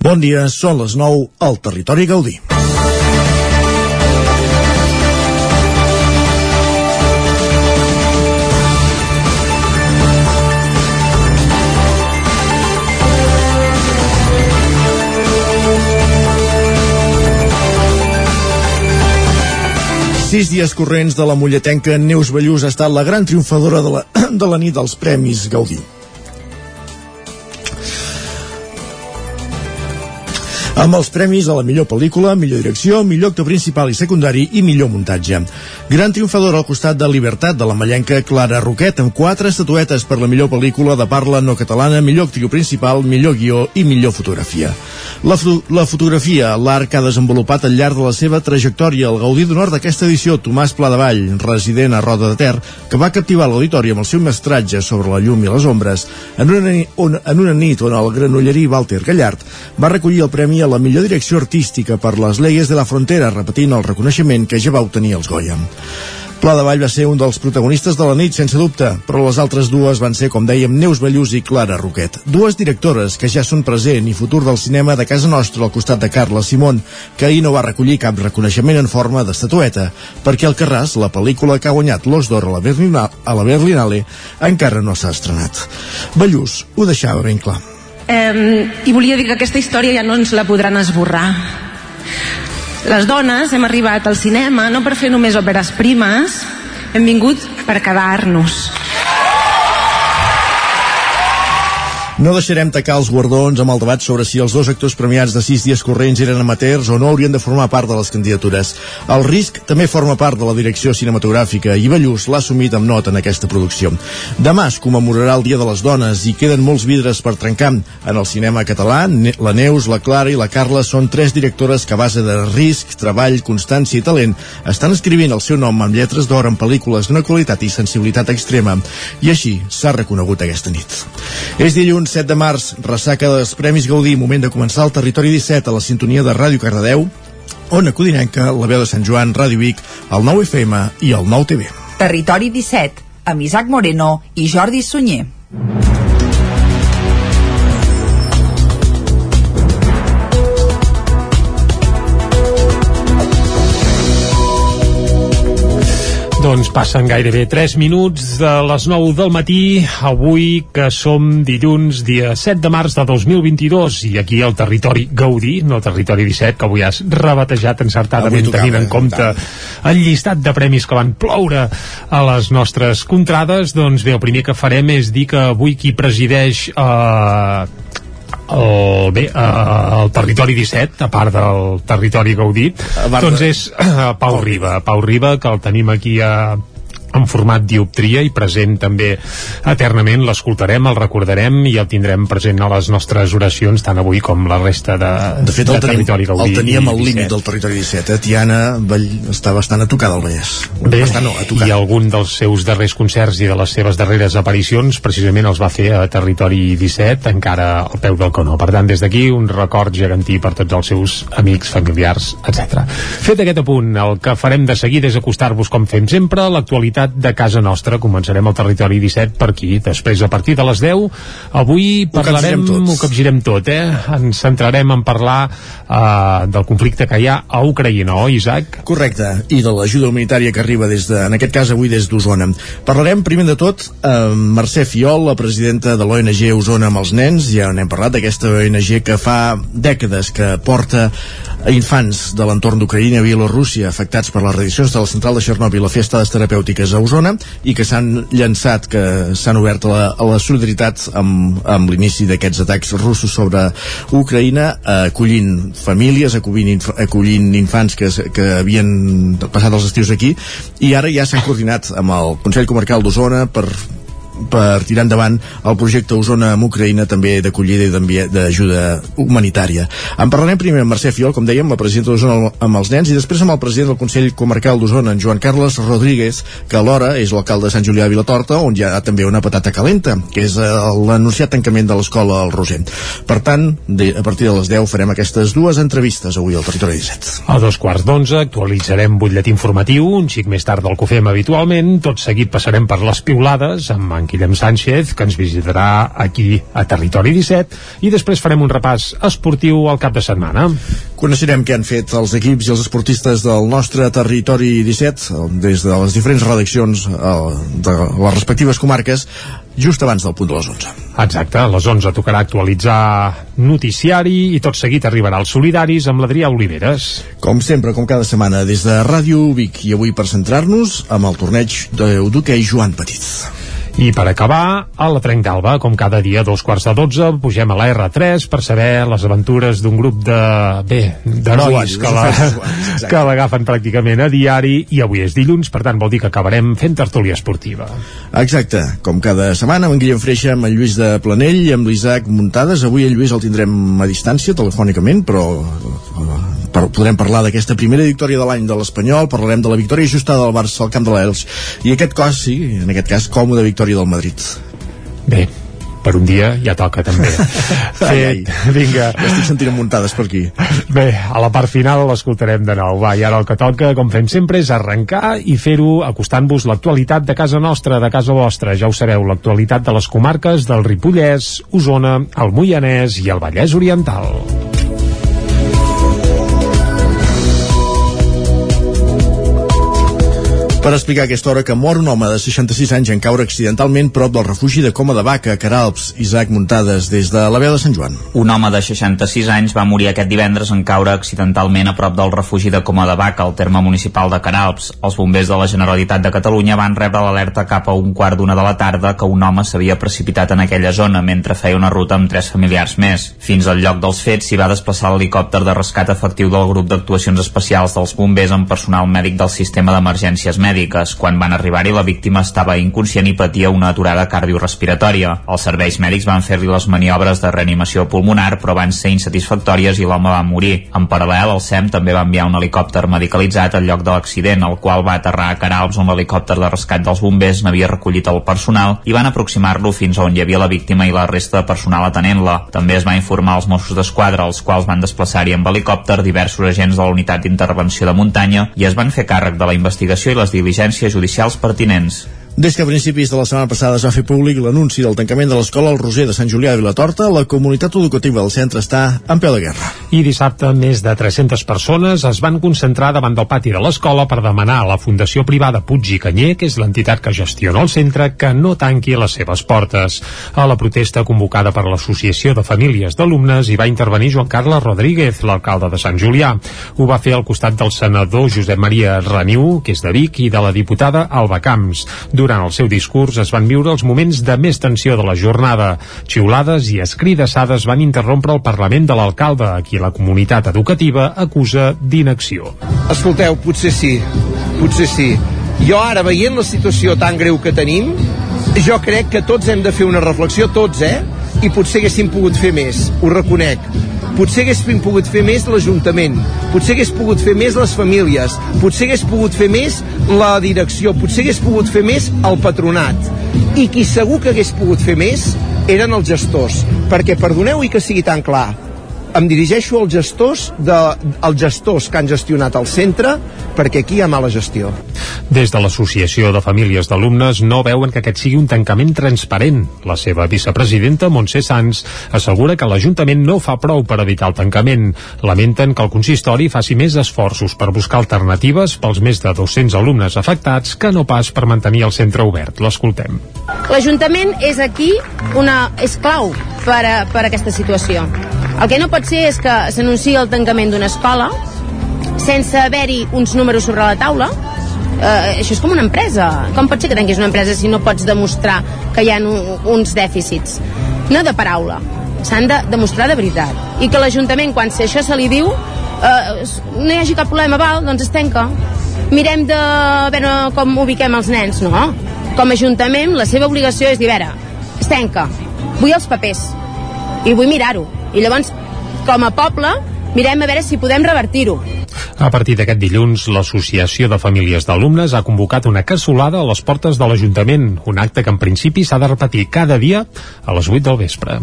Bon dia, són les 9 al Territori Gaudí. Sis dies corrents de la mulletenca Neus Ballús ha estat la gran triomfadora de la, de la nit dels Premis Gaudí. Amb els premis a la millor pel·lícula, millor direcció, millor actor principal i secundari i millor muntatge. Gran triomfador al costat de Libertat de la mallenca Clara Roquet amb quatre estatuetes per la millor pel·lícula de parla no catalana, millor actriu principal, millor guió i millor fotografia. La, la fotografia, l'art que ha desenvolupat al llarg de la seva trajectòria, el gaudí d'honor d'aquesta edició, Tomàs Pladevall, resident a Roda de Ter, que va captivar l'auditori amb el seu mestratge sobre la llum i les ombres, en una, on, en una nit on el granollerí Walter Gallard va recollir el premi a la millor direcció artística per les Leyes de la Frontera, repetint el reconeixement que ja va obtenir els Goya. Pla de Vall va ser un dels protagonistes de la nit, sense dubte, però les altres dues van ser, com dèiem, Neus Ballús i Clara Roquet. Dues directores que ja són present i futur del cinema de casa nostra al costat de Carla Simón, que ahir no va recollir cap reconeixement en forma d'estatueta, perquè el Carràs, la pel·lícula que ha guanyat l'Os d'Or a, la Berlina, a la Berlinale, encara no s'ha estrenat. Ballús ho deixava ben clar. Eh, I volia dir que aquesta història ja no ens la podran esborrar. Les dones hem arribat al cinema no per fer només òperes primes, hem vingut per quedar-nos. No deixarem tacar els guardons amb el debat sobre si els dos actors premiats de sis dies corrents eren amateurs o no haurien de formar part de les candidatures. El risc també forma part de la direcció cinematogràfica i Ballús l'ha assumit amb nota en aquesta producció. Demà es commemorarà el Dia de les Dones i queden molts vidres per trencar. En el cinema català, la Neus, la Clara i la Carla són tres directores que a base de risc, treball, constància i talent estan escrivint el seu nom amb lletres d'or en pel·lícules d'una qualitat i sensibilitat extrema. I així s'ha reconegut aquesta nit. És dilluns 7 de març, ressaca dels Premis Gaudí, moment de començar el Territori 17 a la sintonia de Ràdio Cardedeu, Ona Codinenca, la veu de Sant Joan, Ràdio Vic, el 9 FM i el 9 TV. Territori 17, amb Isaac Moreno i Jordi Sunyer. Doncs passen gairebé 3 minuts de les 9 del matí, avui que som dilluns, dia 7 de març de 2022, i aquí al territori Gaudí, no territori 17, que avui has rebatejat encertadament tocava, tenint en compte el llistat de premis que van ploure a les nostres contrades, doncs bé, el primer que farem és dir que avui qui presideix eh, el, bé, el territori 17, a part del territori gaudit, doncs és Pau Riba. Pau Riba, que el tenim aquí a en format dioptria i present també eternament, l'escoltarem, el recordarem i el tindrem present a les nostres oracions tant avui com la resta de, de fet, el de tenim, territori Gaudí. El teníem al límit del territori 17, eh? Tiana Vall, està bastant a tocar del Vallès. Bé, bastant, no, a tocar. i algun dels seus darrers concerts i de les seves darreres aparicions precisament els va fer a territori 17, encara al peu del canó. Per tant, des d'aquí, un record gegantí per tots els seus amics, familiars, etc. Fet aquest apunt, el que farem de seguida és acostar-vos, com fem sempre, l'actualitat l'actualitat de casa nostra. Començarem el territori 17 per aquí. Després, a partir de les 10, avui parlarem, ho capgirem tot, eh? Ens centrarem en parlar uh, del conflicte que hi ha a Ucraïna, oi, Isaac? Correcte, i de l'ajuda humanitària que arriba des de, en aquest cas avui des d'Osona. Parlarem primer de tot amb Mercè Fiol, la presidenta de l'ONG Osona amb els nens, ja n'hem parlat d'aquesta ONG que fa dècades que porta infants de l'entorn d'Ucraïna i Bielorússia afectats per les radiacions de la central de Chernobyl a fer estades terapèutiques a Osona i que s'han llançat, que s'han obert a la, a la solidaritat amb, amb l'inici d'aquests atacs russos sobre Ucraïna, acollint famílies, acollint, acollint infants que, que havien passat els estius aquí. I ara ja s'han coordinat amb el Consell Comarcal d'Osona per per tirar endavant el projecte Osona amb Ucraïna també d'acollida i d'ajuda humanitària. En parlarem primer amb Mercè Fiol, com dèiem, la presidenta d'Osona amb els nens, i després amb el president del Consell Comarcal d'Osona, en Joan Carles Rodríguez, que alhora és l'alcalde de Sant Julià de Vilatorta, on hi ha també una patata calenta, que és eh, l'anunciat tancament de l'escola al Roser. Per tant, a partir de les 10 farem aquestes dues entrevistes avui al Territori 17. A dos quarts d'onze actualitzarem butlletí informatiu, un xic més tard del que ho fem habitualment, tot seguit passarem per les piulades, amb en Guillem Sánchez, que ens visitarà aquí a Territori 17, i després farem un repàs esportiu al cap de setmana. Coneixerem què han fet els equips i els esportistes del nostre Territori 17 des de les diferents redaccions eh, de les respectives comarques just abans del punt de les 11. Exacte, a les 11 tocarà actualitzar noticiari i tot seguit arribarà als solidaris amb l'Adrià Oliveres. Com sempre, com cada setmana, des de Ràdio Vic i avui per centrar-nos amb el torneig d'hoquei Joan Petit. I per acabar, a la Trenc d'Alba, com cada dia a dos quarts de dotze, pugem a la R3 per saber les aventures d'un grup de... bé, d'herois que la, que l'agafen pràcticament a diari i avui és dilluns, per tant vol dir que acabarem fent tertúlia esportiva. Exacte, com cada setmana amb en Guillem Freixa, amb en Lluís de Planell i amb l'Isaac Muntades. Avui el Lluís el tindrem a distància, telefònicament, però per, podrem parlar d'aquesta primera victòria de l'any de l'Espanyol, parlarem de la victòria ajustada del Barça al camp de l'Els i aquest cos, sí, en aquest cas, còmode victòria del Madrid. Bé, per un dia ja toca també. Fet, ai, ai. vinga. Ja estic sentint muntades per aquí. Bé, a la part final l'escoltarem de nou. Va, i ara el que toca, com fem sempre, és arrencar i fer-ho acostant-vos l'actualitat de casa nostra, de casa vostra, ja ho sabeu l'actualitat de les comarques del Ripollès Osona, el Moianès i el Vallès Oriental per explicar aquesta hora que mor un home de 66 anys en caure accidentalment prop del refugi de Coma de Vaca, Caralps, Isaac Muntades, des de la veu de Sant Joan. Un home de 66 anys va morir aquest divendres en caure accidentalment a prop del refugi de Coma de Vaca, al terme municipal de Caralps. Els bombers de la Generalitat de Catalunya van rebre l'alerta cap a un quart d'una de la tarda que un home s'havia precipitat en aquella zona mentre feia una ruta amb tres familiars més. Fins al lloc dels fets s'hi va desplaçar l'helicòpter de rescat efectiu del grup d'actuacions especials dels bombers amb personal mèdic del sistema d'emergències mèdiques mèdiques. Quan van arribar-hi, la víctima estava inconscient i patia una aturada cardiorrespiratòria. Els serveis mèdics van fer-li les maniobres de reanimació pulmonar, però van ser insatisfactòries i l'home va morir. En paral·lel, el SEM també va enviar un helicòpter medicalitzat al lloc de l'accident, el qual va aterrar a Caralps on l'helicòpter de rescat dels bombers n'havia recollit el personal i van aproximar-lo fins on hi havia la víctima i la resta de personal atenent-la. També es va informar als Mossos d'Esquadra, els quals van desplaçar-hi amb helicòpter diversos agents de la unitat d'intervenció de muntanya i es van fer càrrec de la investigació i les diligències judicials pertinents. Des que a principis de la setmana passada es va fer públic l'anunci del tancament de l'escola El Roser de Sant Julià de Vilatorta, la comunitat educativa del centre està en peu de guerra. I dissabte més de 300 persones es van concentrar davant del pati de l'escola per demanar a la Fundació Privada Puig i Canyer, que és l'entitat que gestiona el centre, que no tanqui les seves portes. A la protesta convocada per l'Associació de Famílies d'Alumnes hi va intervenir Joan Carles Rodríguez, l'alcalde de Sant Julià. Ho va fer al costat del senador Josep Maria Reniu, que és de Vic, i de la diputada Alba Camps. Durant el seu discurs es van viure els moments de més tensió de la jornada. Xiulades i escridassades van interrompre el Parlament de l'alcalde, a qui la comunitat educativa acusa d'inacció. Escolteu, potser sí, potser sí. Jo ara, veient la situació tan greu que tenim, jo crec que tots hem de fer una reflexió, tots, eh? I potser haguéssim pogut fer més, ho reconec. Potser haguéssim pogut fer més l'Ajuntament, potser hagués pogut fer més les famílies, potser hagués pogut fer més la direcció, potser hagués pogut fer més el patronat. I qui segur que hagués pogut fer més eren els gestors, perquè perdoneu i que sigui tan clar, em dirigeixo als gestors, de, als gestors que han gestionat el centre perquè aquí hi ha mala gestió. Des de l'Associació de Famílies d'Alumnes no veuen que aquest sigui un tancament transparent. La seva vicepresidenta, Montse Sans, assegura que l'Ajuntament no fa prou per evitar el tancament. Lamenten que el consistori faci més esforços per buscar alternatives pels més de 200 alumnes afectats que no pas per mantenir el centre obert. L'escoltem. L'Ajuntament és aquí una, és clau per a, per a aquesta situació. El que no pot ser és que s'anunciï el tancament d'una escola sense haver-hi uns números sobre la taula. Eh, això és com una empresa. Com pot ser que tanquis una empresa si no pots demostrar que hi ha uns dèficits? No de paraula. S'han de demostrar de veritat. I que l'Ajuntament quan si això se li diu eh, no hi hagi cap problema val, doncs es tanca. Mirem de veure com ubiquem els nens. No, com a Ajuntament la seva obligació és dir, a veure, es tanca. Vull els papers. I vull mirar-ho. I llavors com a poble mirem a veure si podem revertir-ho a partir d'aquest dilluns, l'Associació de Famílies d'Alumnes ha convocat una cassolada a les portes de l'Ajuntament, un acte que en principi s'ha de repetir cada dia a les 8 del vespre.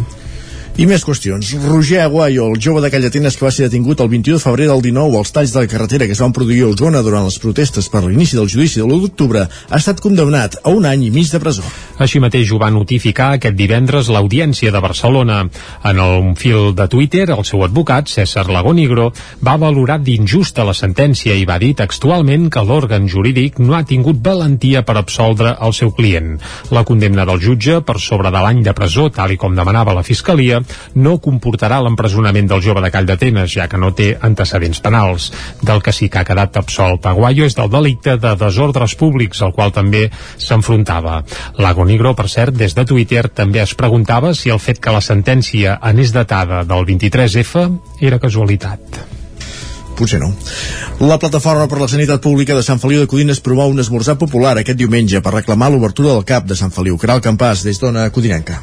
I més qüestions. Roger Aguayo, el jove de Callatenes que va ser detingut el 21 de febrer del 19 als talls de la carretera que es van produir a Osona durant les protestes per l'inici del judici de l'1 d'octubre, ha estat condemnat a un any i mig de presó. Així mateix ho va notificar aquest divendres l'Audiència de Barcelona. En un fil de Twitter, el seu advocat, César Lagónigro, va valorar d'injusta la sentència i va dir textualment que l'òrgan jurídic no ha tingut valentia per absoldre el seu client. La condemna del jutge per sobre de l'any de presó, tal i com demanava la Fiscalia, no comportarà l'empresonament del jove de Call d'Atenes, ja que no té antecedents penals. Del que sí que ha quedat absolt Aguayo és del delicte de desordres públics, al qual també s'enfrontava. Lago Nigro, per cert, des de Twitter també es preguntava si el fet que la sentència anés datada del 23F era casualitat potser no. La Plataforma per la Sanitat Pública de Sant Feliu de Codines promou un esmorzar popular aquest diumenge per reclamar l'obertura del CAP de Sant Feliu. Caral Campàs, des d'Ona Codinenca.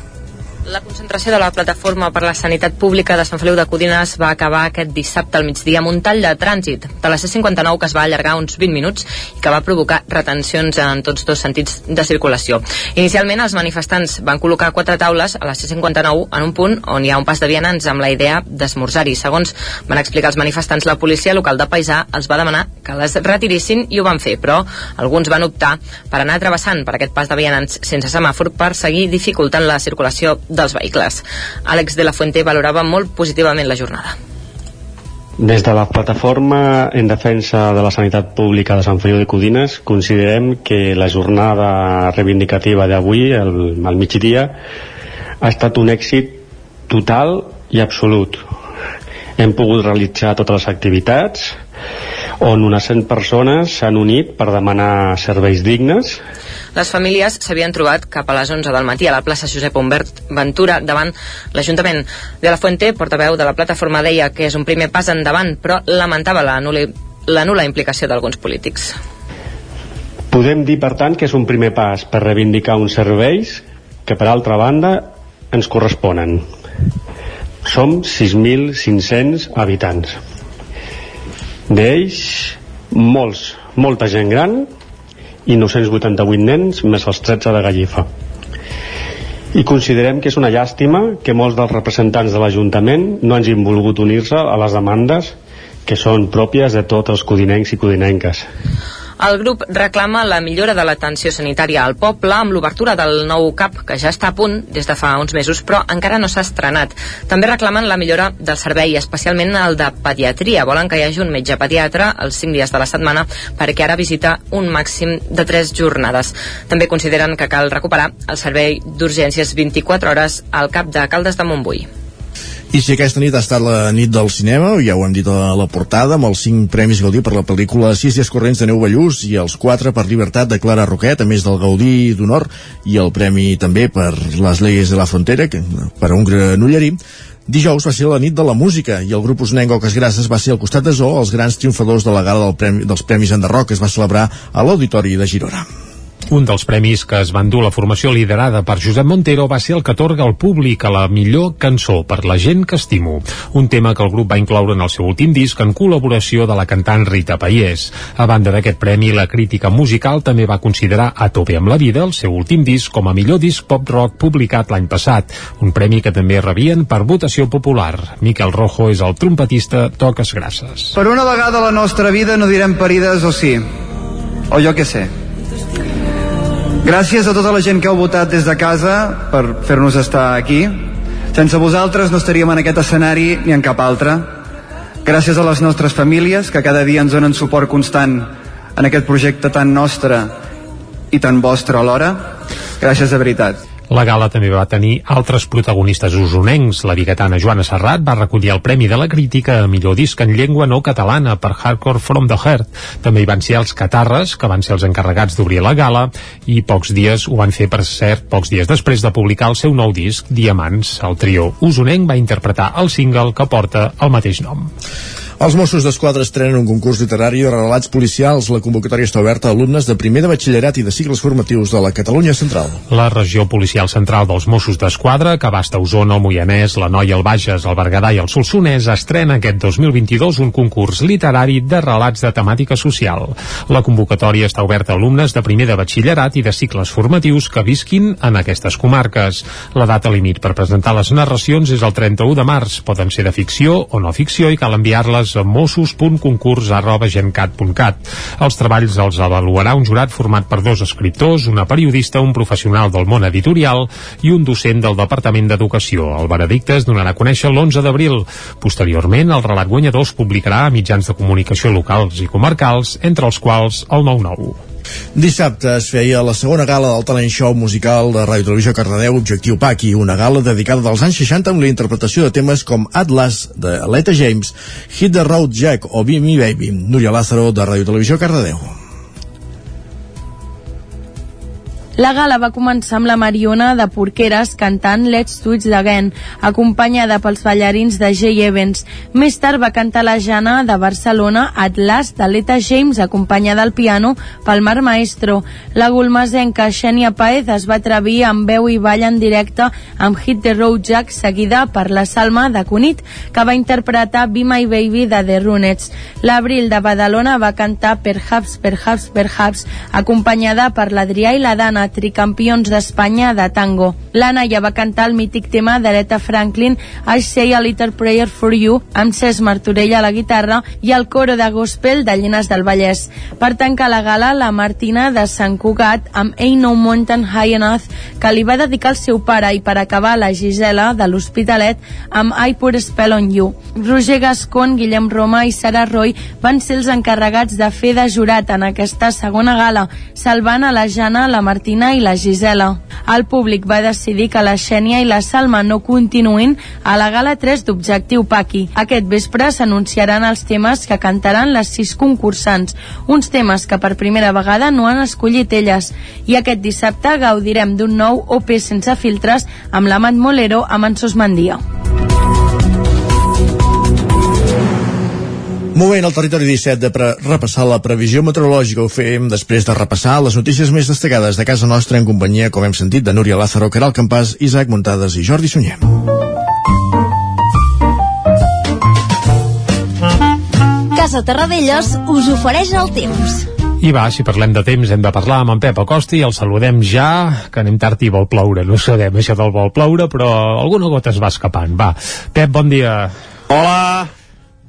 La concentració de la Plataforma per la Sanitat Pública de Sant Feliu de Codines va acabar aquest dissabte al migdia amb un tall de trànsit de la C-59 que es va allargar uns 20 minuts i que va provocar retencions en tots dos sentits de circulació. Inicialment els manifestants van col·locar quatre taules a la C-59 en un punt on hi ha un pas de vianants amb la idea d'esmorzar-hi. Segons van explicar els manifestants, la policia local de Paisà els va demanar que les retirissin i ho van fer, però alguns van optar per anar travessant per aquest pas de vianants sense semàfor per seguir dificultant la circulació dels vehicles. Àlex de la Fuente valorava molt positivament la jornada. Des de la plataforma en defensa de la sanitat pública de Sant Feliu de Codines considerem que la jornada reivindicativa d'avui, al, migdia, ha estat un èxit total i absolut. Hem pogut realitzar totes les activitats on unes 100 persones s'han unit per demanar serveis dignes les famílies s'havien trobat cap a les 11 del matí a la plaça Josep Humbert Ventura davant l'Ajuntament. De la Fuente, portaveu de la plataforma, deia que és un primer pas endavant, però lamentava la nula, la nula implicació d'alguns polítics. Podem dir, per tant, que és un primer pas per reivindicar uns serveis que, per altra banda, ens corresponen. Som 6.500 habitants. D'ells, molts, molta gent gran, i 988 nens més els 13 de Gallifa. I considerem que és una llàstima que molts dels representants de l'Ajuntament no hagin volgut unir-se a les demandes que són pròpies de tots els codinencs i codinenques. El grup reclama la millora de l'atenció sanitària al poble amb l'obertura del nou CAP, que ja està a punt des de fa uns mesos, però encara no s'ha estrenat. També reclamen la millora del servei, especialment el de pediatria. Volen que hi hagi un metge pediatre els 5 dies de la setmana perquè ara visita un màxim de 3 jornades. També consideren que cal recuperar el servei d'urgències 24 hores al CAP de Caldes de Montbui. I si aquesta nit ha estat la nit del cinema, ja ho hem dit a la portada, amb els 5 premis Gaudí per la pel·lícula 6 dies corrents de Neu Ballús i els 4 per Libertat de Clara Roquet, a més del Gaudí d'Honor i el premi també per Les Leyes de la Frontera, que, per a un granollerí, Dijous va ser la nit de la música i el grup Usnenc Oques Grasses va ser al costat de Zoo els grans triomfadors de la gala del premi, dels Premis Enderroc que es va celebrar a l'Auditori de Girona. Un dels premis que es van dur la formació liderada per Josep Montero va ser el que atorga al públic a la millor cançó per la gent que estimo, un tema que el grup va incloure en el seu últim disc en col·laboració de la cantant Rita Paiés. A banda d'aquest premi, la crítica musical també va considerar A tope amb la vida, el seu últim disc, com a millor disc pop-rock publicat l'any passat, un premi que també rebien per votació popular. Miquel Rojo és el trompetista Toques Grasses. Per una vegada a la nostra vida no direm parides o sí, o jo què sé Gràcies a tota la gent que heu votat des de casa per fer-nos estar aquí. Sense vosaltres no estaríem en aquest escenari ni en cap altre. Gràcies a les nostres famílies que cada dia ens donen suport constant en aquest projecte tan nostre i tan vostre alhora. Gràcies de veritat. La gala també va tenir altres protagonistes usonencs. La biguetana Joana Serrat va recollir el Premi de la Crítica a millor disc en llengua no catalana per Hardcore From the Heart. També hi van ser els Catarres, que van ser els encarregats d'obrir la gala, i pocs dies ho van fer, per cert, pocs dies després de publicar el seu nou disc, Diamants. El trio usonenc va interpretar el single que porta el mateix nom. Els Mossos d'Esquadra estrenen un concurs literari de relats policials. La convocatòria està oberta a alumnes de primer de batxillerat i de cicles formatius de la Catalunya Central. La regió policial central dels Mossos d'Esquadra, que abasta Osona, el Moianès, la Noia, el Bages, el Berguedà i el Solsonès, estrena aquest 2022 un concurs literari de relats de temàtica social. La convocatòria està oberta a alumnes de primer de batxillerat i de cicles formatius que visquin en aquestes comarques. La data límit per presentar les narracions és el 31 de març. Poden ser de ficció o no ficció i cal enviar-les a mossos.concurs.gencat.cat. Els treballs els avaluarà un jurat format per dos escriptors, una periodista, un professional del món editorial i un docent del Departament d'Educació. El veredicte es donarà a conèixer l'11 d'abril. Posteriorment, el relat guanyador es publicarà a mitjans de comunicació locals i comarcals, entre els quals el 9-9. Dissabte es feia la segona gala del talent show musical de Ràdio Televisió Cardedeu Objectiu Paqui, una gala dedicada dels anys 60 amb la interpretació de temes com Atlas de Leta James, Hit the Road Jack o Be Me Baby, Núria Lázaro de Ràdio Televisió Cardedeu. La gala va començar amb la Mariona de Porqueres cantant Let's Do It Again, acompanyada pels ballarins de Jay Evans. Més tard va cantar la Jana de Barcelona Atlas de l'Eta James, acompanyada al piano pel Mar Maestro. La gulmasenca Xènia Paez es va atrevir amb veu i ball en directe amb Hit the Road Jack, seguida per la Salma de Cunit, que va interpretar Be My Baby de The Runets. L'Abril de Badalona va cantar Perhaps, Perhaps, Perhaps, acompanyada per l'Adrià i la Dana tricampions d'Espanya de tango. L'Anna ja va cantar el mític tema d'Aretha Franklin I Say a Little Prayer for You amb Cesc Martorell a la guitarra i el coro de gospel de Llenes del Vallès. Per tancar la gala, la Martina de Sant Cugat amb Ain't No Mountain High Enough que li va dedicar al seu pare i per acabar la Gisela de l'Hospitalet amb I Put Spell on You. Roger Gascon, Guillem Roma i Sara Roy van ser els encarregats de fer de jurat en aquesta segona gala, salvant a la Jana, la Martina Martina i la Gisela. El públic va decidir que la Xènia i la Salma no continuïn a la gala 3 d'Objectiu Paqui. Aquest vespre s'anunciaran els temes que cantaran les sis concursants, uns temes que per primera vegada no han escollit elles. I aquest dissabte gaudirem d'un nou OP sense filtres amb l'Amat Molero amb en Sos Mandia. Moment al territori 17 de pre repassar la previsió meteorològica. Ho fem després de repassar les notícies més destacades de casa nostra en companyia, com hem sentit, de Núria Lázaro, Caral Campàs, Isaac Muntades i Jordi Sunyer. Casa Terradellos us ofereix el temps. I va, si parlem de temps, hem de parlar amb en Pep Acosta i el saludem ja, que anem tard i vol ploure. No sabem això del vol ploure, però alguna gota es va escapant. Va, Pep, bon dia. Hola,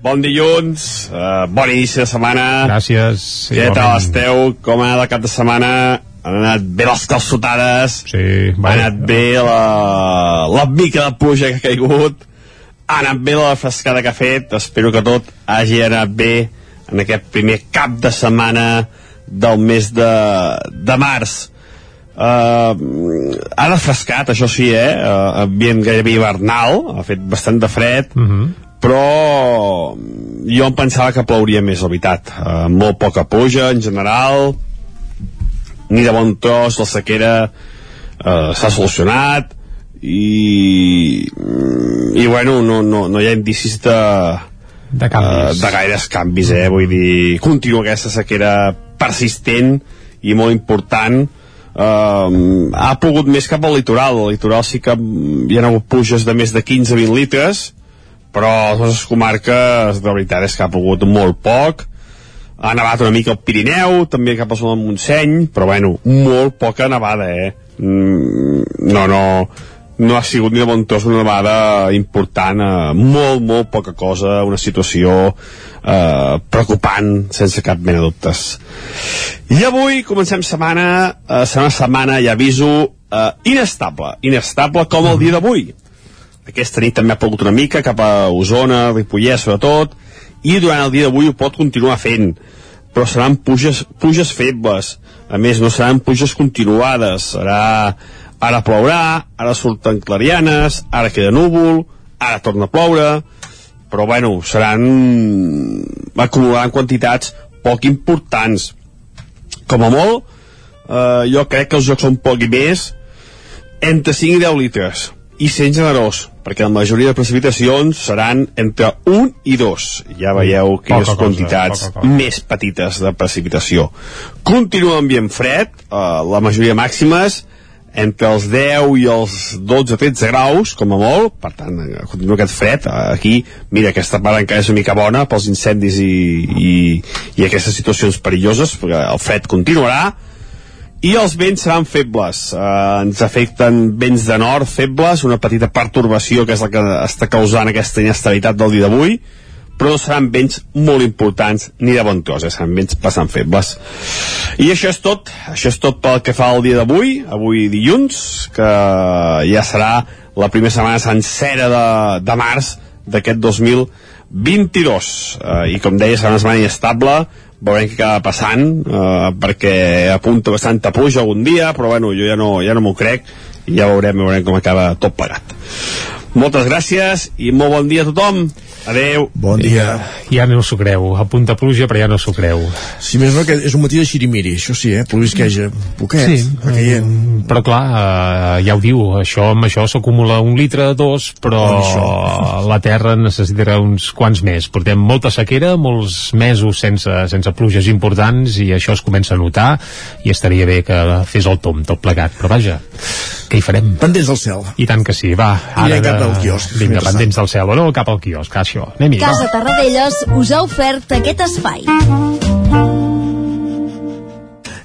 bon dilluns, uh, bon inici de setmana. Gràcies. Què tal esteu? Com ha anat el cap de setmana? Han anat bé les calçotades, sí, ha anat bé la, la mica de pluja que ha caigut, ha anat bé la frescada que ha fet, espero que tot hagi anat bé en aquest primer cap de setmana del mes de, de març. Uh, ha refrescat, això sí, eh? Uh, ambient gairebé hivernal, ha fet bastant de fred, uh -huh però jo em pensava que plouria més, la veritat. Uh, molt poca pluja, en general, ni de bon tros, la sequera uh, s'ha solucionat, i, i bueno, no, no, no hi ha indicis de, de, canvis. Uh, de gaires canvis, eh? Vull dir, continua aquesta sequera persistent i molt important, Uh, ha pogut més cap al litoral al litoral sí que hi ha hagut puges de més de 15-20 litres però a les nostres comarques de veritat és que ha pogut molt poc ha nevat una mica al Pirineu també cap a zona del Montseny però bueno, molt poca nevada eh? Mm, no, no no ha sigut ni de bon tos una nevada important, eh, molt, molt poca cosa, una situació eh, preocupant, sense cap mena de dubtes. I avui comencem setmana, eh, serà una setmana, ja aviso, eh, inestable, inestable com el dia d'avui aquesta nit també ha plogut una mica cap a Osona, Ripollès sobretot i durant el dia d'avui ho pot continuar fent però seran puges, puges febles. A més no seran puges continuades. Serà ara plourà ara surten clarianes ara queda núvol ara torna a ploure però bueno, seran acumularan quantitats poc importants. Com a molt eh, jo crec que els jocs són poc i més entre 5 i 10 litres i sent generós, perquè la majoria de precipitacions seran entre 1 i 2. Ja veieu quines Poca cosa, quantitats poca cosa. més petites de precipitació. Continua ambient fred, eh, la majoria màximes entre els 10 i els 12-13 graus, com a molt, per tant, eh, continua aquest fred. Eh, Aquí, mira, aquesta part encara és una mica bona pels incendis i, i, i aquestes situacions perilloses, perquè el fred continuarà, i els vents seran febles eh, ens afecten vents de nord febles, una petita pertorbació que és la que està causant aquesta inestabilitat del dia d'avui però no seran vents molt importants ni de bon tros, eh? seran vents bastant febles i això és tot això és tot pel que fa al dia d'avui avui dilluns, que ja serà la primera setmana sencera de, de març d'aquest 2022 eh, i com deia serà una setmana inestable veurem què acaba passant eh, perquè apunta bastanta pluja algun dia però bueno, jo ja no, ja no m'ho crec i ja veurem, veurem com acaba tot plegat moltes gràcies i molt bon dia a tothom adeu bon dia Ja no s'ho creu, a punta pluja però ja no s'ho creu. si més no que és un matí de xirimiri això sí, eh, plovisqueja poquet Sí, va caient. mm, però clar, eh, ja ho diu, això amb això s'acumula un litre, dos, però la terra necessitarà uns quants més. Portem molta sequera, molts mesos sense, sense pluges importants i això es comença a notar i estaria bé que fes el tom tot plegat, però vaja, què hi farem? pendents del cel I tant que sí, va. Cap al quiosc, Vinga, mentrestant. pendents del cel, o no? Cap al quiosc, això. Anem-hi. Casa Tarradellas us ha ofert aquest espai.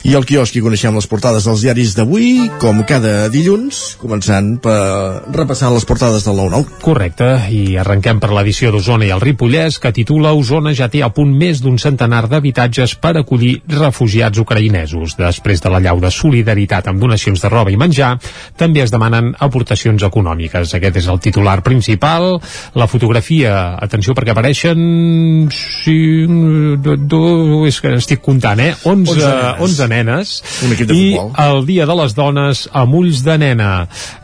I al quiosc hi coneixem les portades dels diaris d'avui, com cada dilluns, començant per repassant les portades del 9-9. Correcte, i arrenquem per l'edició d'Osona i el Ripollès, que titula Osona ja té a punt més d'un centenar d'habitatges per acollir refugiats ucraïnesos. Després de la llau de solidaritat amb donacions de roba i menjar, també es demanen aportacions econòmiques. Aquest és el titular principal. La fotografia, atenció perquè apareixen... Sí, do, do, és que estic comptant, eh? 11, 11 nenes. 11 nenes. Un equip de I futbol. el Dia de les Dones amb ulls de nena,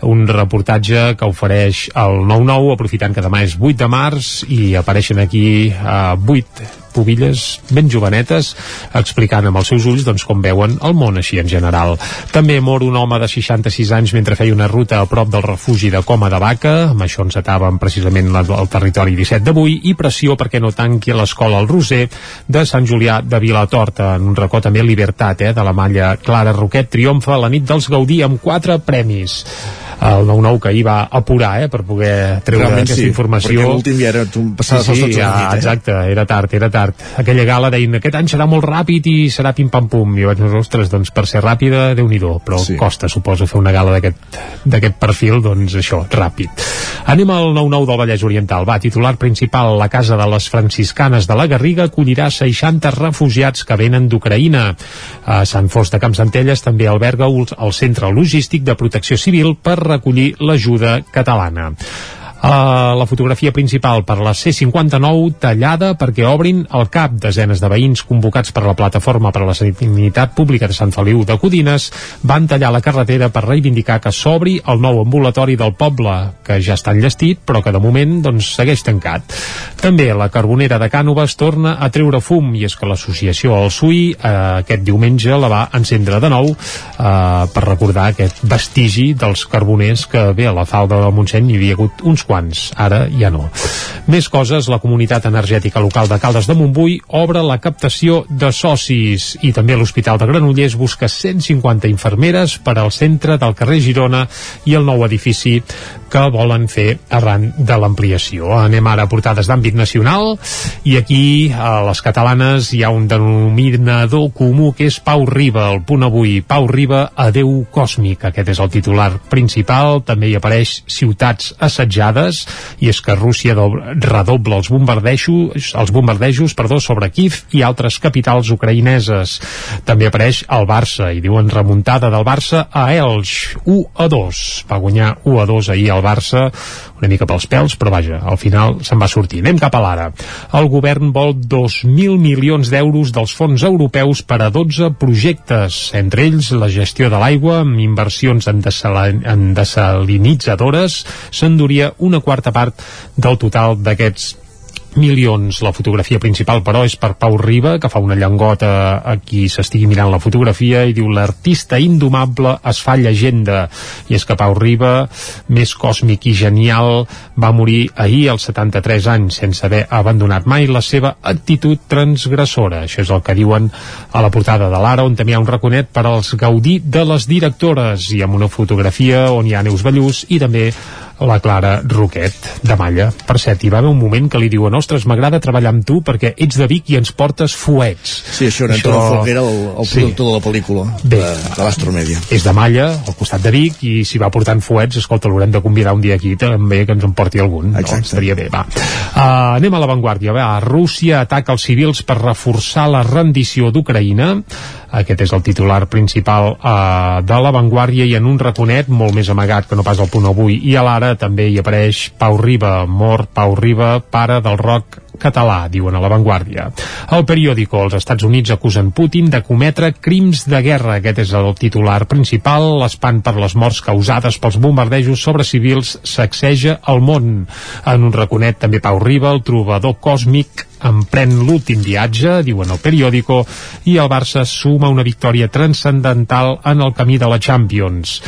un reportatge que ofereix el 9-9, aprofitant que demà és 8 de març i apareixen aquí uh, 8 pubilles ben jovenetes explicant amb els seus ulls doncs, com veuen el món així en general. També mor un home de 66 anys mentre feia una ruta a prop del refugi de Coma de Vaca, amb això encetaven precisament la- el territori 17 d'avui, i pressió perquè no tanqui l'escola al Roser de Sant Julià de Vilatorta, en un racó també Libertat, eh, de la malla Clara Roquet, triomfa la nit dels Gaudí amb quatre premis el 9-9 que ahir va apurar eh, per poder treure Realment aquesta sí, informació. perquè l'últim ja era passades sí, sí, 12 de la ja, nit, eh? exacte, era tard, era tard. Aquella gala deien, aquest any serà molt ràpid i serà pim-pam-pum, i vaig dir, ostres, doncs per ser ràpida, déu nhi però Sí. costa, suposo, fer una gala d'aquest perfil, doncs això, ràpid anem al 9-9 del Vallès Oriental. Va, titular principal, la casa de les franciscanes de la Garriga acollirà 60 refugiats que venen d'Ucraïna. A Sant Fost de Campsentelles també alberga el centre logístic de protecció civil per recollir l'ajuda catalana Uh, la fotografia principal per la C59 tallada perquè obrin el CAP. Desenes de veïns convocats per la Plataforma per a la Sanitat Pública de Sant Feliu de Codines van tallar la carretera per reivindicar que s'obri el nou ambulatori del poble, que ja està enllestit, però que de moment doncs, segueix tancat. També la carbonera de Cànoves torna a treure fum, i és que l'associació El Sui eh, aquest diumenge la va encendre de nou eh, per recordar aquest vestigi dels carboners que bé, a la falda del Montseny hi havia hagut uns quants, ara ja no. Més coses, la comunitat energètica local de Caldes de Montbui obre la captació de socis i també l'Hospital de Granollers busca 150 infermeres per al centre del carrer Girona i el nou edifici que volen fer arran de l'ampliació. Anem ara a portades d'àmbit nacional i aquí a les catalanes hi ha un denominador comú que és Pau Riba, el punt avui. Pau Riba, adeu còsmic. Aquest és el titular principal. També hi apareix ciutats assetjades i és que Rússia do- redobla els bombardejos, els bombardejos perdó, sobre Kiev i altres capitals ucraïneses. També apareix el Barça i diuen remuntada del Barça a Elx, 1 a 2. Va guanyar 1 a 2 ahir el Barça, una mica pels pèls, però vaja, al final se'n va sortir. Anem cap a l'ara. El govern vol 2.000 milions d'euros dels fons europeus per a 12 projectes, entre ells la gestió de l'aigua amb inversions en, en desalinitzadores s'enduria una quarta part del total d'aquests milions. La fotografia principal, però, és per Pau Riba, que fa una llangota a qui s'estigui mirant la fotografia i diu l'artista indomable es fa llegenda. I és que Pau Riba, més còsmic i genial, va morir ahir als 73 anys sense haver abandonat mai la seva actitud transgressora. Això és el que diuen a la portada de l'Ara, on també hi ha un raconet per als gaudir de les directores i amb una fotografia on hi ha Neus Ballús i també la Clara Roquet de Malla. Per cert, hi va haver un moment que li diuen ostres, m'agrada treballar amb tu perquè ets de Vic i ens portes fuets. Sí, això era Antonio Folguera, el, el sí. productor de la pel·lícula Bé, de, de l'Astromèdia. És de Malla, al costat de Vic, i si va portant fuets, escolta, l'haurem de convidar un dia aquí també que ens en porti algun. Exacte. No? Estaria bé, va. Uh, anem a l'avantguàrdia. Va, Rússia ataca els civils per reforçar la rendició d'Ucraïna. Aquest és el titular principal uh, de l'avantguàrdia i en un raconet molt més amagat que no pas el punt avui i a l'ara també hi apareix Pau Riba, mort Pau Riba, pare del rock català, diuen a l'avantguàrdia. El periòdico, els Estats Units acusen Putin de cometre crims de guerra. Aquest és el titular principal. L'espant per les morts causades pels bombardejos sobre civils sacseja el món. En un raconet també Pau Riba, el trobador còsmic, emprèn l'últim viatge, diuen el periòdico, i el Barça suma una victòria transcendental en el camí de la Champions.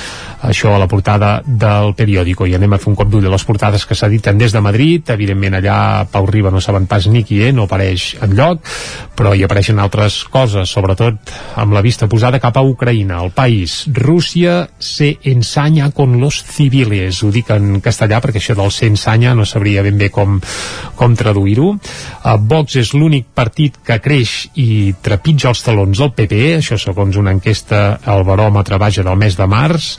Això a la portada del periòdico. I anem a fer un cop d'ull a les portades que s'editen des de Madrid. Evidentment allà Pau Riba no saben pas ni qui és, no apareix en lloc, però hi apareixen altres coses, sobretot amb la vista posada cap a Ucraïna, el país. Rússia se ensanya con los civiles. Ho dic en castellà perquè això del se ensanya no sabria ben bé com, com traduir-ho. Vox és l'únic partit que creix i trepitja els talons del PP, això segons una enquesta al baròmetre vaja del mes de març,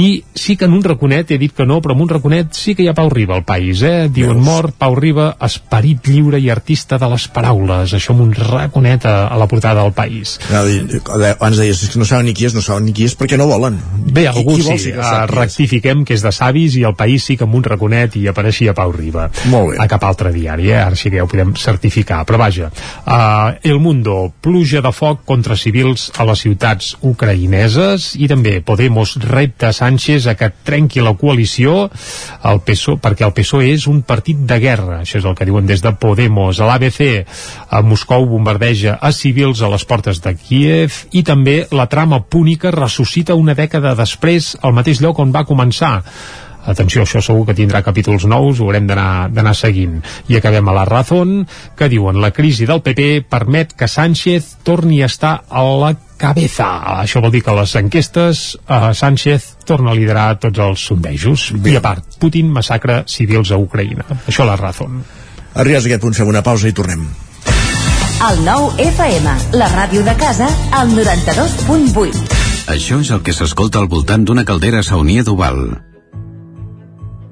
i sí que en un raconet, he dit que no, però en un raconet sí que hi ha Pau Riba al país, eh? Diuen Veus? mort, Pau Riba, esperit lliure i artista de les paraules, això amb un raconet a, a la portada del país. No, abans deies, que no saben ni qui és, no saben ni qui és perquè no volen. Bé, algú qui, qui sí, que uh, rectifiquem que és de savis i el país sí que amb un raconet i apareixia Pau Riba. Molt bé. A cap altre diari, eh? Ara sí que ja ho podem certificar, però vaja uh, El Mundo, pluja de foc contra civils a les ciutats ucraïneses i també Podemos repta Sánchez a que trenqui la coalició el PSOE, perquè el PSOE és un partit de guerra, això és el que diuen des de Podemos, a l'ABC a Moscou bombardeja a civils a les portes de Kiev i també la trama púnica ressuscita una dècada després al mateix lloc on va començar atenció, això segur que tindrà capítols nous, ho haurem d'anar seguint. I acabem a la Razón, que diuen la crisi del PP permet que Sánchez torni a estar a la cabeza. Això vol dir que les enquestes eh, Sánchez torna a liderar tots els sondejos. Bé. I a part, Putin massacra civils a Ucraïna. Això la Razón. Arribats a aquest punt fem una pausa i tornem. El nou FM, la ràdio de casa, al 92.8. Això és el que s'escolta al voltant d'una caldera saunia d'Oval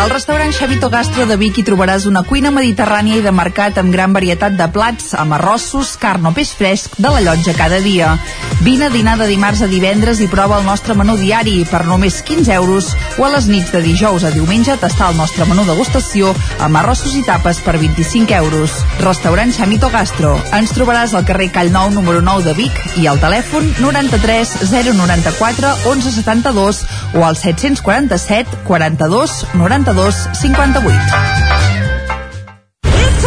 Al restaurant Xavito Gastro de Vic hi trobaràs una cuina mediterrània i de mercat amb gran varietat de plats, amb arrossos, carn o peix fresc de la llotja cada dia. Vine a dinar de dimarts a divendres i prova el nostre menú diari per només 15 euros o a les nits de dijous a diumenge tastar el nostre menú degustació amb arrossos i tapes per 25 euros. Restaurant Xamito Gastro. Ens trobaràs al carrer Callnou número 9 de Vic i al telèfon 93 094 1172 o al 747 42 90 42 58.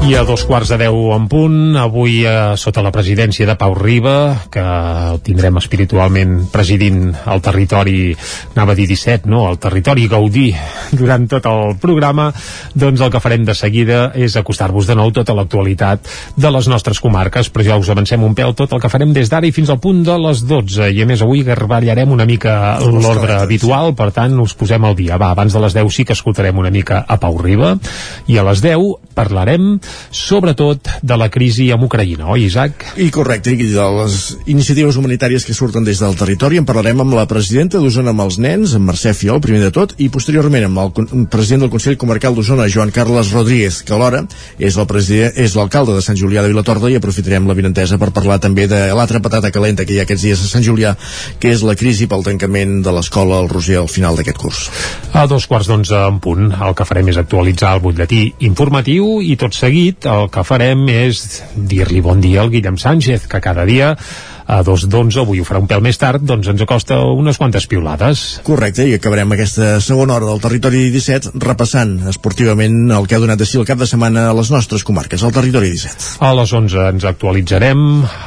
I a dos quarts de deu en punt, avui eh, sota la presidència de Pau Riba, que el tindrem espiritualment presidint el territori, anava a dir 17, no?, el territori Gaudí durant tot el programa, doncs el que farem de seguida és acostar-vos de nou tota l'actualitat de les nostres comarques, però ja us avancem un pèl tot el que farem des d'ara i fins al punt de les 12, i a més avui garballarem una mica l'ordre habitual, per tant us posem al dia. Va, abans de les 10 sí que escoltarem una mica a Pau Riba, i a les 10 parlarem sobretot de la crisi amb Ucraïna, oi, Isaac? I correcte, i de les iniciatives humanitàries que surten des del territori en parlarem amb la presidenta d'Osona amb els nens, amb Mercè Fiol, primer de tot, i posteriorment amb el president del Consell Comarcal d'Osona, Joan Carles Rodríguez, que alhora és el president- és l'alcalde de Sant Julià de Vilatorda i aprofitarem la vinentesa per parlar també de l'altra patata calenta que hi ha aquests dies a Sant Julià, que és la crisi pel tancament de l'escola al Roser al final d'aquest curs. A dos quarts d'onze en punt, el que farem és actualitzar el butlletí informatiu i tot seguit el que farem és dir-li bon dia al Guillem Sánchez, que cada dia a dos d'onze, avui ho farà un pèl més tard, doncs ens acosta unes quantes piulades. Correcte, i acabarem aquesta segona hora del territori 17 repassant esportivament el que ha donat de si el cap de setmana a les nostres comarques, al territori 17. A les 11 ens actualitzarem,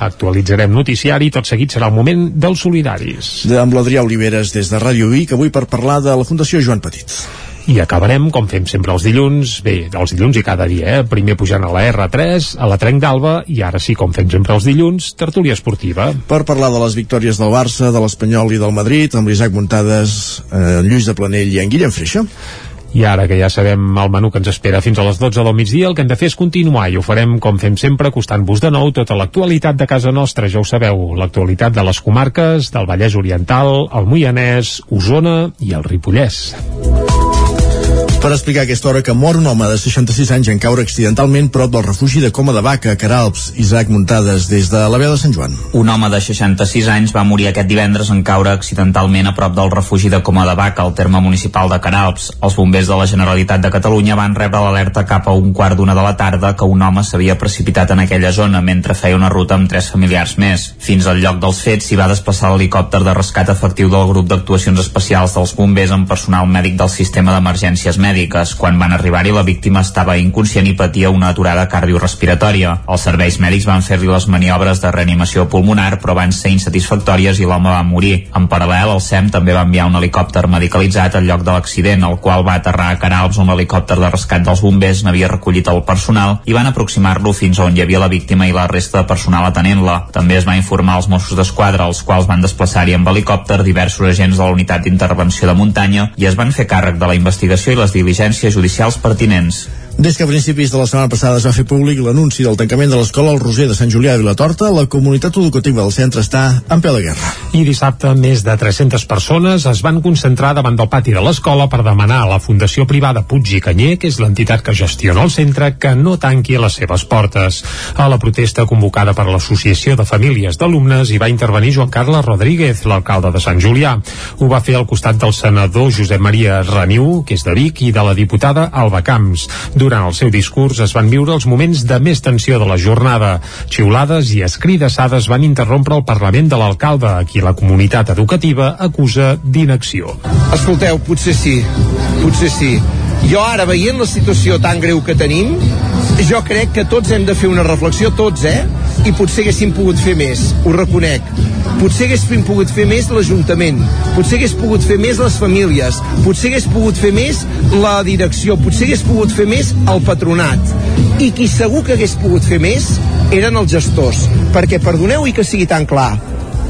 actualitzarem noticiari, tot seguit serà el moment dels solidaris. De, amb l'Adrià Oliveres des de Ràdio Vic, avui per parlar de la Fundació Joan Petit. I acabarem, com fem sempre els dilluns, bé, els dilluns i cada dia, eh? primer pujant a la R3, a la Trenc d'Alba, i ara sí, com fem sempre els dilluns, tertúlia esportiva. Per parlar de les victòries del Barça, de l'Espanyol i del Madrid, amb l'Isaac Muntades, eh, en Lluís de Planell i en Guillem Freixa. I ara que ja sabem el menú que ens espera fins a les 12 del migdia, el que hem de fer és continuar i ho farem com fem sempre, acostant-vos de nou tota l'actualitat de casa nostra, ja ho sabeu, l'actualitat de les comarques, del Vallès Oriental, el Moianès, Osona i el Ripollès. Per explicar aquesta hora que mor un home de 66 anys en caure accidentalment prop del refugi de Coma de Vaca, a Caralps, Isaac Muntades, des de la veu de Sant Joan. Un home de 66 anys va morir aquest divendres en caure accidentalment a prop del refugi de Coma de Vaca, al terme municipal de Caralps. Els bombers de la Generalitat de Catalunya van rebre l'alerta cap a un quart d'una de la tarda que un home s'havia precipitat en aquella zona mentre feia una ruta amb tres familiars més. Fins al lloc dels fets s'hi va desplaçar l'helicòpter de rescat efectiu del grup d'actuacions especials dels bombers amb personal mèdic del sistema d'emergències mèdiques. Quan van arribar-hi la víctima estava inconscient i patia una aturada cardiorespiratòria. Els serveis mèdics van fer-li les maniobres de reanimació pulmonar però van ser insatisfactòries i l'home va morir. En paral·lel, el SEM també va enviar un helicòpter medicalitzat al lloc de l'accident, el qual va aterrar a Canals on l'helicòpter de rescat dels bombers n'havia recollit el personal i van aproximar-lo fins on hi havia la víctima i la resta de personal atenent-la. També es va informar als Mossos d'Esquadra, els quals van desplaçar-hi amb helicòpter diversos agents de la unitat d'intervenció de muntanya i es van fer càrrec de la investigació i les diligències judicials pertinents. Des que a principis de la setmana passada es va fer públic l'anunci del tancament de l'escola al Roser de Sant Julià de Vilatorta, la comunitat educativa del centre està en peu de guerra. I dissabte més de 300 persones es van concentrar davant del pati de l'escola per demanar a la Fundació Privada Puig i Canyer, que és l'entitat que gestiona el centre, que no tanqui les seves portes. A la protesta convocada per l'Associació de Famílies d'Alumnes hi va intervenir Joan Carles Rodríguez, l'alcalde de Sant Julià. Ho va fer al costat del senador Josep Maria Raniu, que és de Vic, i de la diputada Alba Camps. Durant el seu discurs es van viure els moments de més tensió de la jornada. Xiulades i escridassades van interrompre el Parlament de l'alcalde, a qui la comunitat educativa acusa d'inacció. Escolteu, potser sí, potser sí. Jo ara, veient la situació tan greu que tenim, jo crec que tots hem de fer una reflexió, tots, eh? I potser haguéssim pogut fer més, ho reconec. Potser haguéssim pogut fer més l'Ajuntament, potser hagués pogut fer més les famílies, potser hagués pogut fer més la direcció, potser hagués pogut fer més el patronat. I qui segur que hagués pogut fer més eren els gestors, perquè perdoneu i que sigui tan clar,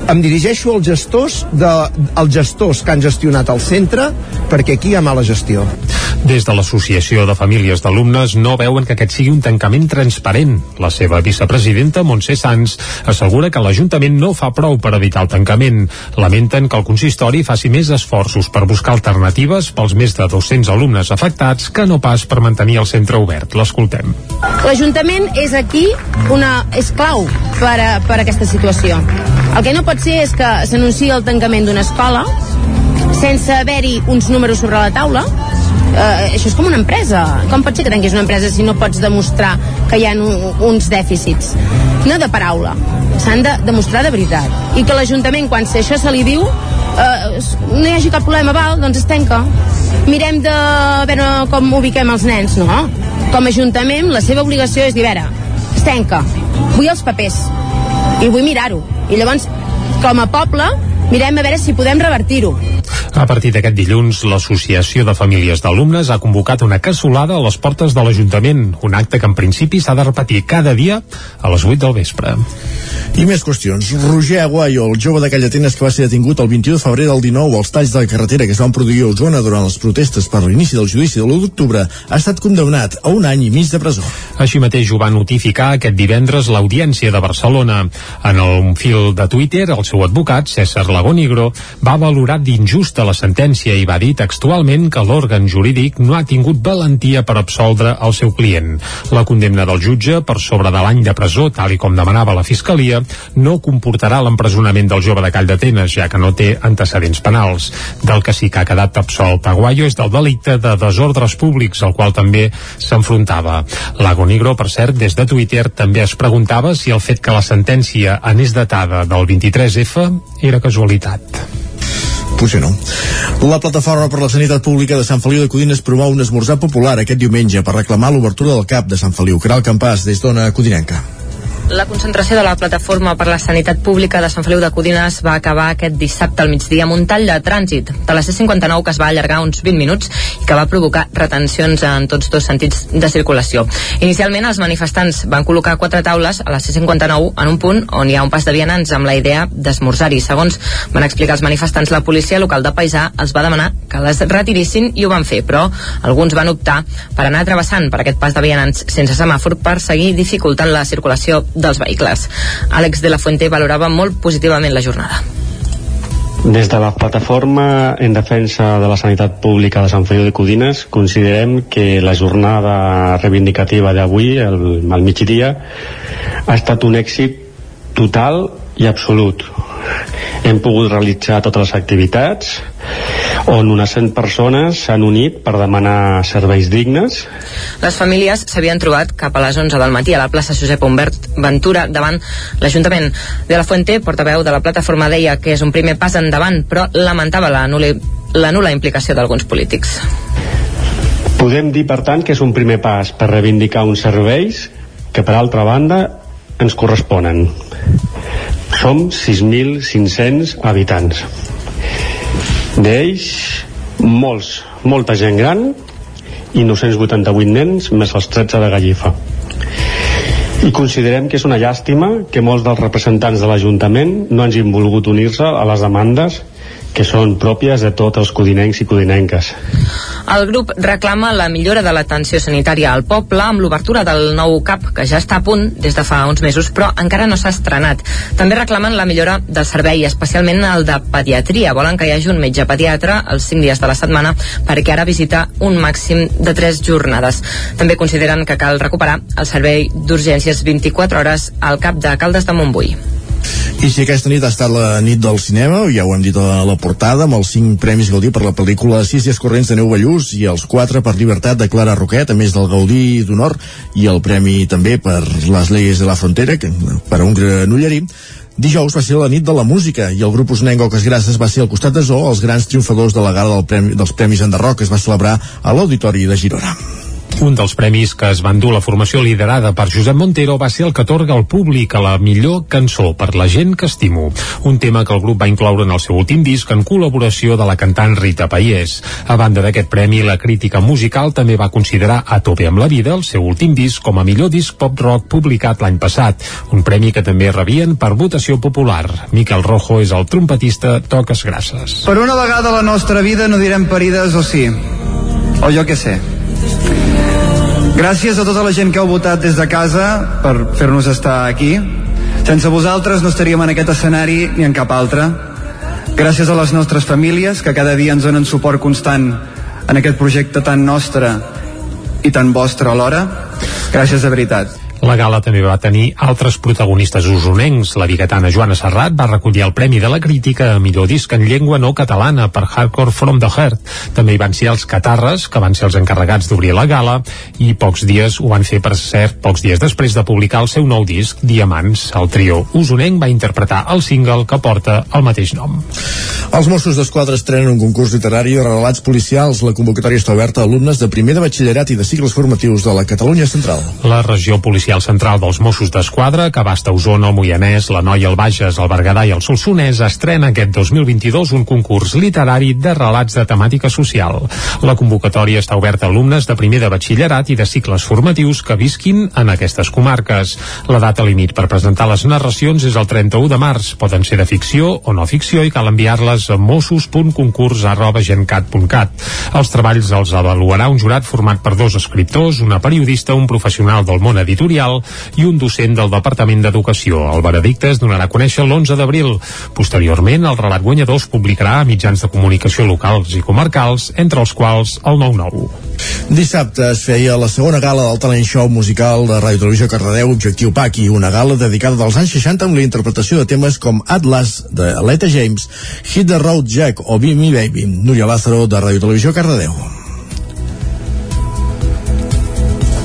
em dirigeixo als gestors, de, als gestors que han gestionat el centre perquè aquí hi ha mala gestió. Des de l'Associació de Famílies d'Alumnes no veuen que aquest sigui un tancament transparent. La seva vicepresidenta, Montse Sans, assegura que l'Ajuntament no fa prou per evitar el tancament. Lamenten que el consistori faci més esforços per buscar alternatives pels més de 200 alumnes afectats que no pas per mantenir el centre obert. L'escoltem. L'Ajuntament és aquí una, és clau per a, per a aquesta situació. El que no pot ser és que s'anunciï el tancament d'una escola sense haver-hi uns números sobre la taula. Eh, això és com una empresa. Com pot ser que tanquis una empresa si no pots demostrar que hi ha uns dèficits? No de paraula. S'han de demostrar de veritat. I que l'Ajuntament quan això se li diu eh, no hi hagi cap problema val, doncs es tanca. Mirem de veure com ubiquem els nens no, com a Ajuntament la seva obligació és dir, a veure, es tanca. Vull els papers. I vull mirar-ho. I llavors com a poble mirem a veure si podem revertir-ho a partir d'aquest dilluns, l'Associació de Famílies d'Alumnes ha convocat una cassolada a les portes de l'Ajuntament, un acte que en principi s'ha de repetir cada dia a les 8 del vespre. I més qüestions. Roger Aguayo, el jove de Callatenes que va ser detingut el 21 de febrer del 19 als talls de la carretera que es van produir a Osona durant les protestes per l'inici del judici de l'1 d'octubre, ha estat condemnat a un any i mig de presó. Així mateix ho va notificar aquest divendres l'Audiència de Barcelona. En el fil de Twitter, el seu advocat, César Lagonigro, va valorar d'injusta la sentència i va dir textualment que l'òrgan jurídic no ha tingut valentia per absoldre el seu client. La condemna del jutge per sobre de l'any de presó, tal i com demanava la Fiscalia, no comportarà l'empresonament del jove de Call d'Atenes, ja que no té antecedents penals. Del que sí que ha quedat absolt Aguayo és del delicte de desordres públics, al qual també s'enfrontava. Lagonigro, per cert, des de Twitter també es preguntava si el fet que la sentència anés datada del 23F era casualitat. Potser no. La Plataforma per la Sanitat Pública de Sant Feliu de Codines promou un esmorzar popular aquest diumenge per reclamar l'obertura del CAP de Sant Feliu. Caral Campàs, des d'Ona Codinenca. La concentració de la Plataforma per la Sanitat Pública de Sant Feliu de Codines va acabar aquest dissabte al migdia amb un tall de trànsit de la C-59 que es va allargar uns 20 minuts i que va provocar retencions en tots dos sentits de circulació. Inicialment els manifestants van col·locar quatre taules a la C-59 en un punt on hi ha un pas de vianants amb la idea d'esmorzar-hi. Segons van explicar els manifestants, la policia local de Paisà els va demanar que les retirissin i ho van fer, però alguns van optar per anar travessant per aquest pas de vianants sense semàfor per seguir dificultant la circulació dels vehicles. Àlex de la Fuente valorava molt positivament la jornada. Des de la plataforma en defensa de la sanitat pública de Sant Feliu de Codines considerem que la jornada reivindicativa d'avui, al, migdia, ha estat un èxit total i absolut. Hem pogut realitzar totes les activitats on unes 100 persones s'han unit per demanar serveis dignes. Les famílies s'havien trobat cap a les 11 del matí a la plaça Josep Humbert Ventura davant l'Ajuntament. De la Fuente, portaveu de la plataforma, deia que és un primer pas endavant, però lamentava la nula, la nula implicació d'alguns polítics. Podem dir, per tant, que és un primer pas per reivindicar uns serveis que, per altra banda, ens corresponen. Som 6.500 habitants. D'ells, molts, molta gent gran i 988 nens més els 13 de Gallifa. I considerem que és una llàstima que molts dels representants de l'Ajuntament no hagin volgut unir-se a les demandes que són pròpies de tots els codinencs i codinenques. El grup reclama la millora de l'atenció sanitària al poble amb l'obertura del nou CAP, que ja està a punt des de fa uns mesos, però encara no s'ha estrenat. També reclamen la millora del servei, especialment el de pediatria. Volen que hi hagi un metge pediatre els 5 dies de la setmana perquè ara visita un màxim de 3 jornades. També consideren que cal recuperar el servei d'urgències 24 hores al CAP de Caldes de Montbui. I si aquesta nit ha estat la nit del cinema, ja ho hem dit a la portada, amb els 5 premis Gaudí per la pel·lícula Sis dies corrents de Neu Ballús i els 4 per Llibertat de Clara Roquet, a més del Gaudí d'Honor i el premi també per Les Leyes de la Frontera, que, per a un granollerí, Dijous va ser la nit de la música i el grup Usnenc Oques Grasses va ser al costat de Zoo els grans triomfadors de la gala del premi, dels Premis Enderroc que es va celebrar a l'Auditori de Girona. Un dels premis que es van dur la formació liderada per Josep Montero va ser el que atorga al públic a la millor cançó per la gent que estimo, un tema que el grup va incloure en el seu últim disc en col·laboració de la cantant Rita Paiés. A banda d'aquest premi, la crítica musical també va considerar A tope amb la vida, el seu últim disc, com a millor disc pop-rock publicat l'any passat, un premi que també rebien per votació popular. Miquel Rojo és el trompetista Toques Grasses. Per una vegada a la nostra vida no direm parides o sí, o jo què sé. Gràcies a tota la gent que heu votat des de casa per fer-nos estar aquí. Sense vosaltres no estaríem en aquest escenari ni en cap altre. Gràcies a les nostres famílies que cada dia ens donen suport constant en aquest projecte tan nostre i tan vostre alhora. Gràcies de veritat. La gala també va tenir altres protagonistes usonencs. La biguetana Joana Serrat va recollir el Premi de la Crítica a millor disc en llengua no catalana per Hardcore From the Heart. També hi van ser els Catarres, que van ser els encarregats d'obrir la gala, i pocs dies ho van fer, per cert, pocs dies després de publicar el seu nou disc, Diamants. El trio usonenc va interpretar el single que porta el mateix nom. Els Mossos d'Esquadra estrenen un concurs literari de relats policials. La convocatòria està oberta a alumnes de primer de batxillerat i de cicles formatius de la Catalunya Central. La regió policial central dels Mossos d'Esquadra, que abasta Osona, el Moianès, la Noia, el Bages, el Berguedà i el Solsonès, estrena aquest 2022 un concurs literari de relats de temàtica social. La convocatòria està oberta a alumnes de primer de batxillerat i de cicles formatius que visquin en aquestes comarques. La data límit per presentar les narracions és el 31 de març. Poden ser de ficció o no ficció i cal enviar-les a mossos.concurs.gencat.cat. Els treballs els avaluarà un jurat format per dos escriptors, una periodista, un professional del món editorial i un docent del Departament d'Educació. El veredicte es donarà a conèixer l'11 d'abril. Posteriorment, el relat guanyador es publicarà a mitjans de comunicació locals i comarcals, entre els quals el 9-9. Dissabte es feia la segona gala del talent show musical de Ràdio Televisió Cardedeu Objectiu Paqui, una gala dedicada dels anys 60 amb la interpretació de temes com Atlas de Aleta James, Hit the Road Jack o Be Me Baby, Núria Lázaro de Ràdio Televisió Cardedeu.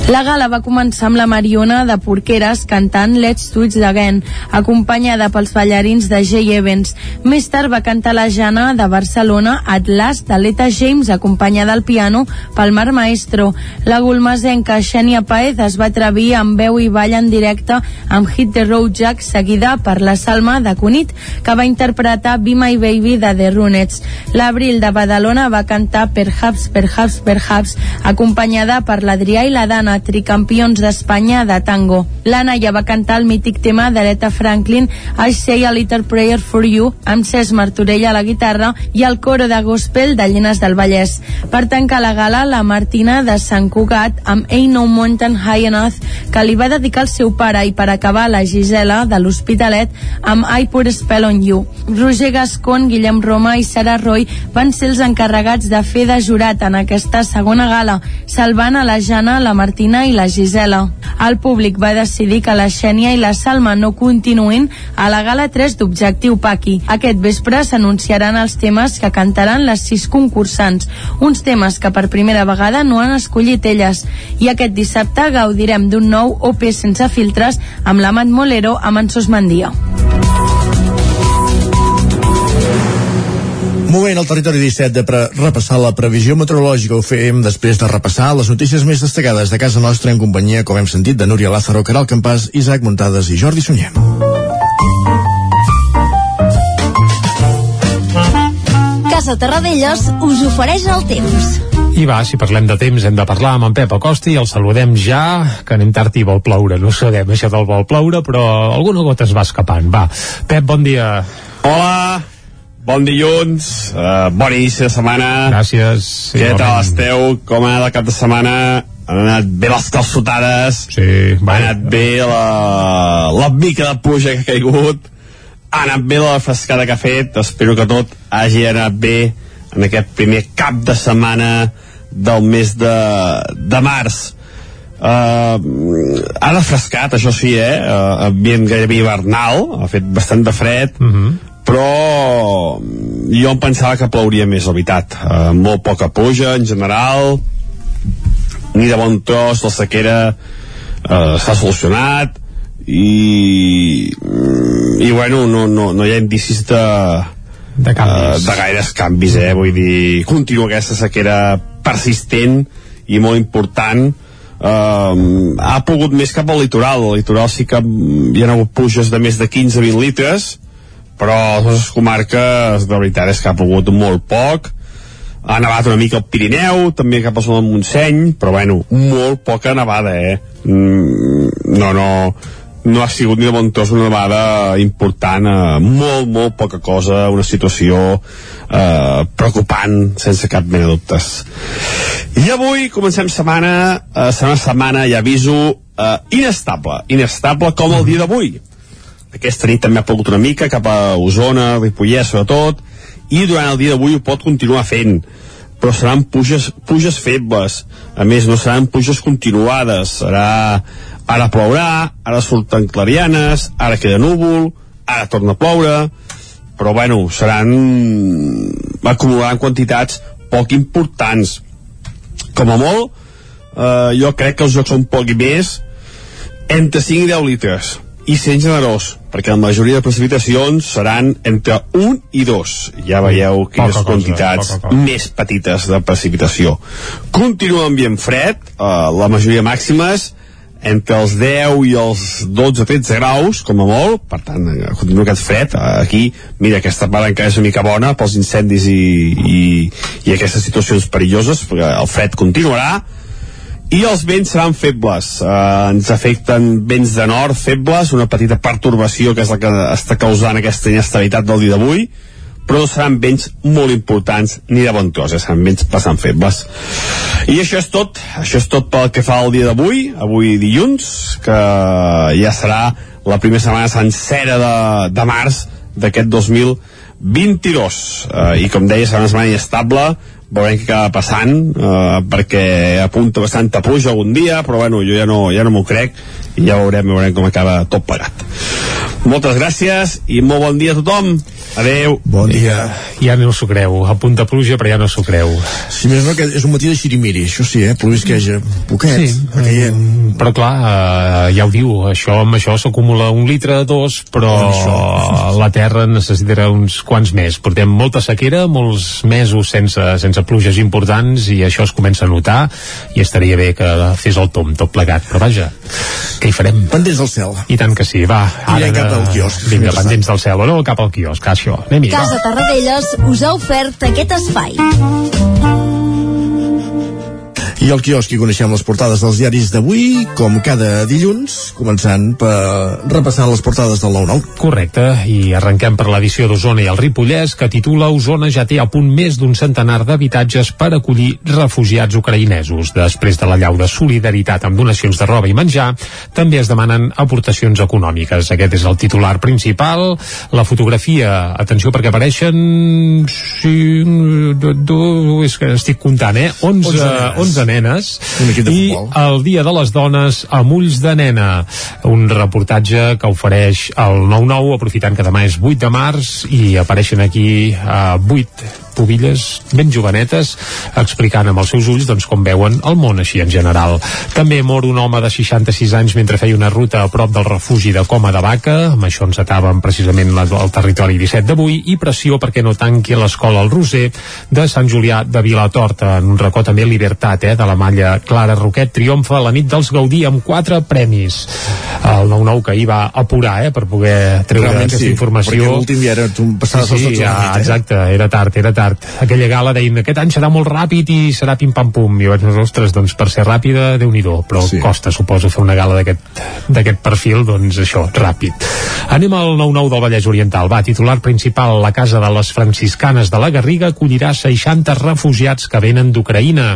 La gala va començar amb la Mariona de Porqueres cantant Let's Do It Again, acompanyada pels ballarins de Jay Evans. Més tard va cantar la Jana de Barcelona Atlas de l'Eta James, acompanyada al piano pel Mar Maestro. La gulmasenca Xènia Paez es va atrevir amb veu i ball en directe amb Hit the Road Jack, seguida per la Salma de Cunit, que va interpretar Be My Baby de The Runettes. L'Abril de Badalona va cantar Perhaps, Perhaps, Perhaps, acompanyada per l'Adrià i la Dana, tricampions d'Espanya de tango. L'Anna ja va cantar el mític tema d'Aretha Franklin I Say a Little Prayer for You amb Cesc Martorell a la guitarra i el coro de gospel de Llenes del Vallès. Per tancar la gala, la Martina de Sant Cugat amb Ain't No Mountain High Enough que li va dedicar al seu pare i per acabar la Gisela de l'Hospitalet amb I Put Spell on You. Roger Gascon, Guillem Roma i Sara Roy van ser els encarregats de fer de jurat en aquesta segona gala, salvant a la Jana, la Martina i la Gisela. El públic va decidir que la Xènia i la Salma no continuïn a la gala 3 d'Objectiu Paqui. Aquest vespre s'anunciaran els temes que cantaran les sis concursants, uns temes que per primera vegada no han escollit elles. I aquest dissabte gaudirem d'un nou OP sense filtres amb l'Amat Molero amb en Sos Mandia. Moment al territori 17 de pre repassar la previsió meteorològica. Ho fem després de repassar les notícies més destacades de casa nostra en companyia, com hem sentit, de Núria Lázaro, Caral Campàs, Isaac Muntades i Jordi Sunyer. Casa Terradellos us ofereix el temps. I va, si parlem de temps, hem de parlar amb en Pep Acosta i el saludem ja, que anem tard i vol ploure. No sabem això del vol ploure, però alguna gota es va escapant. Va, Pep, bon dia. Hola, bon dilluns, uh, bon inici de setmana. Gràcies. Què tal esteu? Com ha anat el cap de setmana? Han anat bé les calçotades, sí, ha anat bé la, la mica de pluja que ha caigut, ha anat bé la frescada que ha fet, espero que tot hagi anat bé en aquest primer cap de setmana del mes de, de març. Uh, ha refrescat, això sí, eh? Uh, ambient gairebé hivernal, ha fet bastant de fred, uh -huh. Però jo em pensava que plouria més, la veritat. Uh, molt poca pluja, en general, ni de bon tros, la sequera uh, s'ha solucionat, i, i bueno, no, no, no hi ha indicis de, de, canvis. uh, de gaires canvis, eh? vull dir, continua aquesta sequera persistent i molt important eh, ha pogut més cap al litoral al litoral sí que hi ha hagut pluges de més de 15-20 litres però les comarques de veritat és que ha pogut molt poc ha nevat una mica al Pirineu, també cap a zona del Montseny, però bueno, molt poca nevada, eh? Mm, no, no, no ha sigut ni de bon tros una nevada important, eh, molt, molt poca cosa, una situació eh, preocupant, sense cap mena de dubtes. I avui comencem setmana, eh, serà una setmana, ja aviso, eh, inestable, inestable com el dia d'avui. Aquesta nit també ha plogut una mica cap a Osona, Ripollès sobretot, i durant el dia d'avui ho pot continuar fent però seran puges, puges febles. A més no seran puges continuades. Serà ara plourà ara surten clarianes ara queda núvol ara torna a ploure però bueno, seran acumularan quantitats poc importants. Com a molt eh, jo crec que els jocs són poc i més entre 5 i 10 litres i sent generós, perquè la majoria de precipitacions seran entre 1 i 2. Ja veieu quines Poca cosa, quantitats poca cosa. més petites de precipitació. Continua ambient fred, eh, la majoria màximes entre els 10 i els 12-13 graus, com a molt, per tant, eh, continua aquest fred. Eh, Aquí, mira, aquesta part encara és una mica bona pels incendis i, i, i aquestes situacions perilloses, perquè el fred continuarà, i els vents seran febles. Eh, ens afecten vents de nord febles, una petita pertorbació que és la que està causant aquesta inestabilitat del dia d'avui però no seran vents molt importants ni de bon tros, eh? seran vents bastant febles. I això és tot. Això és tot pel que fa al dia d'avui avui dilluns, que ja serà la primera setmana sencera de, de març d'aquest 2022 eh, i com deia serà una setmana inestable veurem què acaba passant eh, perquè apunta bastanta pluja algun dia però bueno, jo ja no, ja no m'ho crec i ja veurem, veurem com acaba tot plegat. Moltes gràcies i molt bon dia a tothom adeu bon dia Ja no s'ho creu, a punta pluja però ja no s'ho creu. si més no que és un matí de xirimiri això sí, eh, plovisqueja poquet Sí, caient. Però clar, eh, ja ho diu, això amb això s'acumula un litre, dos, però la Terra necessitarà uns quants més. Portem molta sequera, molts mesos sense, sense pluges importants i això es comença a notar i estaria bé que fes el tom tot plegat. Però vaja, què hi farem? Pendents del cel. I tant que sí, va. Anirem cap al quiosc. Vinga, pendents del cel, o no? Cap al quiosc, això. Anem-hi. Casa Tarradellas us ha ofert aquest espai. I al quiosc hi coneixem les portades dels diaris d'avui, com cada dilluns, començant per repassar les portades del 9-9. Correcte, i arrenquem per l'edició d'Osona i el Ripollès, que titula Osona ja té a punt més d'un centenar d'habitatges per acollir refugiats ucraïnesos. Després de la llau de solidaritat amb donacions de roba i menjar, també es demanen aportacions econòmiques. Aquest és el titular principal. La fotografia, atenció perquè apareixen... Sí, do, do, és que estic comptant, eh? 11, 11 nenes, 11 nenes i el Dia de les Dones amb ulls de nena. Un reportatge que ofereix el 9-9 aprofitant que demà és 8 de març i apareixen aquí uh, 8 pubilles ben jovenetes explicant amb els seus ulls doncs, com veuen el món així en general. També mor un home de 66 anys mentre feia una ruta a prop del refugi de Coma de Vaca, amb això ens ataven precisament el territori 17 d'avui, i pressió perquè no tanqui l'escola al Roser de Sant Julià de Vilatorta. En un racó també Libertat, eh, de la malla Clara Roquet, triomfa la nit dels Gaudí amb quatre premis. El 9-9 que ahir va apurar eh, per poder treure Realment aquesta sí, informació. perquè l'últim ja era un passades sí, sí, 12 de la ja, nit, eh? exacte, era tard, era tard. Aquella gala deien, aquest any serà molt ràpid i serà pim-pam-pum. I vaig dir, ostres, doncs per ser ràpida, déu nhi però sí. costa, suposo, fer una gala d'aquest perfil, doncs això, ràpid. Anem al 9-9 del Vallès Oriental. Va, titular principal, la Casa de les Franciscanes de la Garriga acollirà 60 refugiats que venen d'Ucraïna.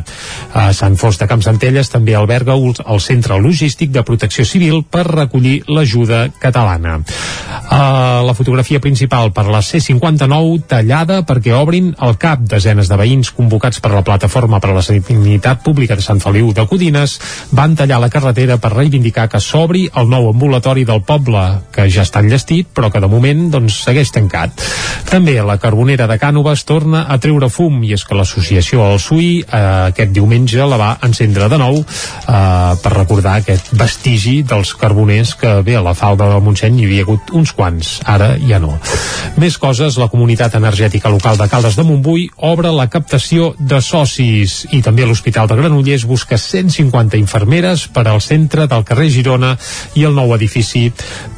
A Sant Fost de Campsentelles també alberga el Centre Logístic de Protecció Civil per recollir l'ajuda catalana. Uh, la fotografia principal per la C59 tallada perquè obrin el CAP. Desenes de veïns convocats per la Plataforma per a la Sanitat Pública de Sant Feliu de Codines van tallar la carretera per reivindicar que s'obri el nou ambulatori del poble, que ja està enllestit, però que de moment doncs, segueix tancat. També la Carbonera de Cànoves torna a treure fum, i és que l'associació El Sui eh, aquest diumenge la va encendre de nou eh, per recordar aquest vestigi dels carboners que bé, a la falda del Montseny hi havia hagut uns quants. Ara ja no. Més coses, la comunitat energètica local de Caldes de Montbui obre la captació de socis. I també l'Hospital de Granollers busca 150 infermeres per al centre del carrer Girona i el nou edifici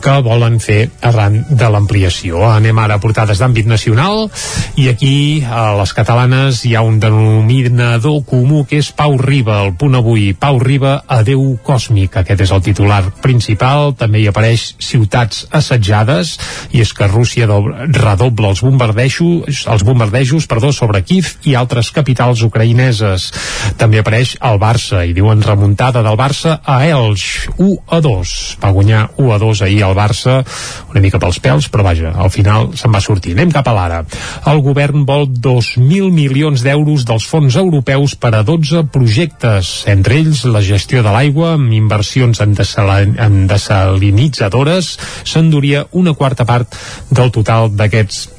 que volen fer arran de l'ampliació. Anem ara a portades d'àmbit nacional. I aquí a les catalanes hi ha un denominador comú que és Pau Riba, el punt avui. Pau Riba, adeu còsmic. Aquest és el titular principal, també hi apareix ciutats assetjades i és que Rússia redobla els bombardejos, els bombardejos perdó, sobre Kiev i altres capitals ucraïneses. També apareix el Barça i diuen remuntada del Barça a Elx, 1 a 2. Va guanyar 1 a 2 ahir el Barça, una mica pels pèls, però vaja, al final se'n va sortir. Anem cap a l'ara. El govern vol 2.000 milions d'euros dels fons europeus per a 12 projectes, entre ells la gestió de l'aigua amb inversions en, en desalinitzadores s'enduria una quarta part del total d'aquests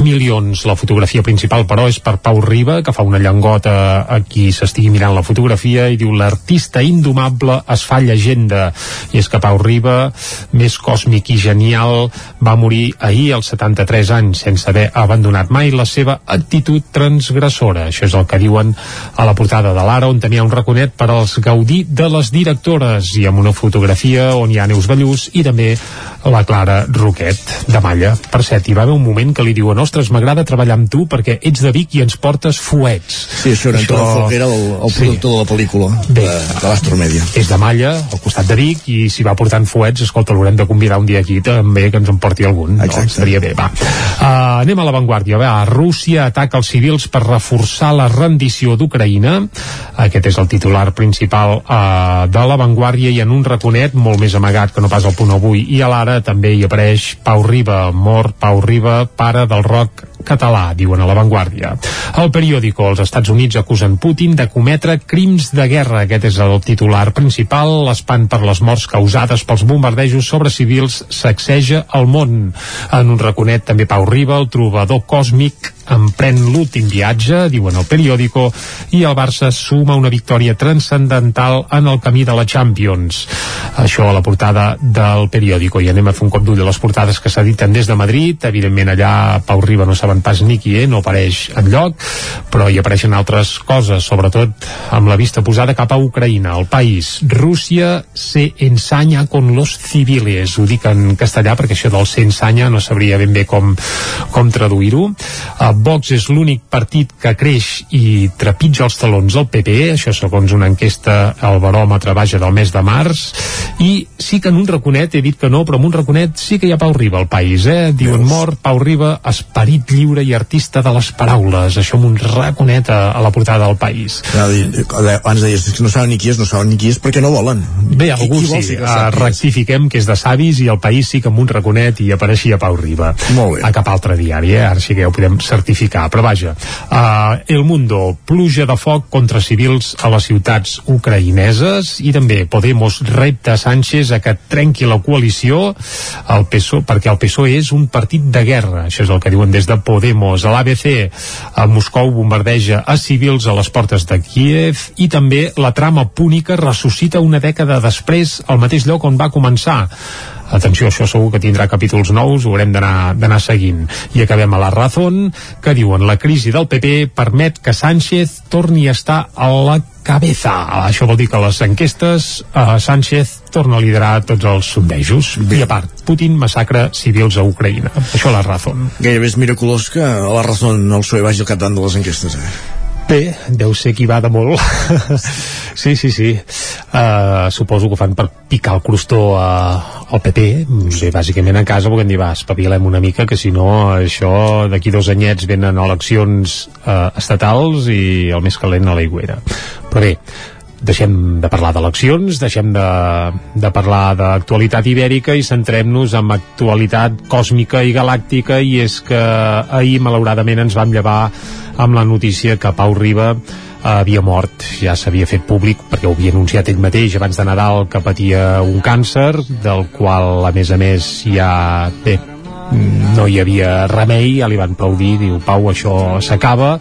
milions. La fotografia principal, però, és per Pau Riba, que fa una llangota a qui s'estigui mirant la fotografia i diu l'artista indomable es fa llegenda. I és que Pau Riba, més còsmic i genial, va morir ahir als 73 anys sense haver abandonat mai la seva actitud transgressora. Això és el que diuen a la portada de l'Ara, on tenia un raconet per als gaudir de les directores i amb una fotografia on hi ha Neus Ballús i també la Clara Roquet de Malla. Per cert, hi va haver un moment que li diuen ostres, m'agrada treballar amb tu perquè ets de Vic i ens portes fuets. Sí, això era Això... Folguera, el, el sí. productor de la pel·lícula Bé, de, de l'Astromedia. És de Malla, al costat de Vic, i si va portant fuets, escolta, l'haurem de convidar un dia aquí també que ens en porti algun. Exacte. No? Estaria bé, va. Uh, anem a l'avantguàrdia. Va, Rússia ataca els civils per reforçar la rendició d'Ucraïna. Aquest és el titular principal uh, de l'avantguàrdia i en un raconet molt més amagat que no pas el punt avui i a l'ara també hi apareix Pau Riba, mort Pau Riba, pare del rock català, diuen a l'avantguàrdia. El periòdico, els Estats Units acusen Putin de cometre crims de guerra. Aquest és el titular principal. L'espant per les morts causades pels bombardejos sobre civils sacseja el món. En un raconet també Pau Riba, el trobador còsmic, emprèn l'últim viatge, diuen el periòdico, i el Barça suma una victòria transcendental en el camí de la Champions. Això a la portada del periòdico. I anem a fer un cop d'ull a les portades que s'editen des de Madrid. Evidentment allà Pau Riba no saben pas ni qui és, no apareix en lloc, però hi apareixen altres coses, sobretot amb la vista posada cap a Ucraïna, el país. Rússia se ensanya con los civiles. Ho dic en castellà perquè això del se ensanya no sabria ben bé com, com traduir-ho. Uh, Vox és l'únic partit que creix i trepitja els talons al PP, això segons una enquesta al baròmetre vaja del mes de març, i sí que en un raconet, he dit que no, però en un raconet sí que hi ha Pau Riba al país, eh? Diuen mort, Pau Riba, esperit lliure i artista de les paraules, això amb un raconet a, a la portada del país. Abans deies que no saben ni qui és, no saben ni qui és perquè no volen. Bé, algú qui, qui sí, uh, rectifiquem que és de savis i el país sí que amb un raconet i apareixia Pau Riba. Molt bé. A cap altre diari, eh? Ara sí que ja ho podem certificar, però vaja uh, El Mundo, pluja de foc contra civils a les ciutats ucraïneses i també Podemos repta Sánchez a que trenqui la coalició el PSOE, perquè el PSOE és un partit de guerra, això és el que diuen des de Podemos, l'ABC a Moscou bombardeja a civils a les portes de Kiev i també la trama púnica ressuscita una dècada després al mateix lloc on va començar atenció, això segur que tindrà capítols nous, ho haurem d'anar seguint. I acabem a la Razón, que diuen la crisi del PP permet que Sánchez torni a estar a la cabeza. Això vol dir que les enquestes eh, Sánchez torna a liderar tots els sondejos. Bé. I a part, Putin massacra civils a Ucraïna. Això a la Razón. Gairebé és miraculós que a la Razón el PSOE vagi al capdant de les enquestes, eh? Bé, deu ser qui va de molt. sí, sí, sí. Uh, suposo que ho fan per picar el crostó a, al PP. Bé, bàsicament a casa perquè dir, va, espavilem una mica, que si no, això d'aquí dos anyets venen eleccions uh, estatals i el més calent a l'aigüera. Però bé, deixem de parlar d'eleccions, deixem de, de parlar d'actualitat ibèrica i centrem-nos en actualitat còsmica i galàctica i és que ahir malauradament ens vam llevar amb la notícia que Pau Riba eh, havia mort, ja s'havia fet públic perquè ho havia anunciat ell mateix abans de Nadal que patia un càncer del qual a més a més ja bé, no hi havia remei, ja li van aplaudir diu Pau això s'acaba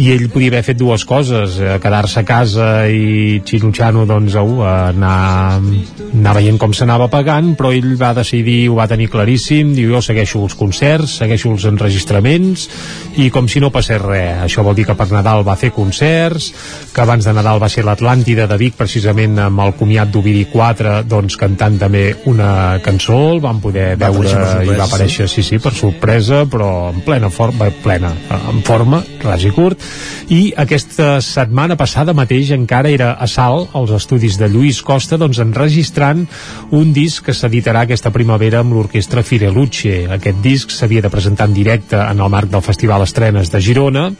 i ell podia haver fet dues coses eh, quedar-se a casa i xinutxano doncs au, anar, anar veient com s'anava pagant però ell va decidir, ho va tenir claríssim diu jo segueixo els concerts, segueixo els enregistraments i com si no passés res això vol dir que per Nadal va fer concerts que abans de Nadal va ser l'Atlàntida de Vic precisament amb el comiat d'Ovidi 4 doncs cantant també una cançó el van poder Va veure i va aparèixer, sí, sí, per sorpresa però en plena forma, plena, en forma ras i curt i aquesta setmana passada mateix encara era a Salt, als estudis de Lluís Costa, doncs enregistrant un disc que s'editarà aquesta primavera amb l'orquestra Fireluce. Aquest disc s'havia de presentar en directe en el marc del Festival Estrenes de Girona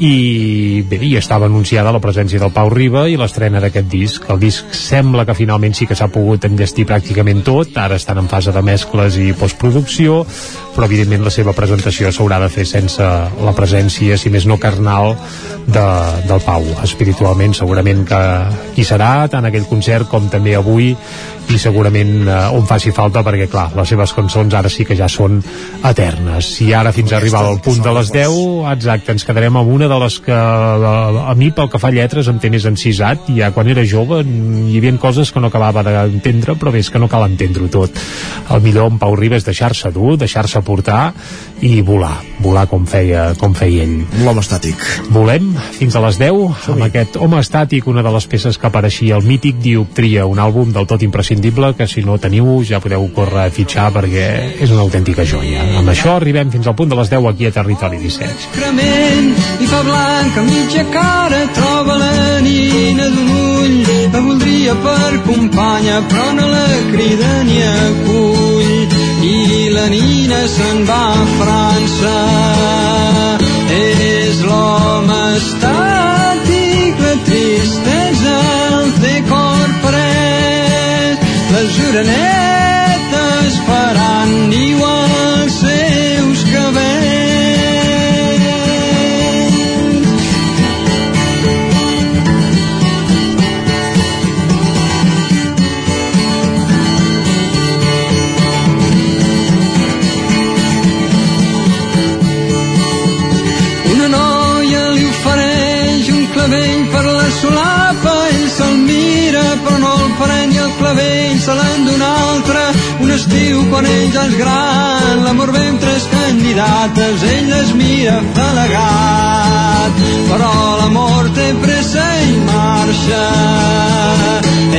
i bé, hi estava anunciada la presència del Pau Riba i l'estrena d'aquest disc. El disc sembla que finalment sí que s'ha pogut enllestir pràcticament tot, ara estan en fase de mescles i postproducció, però evidentment la seva presentació s'haurà de fer sense la presència, si més no carnal, de, del Pau. Espiritualment segurament que hi serà, tant aquell concert com també avui, i segurament eh, on faci falta perquè clar, les seves cançons ara sí que ja són eternes. I ara fins a arribar al punt de les 10, exacte, ens quedarem amb una de les que a, a mi pel que fa a lletres em té més encisat, ja quan era jove hi havia coses que no acabava d'entendre però bé, és que no cal entendre-ho tot. El millor en Pau Riba és deixar-se dur, deixar-se portar i volar, volar com feia, com feia ell. L'home estàtic. Volem fins a les 10 amb aquest home estàtic, una de les peces que apareixia el mític Dioptria, un àlbum del tot imprescindible que si no teniu ja podeu córrer a fitxar perquè és una autèntica joia. Amb això arribem fins al punt de les 10 aquí a Territori 17. crement i fa blanca mitja cara troba la nina d'un ull la voldria per companya però no la crida ni acull i la nina se'n va a França és l'home les orenetes estiu quan ell ja és gran, l'amor ve amb tres candidates, ell les mira falagat, però l'amor té pressa i marxa.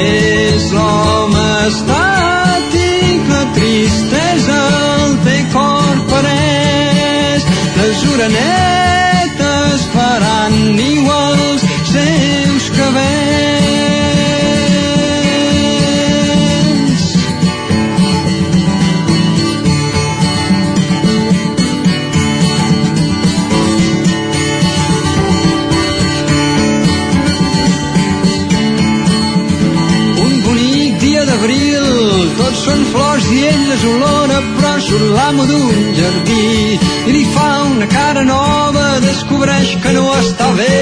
És l'home estàtic, la tristesa el té cor parès, les orenetes faran niu l'amo d'un jardí. I li fa una cara nova, descobreix que no està bé.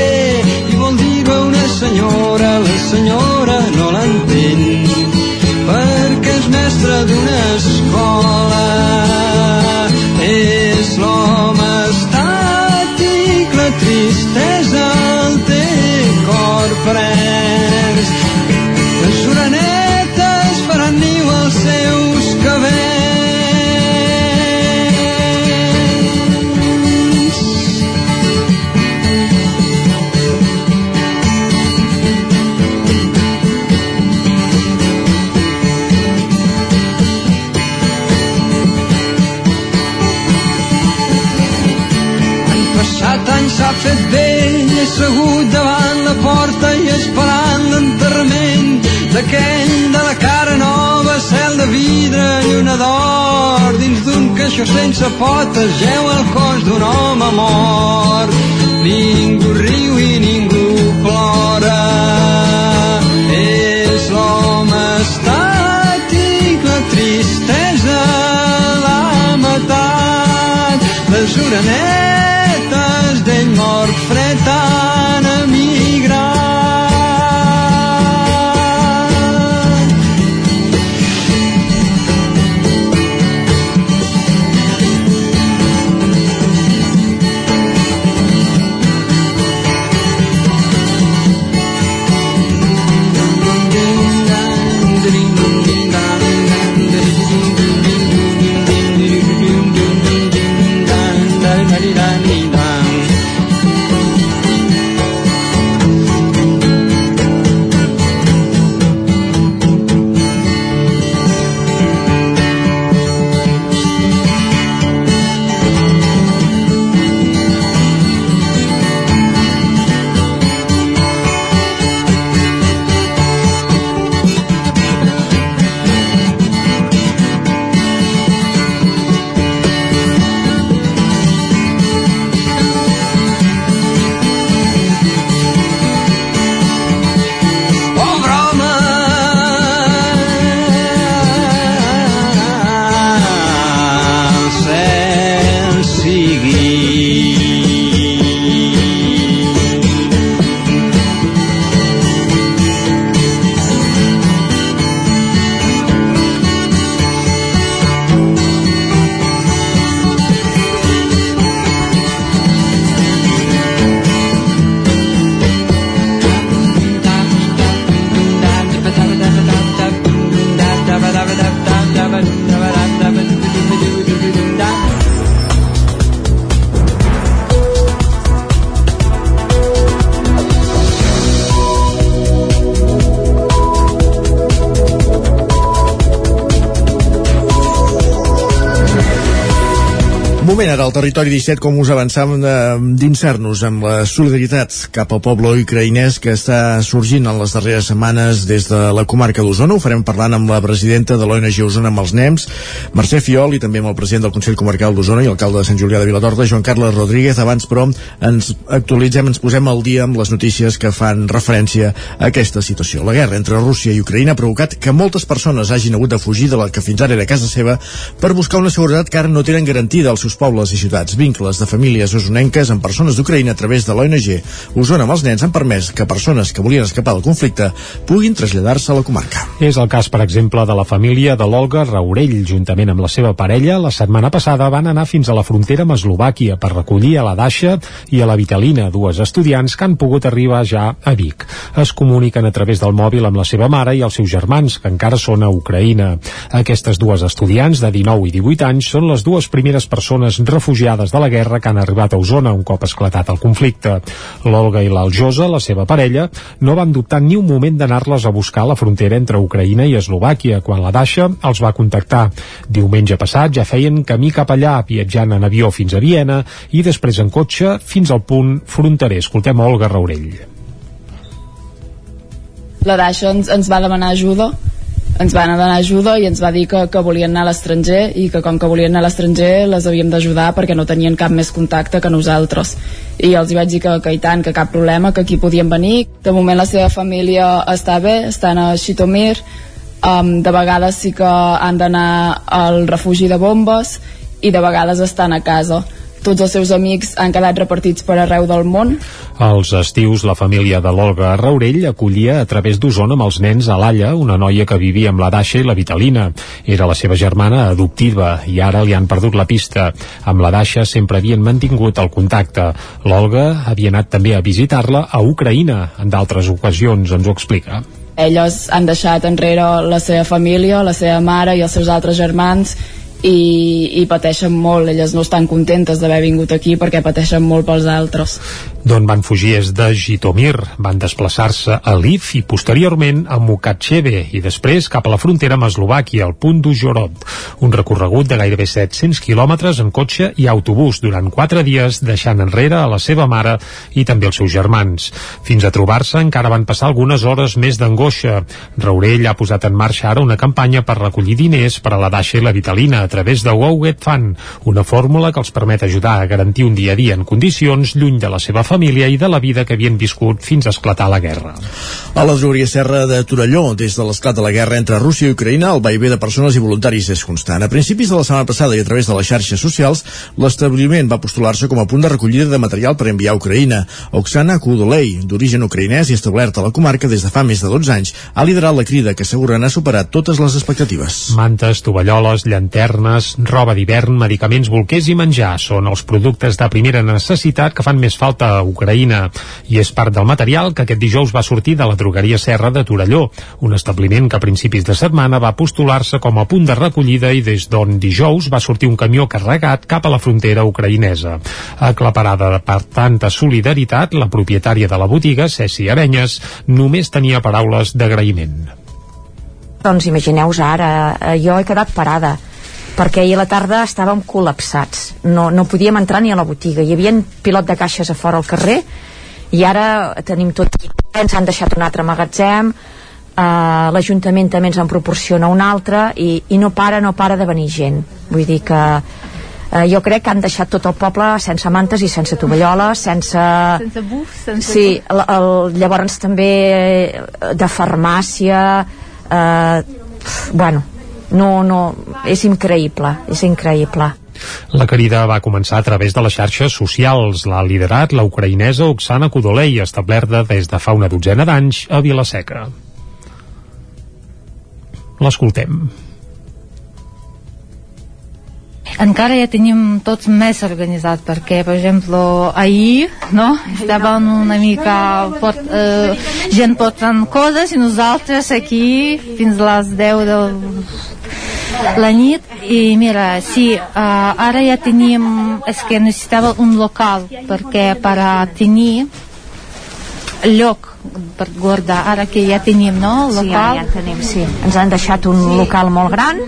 I vol dir-ho a una senyora, la senyora no l'entén perquè és mestre d'una escola caixó sense potes, geu el cos d'un home mort. Ningú riu i ningú plora, és l'home estàtic, la tristesa l'ha matat, les orenetes d'ell mort fred territori 17, com us avançàvem, d'insar-nos amb la solidaritat cap al poble ucraïnès que està sorgint en les darreres setmanes des de la comarca d'Osona. Ho farem parlant amb la presidenta de l'ONG Osona amb els NEMS, Mercè Fiol, i també amb el president del Consell Comarcal d'Osona i alcalde de Sant Julià de Vilatorta, Joan Carles Rodríguez. Abans, però, ens actualitzem, ens posem al dia amb les notícies que fan referència a aquesta situació. La guerra entre Rússia i Ucraïna ha provocat que moltes persones hagin hagut de fugir de la que fins ara era casa seva per buscar una seguretat que ara no tenen garantida als seus pobles i ciutats. Vincles de famílies osonenques amb persones d'Ucraïna a través de l'ONG Osona amb els nens han permès que persones que volien escapar del conflicte puguin traslladar-se a la comarca. És el cas, per exemple, de la família de l'Olga Raurell. Juntament amb la seva parella, la setmana passada van anar fins a la frontera amb Eslovàquia per recollir a la Dasha i a la Vitalina, dues estudiants que han pogut arribar ja a Vic. Es comuniquen a través del mòbil amb la seva mare i els seus germans, que encara són a Ucraïna. Aquestes dues estudiants de 19 i 18 anys són les dues primeres persones persones refugiades de la guerra que han arribat a Osona un cop esclatat el conflicte. L'Olga i l'Aljosa, la seva parella, no van dubtar ni un moment d'anar-les a buscar a la frontera entre Ucraïna i Eslovàquia, quan la Dasha els va contactar. Diumenge passat ja feien camí cap allà, viatjant en avió fins a Viena i després en cotxe fins al punt fronterer. Escoltem Olga Raurell. La Dasha ens, ens va demanar ajuda ens van donar ajuda i ens va dir que, que volien anar a l'estranger i que com que volien anar a l'estranger les havíem d'ajudar perquè no tenien cap més contacte que nosaltres. I els vaig dir que, que i tant, que cap problema que aquí podien venir, de moment la seva família està bé, estan a Xitomir. Um, de vegades sí que han d'anar al refugi de bombes i de vegades estan a casa tots els seus amics han quedat repartits per arreu del món. Als estius, la família de l'Olga Raurell acollia a través d'Osona amb els nens a l'Alla, una noia que vivia amb la Dasha i la Vitalina. Era la seva germana adoptiva i ara li han perdut la pista. Amb la Dasha sempre havien mantingut el contacte. L'Olga havia anat també a visitar-la a Ucraïna en d'altres ocasions, ens ho explica. Elles han deixat enrere la seva família, la seva mare i els seus altres germans i, i pateixen molt, elles no estan contentes d'haver vingut aquí perquè pateixen molt pels altres. D'on van fugir és de Jitomir, van desplaçar-se a Liv i posteriorment a Mukatxeve i després cap a la frontera amb Eslovàquia, al punt d'Ujorod. Un recorregut de gairebé 700 quilòmetres en cotxe i autobús durant 4 dies, deixant enrere a la seva mare i també els seus germans. Fins a trobar-se encara van passar algunes hores més d'angoixa. Raurell ha posat en marxa ara una campanya per recollir diners per a la Dasha i la Vitalina a través de Wow Get Fun, una fórmula que els permet ajudar a garantir un dia a dia en condicions lluny de la seva família i de la vida que havien viscut fins a esclatar la guerra. A la Glòria Serra de Torelló, des de l'esclat de la guerra entre Rússia i Ucraïna, el vaivé de persones i voluntaris és constant. A principis de la setmana passada i a través de les xarxes socials, l'establiment va postular-se com a punt de recollida de material per enviar a Ucraïna. Oksana Kudolei, d'origen ucraïnès i establerta a la comarca des de fa més de 12 anys, ha liderat la crida que asseguren ha superat totes les expectatives. Mantes, tovalloles, llanternes, roba d'hivern, medicaments, bolquers i menjar són els productes de primera necessitat que fan més falta a Ucraïna i és part del material que aquest dijous va sortir de la drogueria Serra de Torelló, un establiment que a principis de setmana va postular-se com a punt de recollida i des d'on dijous va sortir un camió carregat cap a la frontera ucraïnesa. Aclaparada per tanta solidaritat, la propietària de la botiga, Ceci Arenyes, només tenia paraules d'agraïment. Doncs imagineu-vos ara, eh, jo he quedat parada perquè ahir a la tarda estàvem col·lapsats. No, no podíem entrar ni a la botiga. Hi havia pilot de caixes a fora al carrer i ara tenim tot ens han deixat un altre magatzem uh, l'Ajuntament també ens en proporciona un altre i, i no para, no para de venir gent. Vull dir que uh, jo crec que han deixat tot el poble sense mantes i sense tovalloles, sense... Sense buf, sense... Sí, el, el, llavors també de farmàcia, eh, bueno, no, no, és increïble, és increïble. La crida va començar a través de les xarxes socials. L'ha liderat la ucraïnesa Oksana Kudolei, establerta des de fa una dotzena d'anys a Vilaseca. L'escoltem encara ja tenim tots més organitzat perquè, per exemple, ahir no? estaven una mica pot, eh, gent portant coses i nosaltres aquí fins a les 10 de la nit i mira, sí, uh, ara ja tenim és que necessitava un local perquè per a tenir lloc per guardar, ara que ja tenim, no? El Sí, local. ara ja en tenim, sí. Ens han deixat un sí. local molt gran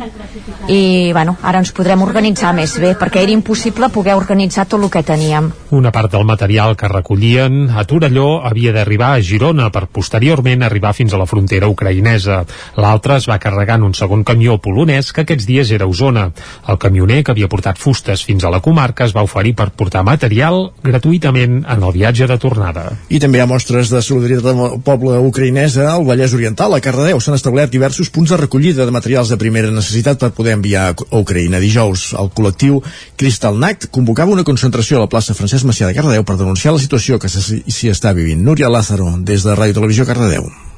i, bueno, ara ens podrem organitzar més bé, perquè era impossible poder organitzar tot el que teníem. Una part del material que recollien a Torelló havia d'arribar a Girona per posteriorment arribar fins a la frontera ucraïnesa. L'altre es va carregar en un segon camió polonès que aquests dies era a Osona. El camioner que havia portat fustes fins a la comarca es va oferir per portar material gratuïtament en el viatge de tornada. I també hi ha mostres de solidaritat poble ucraïnès al Vallès Oriental. A Cardedeu s'han establert diversos punts de recollida de materials de primera necessitat per poder enviar a Ucraïna. Dijous, el col·lectiu Crystal Nact convocava una concentració a la plaça Francesc Macià de Cardedeu per denunciar la situació que s'hi està vivint. Núria Lázaro, des de Ràdio Televisió Cardedeu.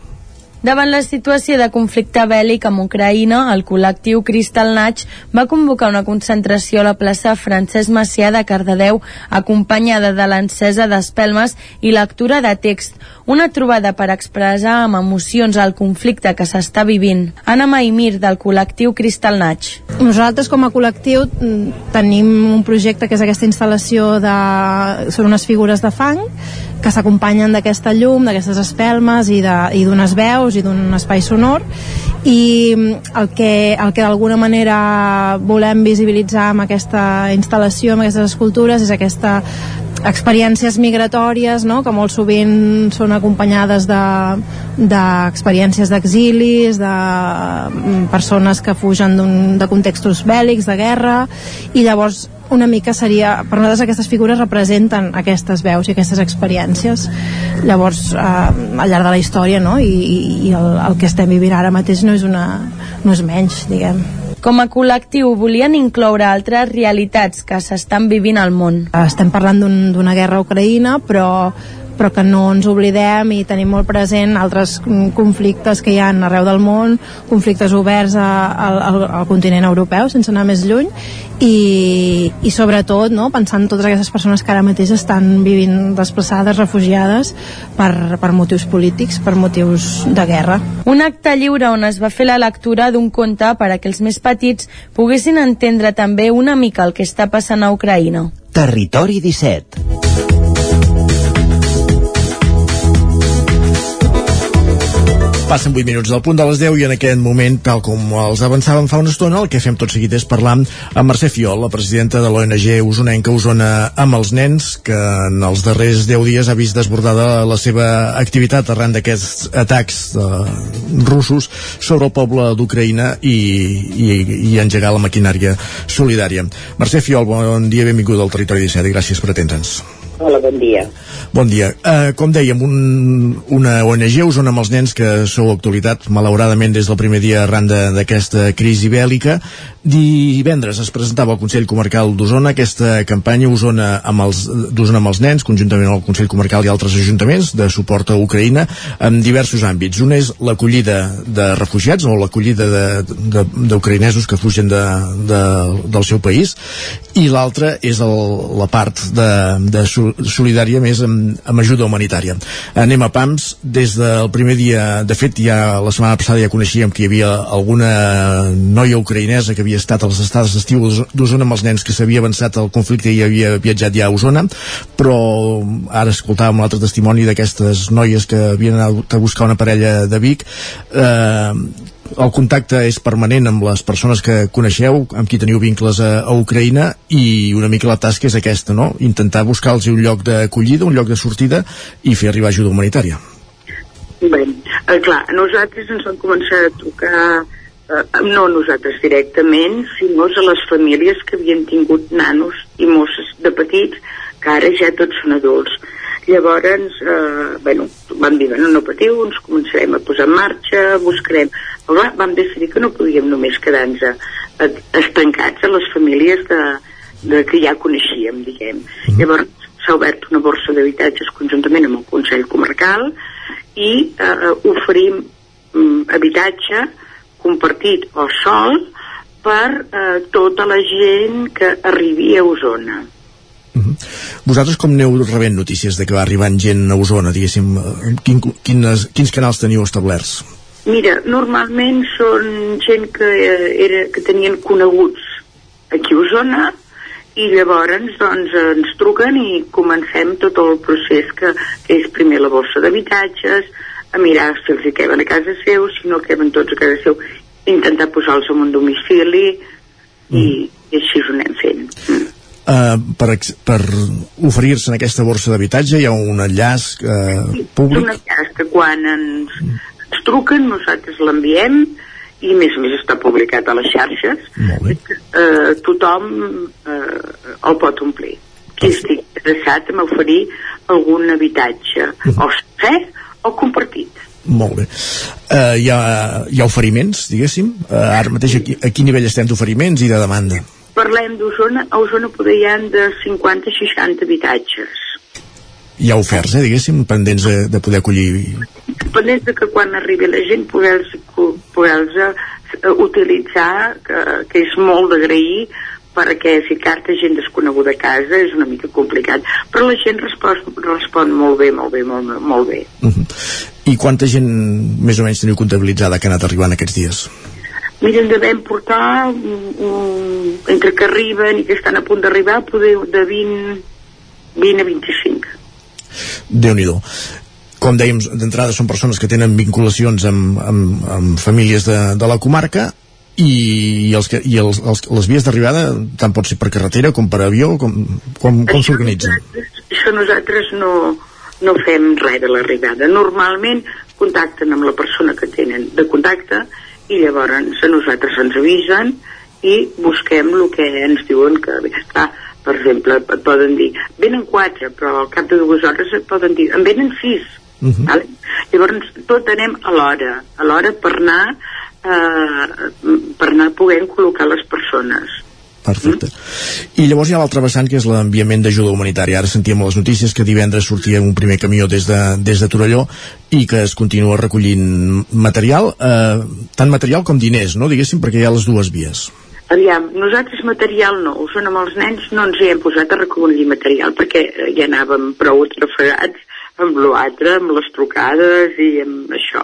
Davant la situació de conflicte bèl·lic amb Ucraïna, el col·lectiu Crystal Natch va convocar una concentració a la plaça Francesc Macià de Cardedeu, acompanyada de l'encesa d'espelmes i lectura de text. Una trobada per expressar amb emocions el conflicte que s'està vivint. Anna Maimir, del col·lectiu Crystal Natch. Nosaltres com a col·lectiu mm, tenim un projecte que és aquesta instal·lació de... són unes figures de fang que s'acompanyen d'aquesta llum, d'aquestes espelmes i d'unes veus i d'un espai sonor i mm, el que, el que d'alguna manera volem visibilitzar amb aquesta instal·lació, amb aquestes escultures és aquesta experiències migratòries no? que molt sovint són acompanyades de- d'experiències de, d'exilis de mm, persones que fugen de contextos bèl·lics, de guerra i llavors una mica seria, per nosaltres aquestes figures representen aquestes veus i aquestes experiències llavors eh, al llarg de la història no? I, i, el, el que estem vivint ara mateix no és, una, no és menys diguem Com a col·lectiu volien incloure altres realitats que s'estan vivint al món. estem parlant d'un- d'una guerra a Ucraïna però però que no ens oblidem i tenim molt present altres mm, conflictes que hi ha arreu del món, conflictes oberts a, al, al, al continent europeu, sense anar més lluny, i, i sobretot no, pensant en totes aquestes persones que ara mateix estan vivint desplaçades, refugiades, per, per motius polítics, per motius de guerra. Un acte lliure on es va fer la lectura d'un conte per a que els més petits poguessin entendre també una mica el que està passant a Ucraïna. Territori 17. Passen 8 minuts del punt de les 10 i en aquest moment, tal com els avançàvem fa una estona, el que fem tot seguit és parlar amb Mercè Fiol, la presidenta de l'ONG Usonenca Osona amb els nens, que en els darrers 10 dies ha vist desbordada la seva activitat arran d'aquests atacs eh, russos sobre el poble d'Ucraïna i, i, i engegar la maquinària solidària. Mercè Fiol, bon dia, benvinguda al Territori 17 i gràcies per atendre'ns. Hola, bon dia. Bon dia. Uh, com dèiem, un, una ONG Osona amb els nens que sou actualitat, malauradament des del primer dia arran d'aquesta crisi bèl·lica. Divendres es presentava al Consell Comarcal d'Osona aquesta campanya Osona amb els, d'Osona amb els nens, conjuntament amb el Consell Comarcal i altres ajuntaments de suport a Ucraïna, en diversos àmbits. Un és l'acollida de refugiats o l'acollida d'ucraïnesos que fugen de, de, del seu país i l'altre és el, la part de, de solidària més amb, amb ajuda humanitària. Anem a PAMS, des del primer dia, de fet ja la setmana passada ja coneixíem que hi havia alguna noia ucraïnesa que havia estat a les estades d'estiu d'Osona amb els nens que s'havia avançat el conflicte i havia viatjat ja a Osona, però ara escoltàvem un altre testimoni d'aquestes noies que havien anat a buscar una parella de Vic. Eh, el contacte és permanent amb les persones que coneixeu, amb qui teniu vincles a, a Ucraïna i una mica la tasca és aquesta, no? Intentar buscar-los un lloc d'acollida, un lloc de sortida i fer arribar ajuda humanitària. Bé, eh, clar, nosaltres ens van començar a trucar, eh, no nosaltres directament, sinó a les famílies que havien tingut nanos i mosses de petits, que ara ja tots són adults. Llavors, eh, bueno, vam dir, bueno, no patiu, ens començarem a posar en marxa, buscarem... Però clar, vam decidir que no podíem només quedar-nos estancats a les famílies de, de que ja coneixíem, diguem. Llavors, s'ha obert una borsa d'habitatges conjuntament amb el Consell Comarcal i eh, oferim mm, habitatge compartit o sol per eh, tota la gent que arribi a Osona. Vosaltres com aneu rebent notícies de que va arribant gent a Osona, diguéssim, eh, quin, quines, quins canals teniu establerts? Mira, normalment són gent que, eh, era, que tenien coneguts aquí a Osona i llavors doncs ens truquen i comencem tot el procés que, que és primer la bossa d'habitatges a mirar si els hi queben a casa seu si no queben tots a casa seu intentar posar-los en un domicili i, i així ho anem fent mm. Uh, per, per oferir-se en aquesta borsa d'habitatge hi ha un enllaç uh, És públic? una enllaç que quan ens, ens truquen nosaltres l'enviem i més a més està publicat a les xarxes eh, tothom eh, el pot omplir. Qui estigui interessat en oferir algun habitatge o sencer o compartit. Molt bé. Uh, hi, ha, hi ha oferiments diguéssim? Uh, ara mateix a, qui- a quin nivell estem d'oferiments i de demanda parlem d'Osona. A Osona poder hi ha de 50-60 habitatges. Hi ha oferts, eh, diguéssim, pendents de, de poder acollir pendents de que quan arribi la gent poder-los poder utilitzar que, que és molt d'agrair perquè ficar-te gent desconeguda a casa és una mica complicat. Però la gent respon, respon molt bé molt bé, molt, molt bé. I quanta gent més o menys teniu comptabilitzada que ha anat arribant aquests dies Mira, en devem portar un, un, entre que arriben i que estan a punt d'arribar poder de 20, 20 a 25 déu nhi com dèiem, d'entrada són persones que tenen vinculacions amb, amb, amb famílies de, de la comarca i, els que, i els, els, les vies d'arribada tant pot ser per carretera com per avió com, com, com s'organitzen. això nosaltres no, no fem res de l'arribada. Normalment contacten amb la persona que tenen de contacte i llavors a nosaltres ens avisen i busquem el que ens diuen que està. Per exemple, et poden dir, venen quatre, però al cap de dues hores et poden dir, en venen sis. Uh -huh. vale? Llavors, tot anem a l'hora, a l'hora per anar eh, per anar podent col·locar les persones. Perfecte. I llavors hi ha l'altre vessant que és l'enviament d'ajuda humanitària. Ara sentíem les notícies que divendres sortia un primer camió des de, des de Torelló i que es continua recollint material, eh, tant material com diners, no? Diguéssim, perquè hi ha les dues vies. Aviam, nosaltres material no, ho són amb els nens, no ens hi hem posat a recollir material perquè eh, ja anàvem prou atrafegats amb l'altre, amb les trucades i amb això.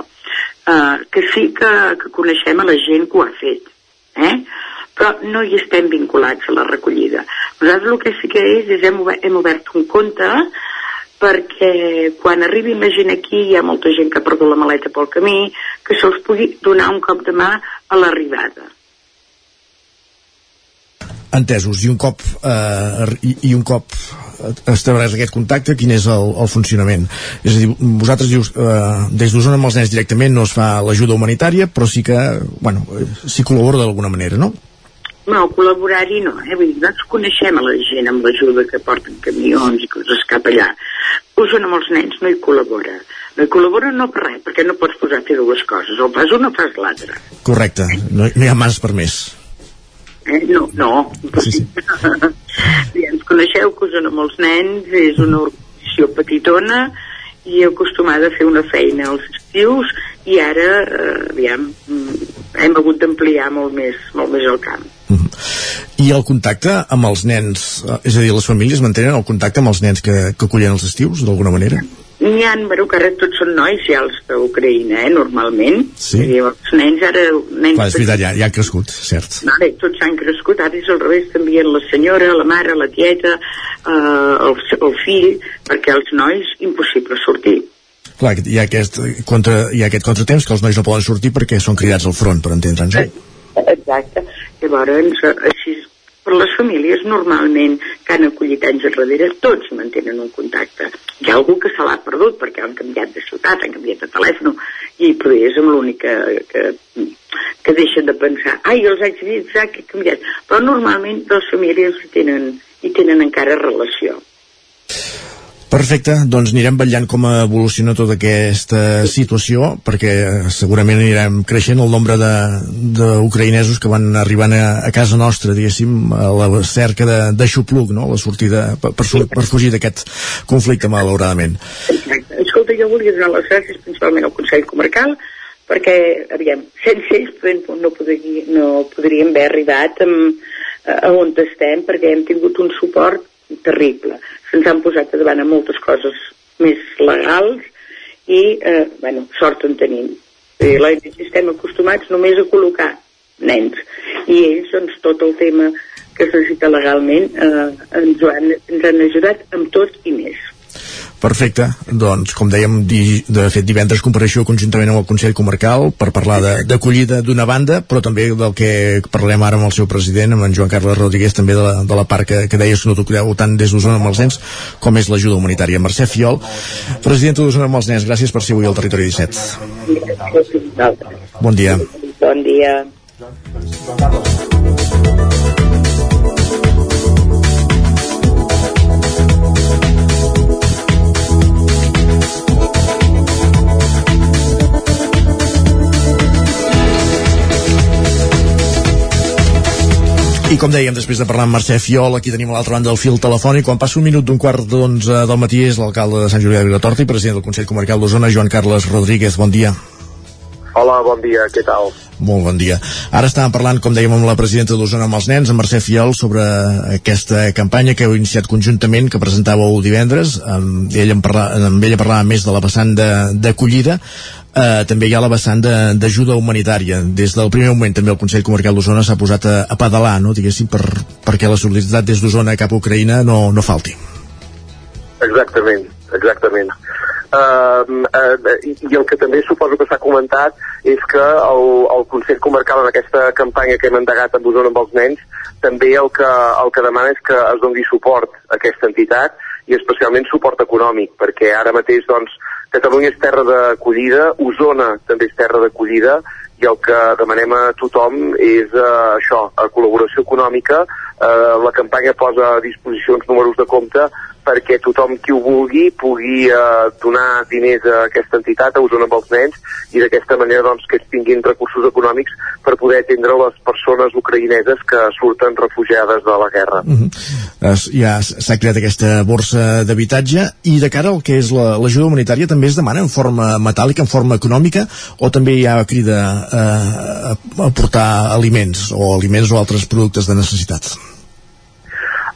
Uh, que sí que, que coneixem a la gent que ho ha fet, eh? Però no hi estem vinculats a la recollida. Nosaltres el que sí que és, és hem obert, hem obert un compte perquè quan arribi la gent aquí hi ha molta gent que ha perdut la maleta pel camí, que se'ls pugui donar un cop de mà a l'arribada. Entesos, i un cop eh, i, i un cop establert aquest contacte, quin és el, el funcionament? És a dir, vosaltres dius eh, des d'Osona amb els nens directament no es fa l'ajuda humanitària, però sí que bueno, eh, s'hi col·labora d'alguna manera, no? No, col·laborar-hi no, eh? Vull dir, nosaltres coneixem a la gent amb l'ajuda que porten camions i coses cap allà. Osona amb els nens no hi col·labora. No hi col·labora no per res, perquè no pots posar a fer dues coses, o fas una o fas l'altra. Correcte, no, no hi ha mans per més. Eh? No, no. Sí, sí. I ens coneixeu que Osona amb els nens és una organització petitona i acostumada a fer una feina als estius i ara, eh, aviam, mm, hem hagut d'ampliar molt més, molt més el camp. I el contacte amb els nens, eh, és a dir, les famílies mantenen el contacte amb els nens que, que acullen els estius, d'alguna manera? N'hi ha, bueno, que ara tots són nois ja els d'Ucraïna, eh, normalment. Sí. I els nens ara... Nens Clar, és veritat, ja, ja ha crescut, cert. Vale, tots han crescut, ara és al revés, també la senyora, la mare, la tieta, eh, el, el fill, perquè els nois impossible sortir. Clar, hi ha, aquest, contra, hi ha aquest contratemps que els nois no poden sortir perquè són cridats al front, per entendre'ns. Eh? Exacte. Llavors, així, per les famílies normalment que han acollit anys enrere, tots mantenen un contacte. Hi ha algú que se l'ha perdut perquè han canviat de ciutat, han canviat de telèfon i potser és amb l'únic que, que, que deixen de pensar ai, els haig vist, ah, que he canviat. Però normalment les famílies hi tenen, hi tenen encara relació. Perfecte, doncs anirem vetllant com evoluciona tota aquesta situació perquè segurament anirem creixent el nombre d'ucraïnesos que van arribant a, a casa nostra, diguéssim, a la cerca d'aixopluc, no? la sortida per, per, per fugir d'aquest conflicte, malauradament. Exacte. Escolta, jo volia donar les gràcies principalment al Consell Comarcal perquè, aviam, sense ells no, podria, no podríem haver arribat amb, a on estem perquè hem tingut un suport terrible se'ns han posat a davant a moltes coses més legals i, eh, bueno, sort en tenim. Eh, L'ONG estem acostumats només a col·locar nens i ells, doncs, tot el tema que es necessita legalment eh, ens, han, ens han ajudat amb tot i més. Perfecte, doncs com dèiem di, de fet divendres compareixo conjuntament amb el Consell Comarcal per parlar d'acollida d'una banda però també del que parlarem ara amb el seu president amb en Joan Carles Rodríguez també de la, de la part que, que deies que no tocreu tant des d'Osona amb els nens com és l'ajuda humanitària. Mercè Fiol, president d'Osona amb els nens gràcies per ser avui al Territori 17 Bon dia. Bon dia I com dèiem, després de parlar amb Mercè Fiol, aquí tenim a l'altra banda del fil telefònic. Quan passa un minut d'un quart d'onze del matí és l'alcalde de Sant Julià de Vilatorta i president del Consell Comarcal d'Osona, Joan Carles Rodríguez. Bon dia. Hola, bon dia, què tal? Molt bon dia. Ara estàvem parlant, com dèiem, amb la presidenta d'Osona amb els nens, amb Mercè Fiol, sobre aquesta campanya que heu iniciat conjuntament, que presentàveu divendres. Amb ella, en parla, amb ella parlava més de la vessant d'acollida eh, també hi ha la vessant d'ajuda humanitària. Des del primer moment també el Consell Comarcal d'Osona s'ha posat a, a pedalar, no, diguéssim, per, perquè la solidaritat des d'Osona cap a Ucraïna no, no falti. Exactament, exactament. Uh, uh, i el que també suposo que s'ha comentat és que el, el Consell Comarcal en aquesta campanya que hem endegat a Osona amb els nens també el que, el que demana és que es doni suport a aquesta entitat i especialment suport econòmic, perquè ara mateix doncs, Catalunya és terra d'acollida, Osona també és terra d'acollida, i el que demanem a tothom és uh, això, a col·laboració econòmica. Uh, la campanya posa a disposició uns números de compte perquè tothom qui ho vulgui pugui uh, donar diners a aquesta entitat, a Osona amb els nens, i d'aquesta manera doncs, que es tinguin recursos econòmics per poder atendre les persones ucraïneses que surten refugiades de la guerra. Uh -huh. es, ja s'ha creat aquesta borsa d'habitatge i de cara al que és l'ajuda la, humanitària també es demana en forma metàl·lica, en forma econòmica, o també hi ha crida eh, a portar aliments o aliments o altres productes de necessitat?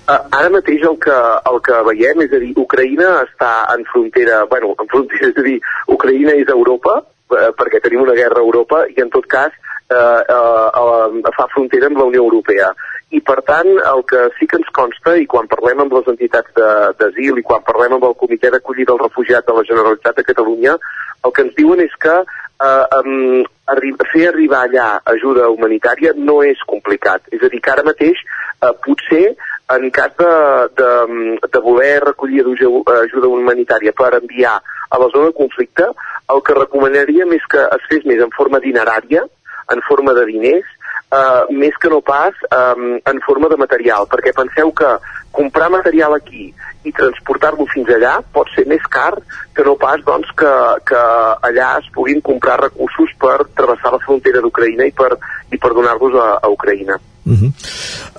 Ara mateix el que, el que veiem, és a dir, Ucraïna està en frontera, bueno, en frontera, és a dir, Ucraïna és Europa, uh, perquè tenim una guerra a Europa, i en tot cas eh, eh, fa frontera amb la Unió Europea. I per tant, el que sí que ens consta, i quan parlem amb les entitats d'asil i quan parlem amb el Comitè d'Acollida dels Refugiats de la Generalitat de Catalunya, el que ens diuen és que eh, um, arri fer arribar allà ajuda humanitària no és complicat. És a dir, que ara mateix eh, potser en cas de, de, de voler recollir ajuda humanitària per enviar a la zona de conflicte, el que recomanaríem és que es fes més en forma dinerària, en forma de diners, eh, més que no pas eh, en forma de material, perquè penseu que comprar material aquí i transportar-lo fins allà pot ser més car que no pas doncs, que, que allà es puguin comprar recursos per travessar la frontera d'Ucraïna i per, i per donar-los a, a Ucraïna. Uh -huh.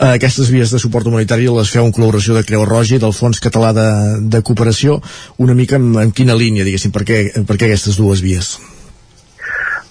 uh, aquestes vies de suport humanitari les feu en col·laboració de Creu Roja i del Fons Català de, de Cooperació una mica en, en quina línia, diguéssim, per què, per què aquestes dues vies?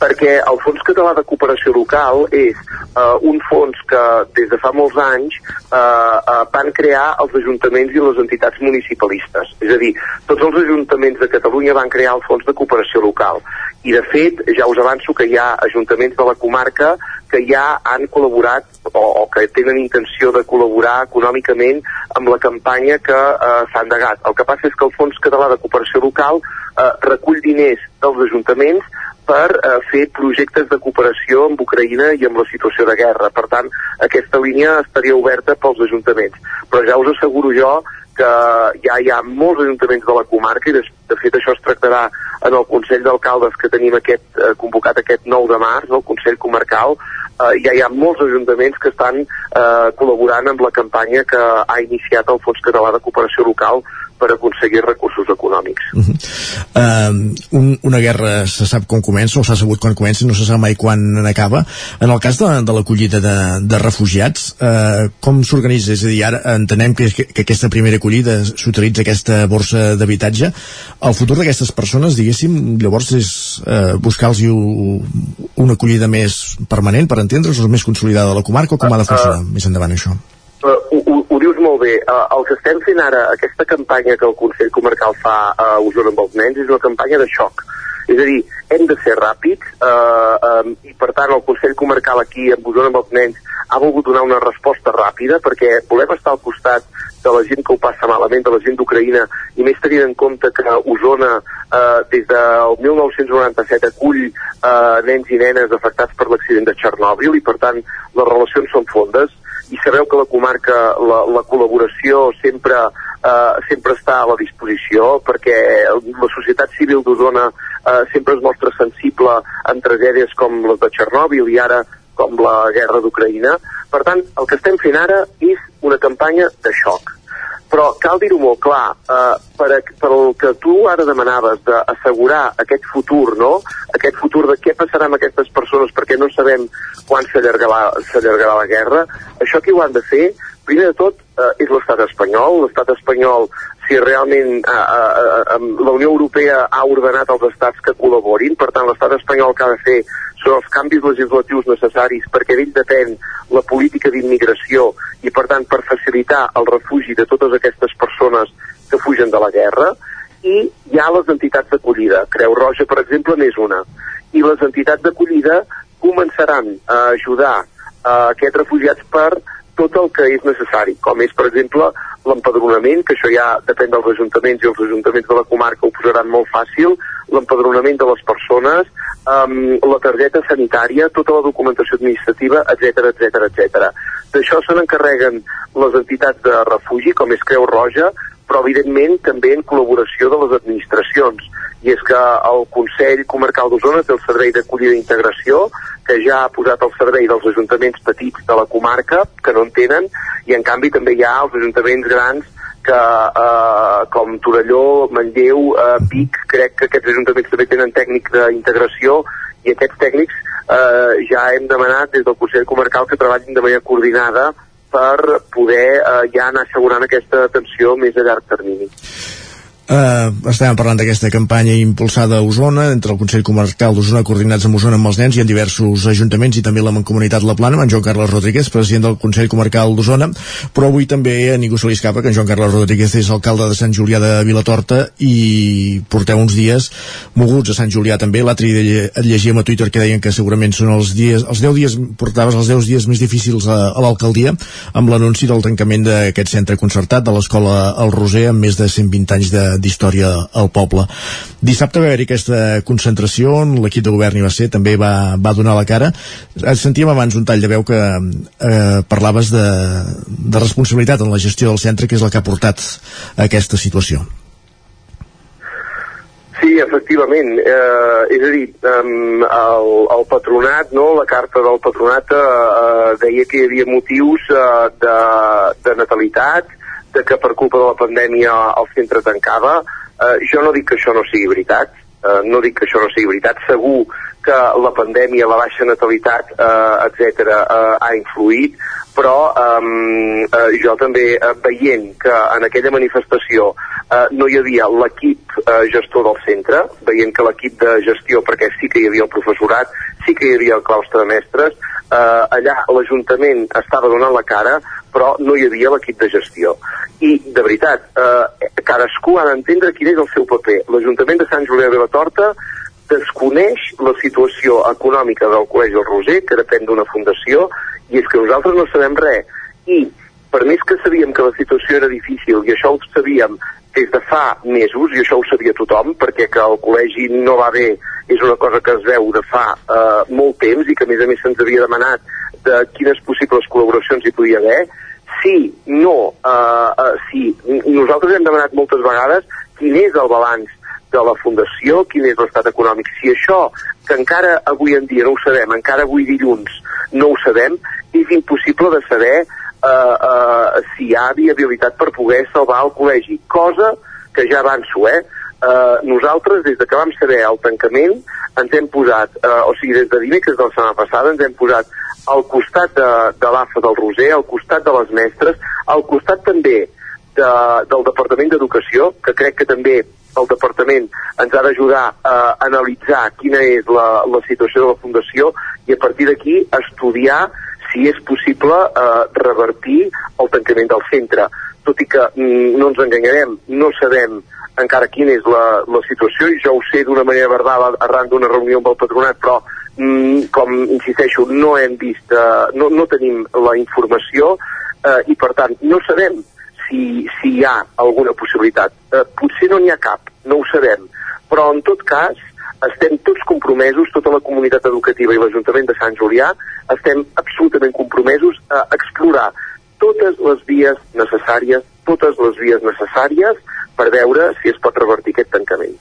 Perquè el Fons Català de Cooperació Local és uh, un fons que des de fa molts anys uh, uh, van crear els ajuntaments i les entitats municipalistes. És a dir, tots els ajuntaments de Catalunya van crear el Fons de Cooperació Local. I de fet, ja us avanço que hi ha ajuntaments de la comarca que ja han col·laborat o, o que tenen intenció de col·laborar econòmicament amb la campanya que eh, s'ha endegat. El que passa és que el Fons Català de Cooperació Local eh, recull diners dels ajuntaments per eh, fer projectes de cooperació amb Ucraïna i amb la situació de guerra. Per tant, aquesta línia estaria oberta pels ajuntaments. Però ja us asseguro jo que ja hi ha molts ajuntaments de la comarca i de, de fet això es tractarà en el Consell d'Alcaldes que tenim aquest, eh, convocat aquest 9 de març, el Consell Comarcal, eh, ja hi ha molts ajuntaments que estan eh, col·laborant amb la campanya que ha iniciat el Fons Català de Cooperació Local per aconseguir recursos econòmics. Uh -huh. uh, un, una guerra se sap com comença, o s'ha sabut quan comença, no se sap mai quan acaba. En el cas de, de l'acollida de, de refugiats, uh, com s'organitza? És a dir, ara entenem que, que, que aquesta primera acollida s'utilitza aquesta borsa d'habitatge. El futur d'aquestes persones, diguéssim, llavors és uh, buscar-los una acollida més permanent, per entendre's, o més consolidada a la comarca, o com ha de funcionar uh, més endavant això? Uh, molt bé. Uh, el que estem fent ara, aquesta campanya que el Consell Comarcal fa a Osona amb els nens, és una campanya de xoc. És a dir, hem de ser ràpids eh, eh, i per tant el Consell Comarcal aquí a Osona amb els nens ha volgut donar una resposta ràpida perquè volem estar al costat de la gent que ho passa malament, de la gent d'Ucraïna i més tenint en compte que Osona eh, des del 1997 acull eh, nens i nenes afectats per l'accident de Txernòbil i per tant les relacions són fondes i sabeu que la comarca, la, la col·laboració sempre, eh, sempre està a la disposició perquè la societat civil d'Osona eh, sempre es mostra sensible en tragèdies com les de Txernòbil i ara com la guerra d'Ucraïna. Per tant, el que estem fent ara és una campanya de xoc. Però cal dir-ho molt clar, eh, per, a, per el que tu ara demanaves d'assegurar aquest futur, no? aquest futur de què passarà amb aquestes persones perquè no sabem quan s'allargarà la guerra, això qui ho han de fer, primer de tot, eh, és l'estat espanyol. L'estat espanyol, si realment eh, eh, eh, la Unió Europea ha ordenat als estats que col·laborin, per tant l'estat espanyol que ha de fer són els canvis legislatius necessaris perquè d'ell depèn la política d'immigració i per tant per facilitar el refugi de totes aquestes persones que fugen de la guerra i hi ha les entitats d'acollida. Creu Roja, per exemple, n'és una. I les entitats d'acollida començaran a ajudar a aquests refugiats per tot el que és necessari, com és, per exemple, l'empadronament, que això ja depèn dels ajuntaments i els ajuntaments de la comarca ho posaran molt fàcil, l'empadronament de les persones, um, la targeta sanitària, tota la documentació administrativa, etc etc etc. D'això se n'encarreguen les entitats de refugi, com és Creu Roja, però evidentment també en col·laboració de les administracions. I és que el Consell Comarcal d'Osona té el servei d'acollida i integració, que ja ha posat al servei dels ajuntaments petits de la comarca, que no en tenen, i en canvi també hi ha els ajuntaments grans que eh, com Torelló, Manlleu, eh, Vic, crec que aquests ajuntaments també tenen tècnic d'integració i aquests tècnics eh, ja hem demanat des del Consell Comarcal que treballin de manera coordinada per poder eh, ja anar assegurant aquesta atenció més a llarg termini. Uh, estàvem parlant d'aquesta campanya impulsada a Osona, entre el Consell Comarcal d'Osona coordinats amb Osona amb els nens i en diversos ajuntaments i també la Mancomunitat La Plana, amb en Joan Carles Rodríguez, president del Consell Comarcal d'Osona, però avui també a ningú se li escapa que en Joan Carles Rodríguez és alcalde de Sant Julià de Vilatorta i porteu uns dies moguts a Sant Julià també, l'altre dia llegíem a Twitter que deien que segurament són els dies, els 10 dies, portaves els 10 dies més difícils a, a l'alcaldia amb l'anunci del tancament d'aquest centre concertat de l'escola El Roser amb més de 120 anys de d'història al poble. Dissabte va haver-hi aquesta concentració on l'equip de govern hi va ser, també va, va donar la cara. Sentíem abans un tall de veu que eh, parlaves de, de responsabilitat en la gestió del centre, que és la que ha portat a aquesta situació. Sí, efectivament. Eh, és a dir, um, el, el patronat, no, la carta del patronat eh, deia que hi havia motius eh, de, de natalitat, de que per culpa de la pandèmia el centre tancava. Eh, jo no dic que això no sigui veritat, eh, no dic que això no sigui veritat. Segur que la pandèmia, la baixa natalitat, eh, etc eh, ha influït, però eh, eh, jo també eh, veient que en aquella manifestació eh, no hi havia l'equip eh, gestor del centre, veient que l'equip de gestió, perquè sí que hi havia el professorat, sí que hi havia el claustre de mestres, eh, allà l'Ajuntament estava donant la cara, però no hi havia l'equip de gestió. I, de veritat, eh, cadascú ha d'entendre quin és el seu paper. L'Ajuntament de Sant Julià de la Torta desconeix la situació econòmica del Col·legi del Roser, que depèn d'una fundació, i és que nosaltres no sabem res. I, per més que sabíem que la situació era difícil, i això ho sabíem des de fa mesos, i això ho sabia tothom, perquè que el col·legi no va bé és una cosa que es veu de fa eh, molt temps i que a més a més se'ns havia demanat de quines possibles col·laboracions hi podia haver, sí, no, eh, eh, sí, nosaltres hem demanat moltes vegades quin és el balanç de la Fundació, quin és l'estat econòmic. Si això, que encara avui en dia no ho sabem, encara avui dilluns no ho sabem, és impossible de saber eh, eh, si hi ha viabilitat per poder salvar el col·legi, cosa que ja avanço, eh? eh nosaltres, des de que vam saber el tancament, ens hem posat, eh, o sigui, des de dimecres de la setmana passada, ens hem posat al costat de, de l'AFA del Roser, al costat de les mestres, al costat també de, del Departament d'Educació, que crec que també el departament ens ha d'ajudar a analitzar quina és la, la situació de la Fundació i a partir d'aquí estudiar si és possible eh, revertir el tancament del centre. tot i que mm, no ens enganyarem, no sabem encara quina és la, la situació i jo ho sé d'una manera verbal arran d'una reunió amb el patronat, però mm, com insisteixo, no hem vist, eh, no, no tenim la informació eh, i per tant no sabem si, si hi ha alguna possibilitat. Eh, potser no n'hi ha cap, no ho sabem, però en tot cas estem tots compromesos, tota la comunitat educativa i l'Ajuntament de Sant Julià, estem absolutament compromesos a explorar totes les vies necessàries, totes les vies necessàries per veure si es pot revertir aquest tancament.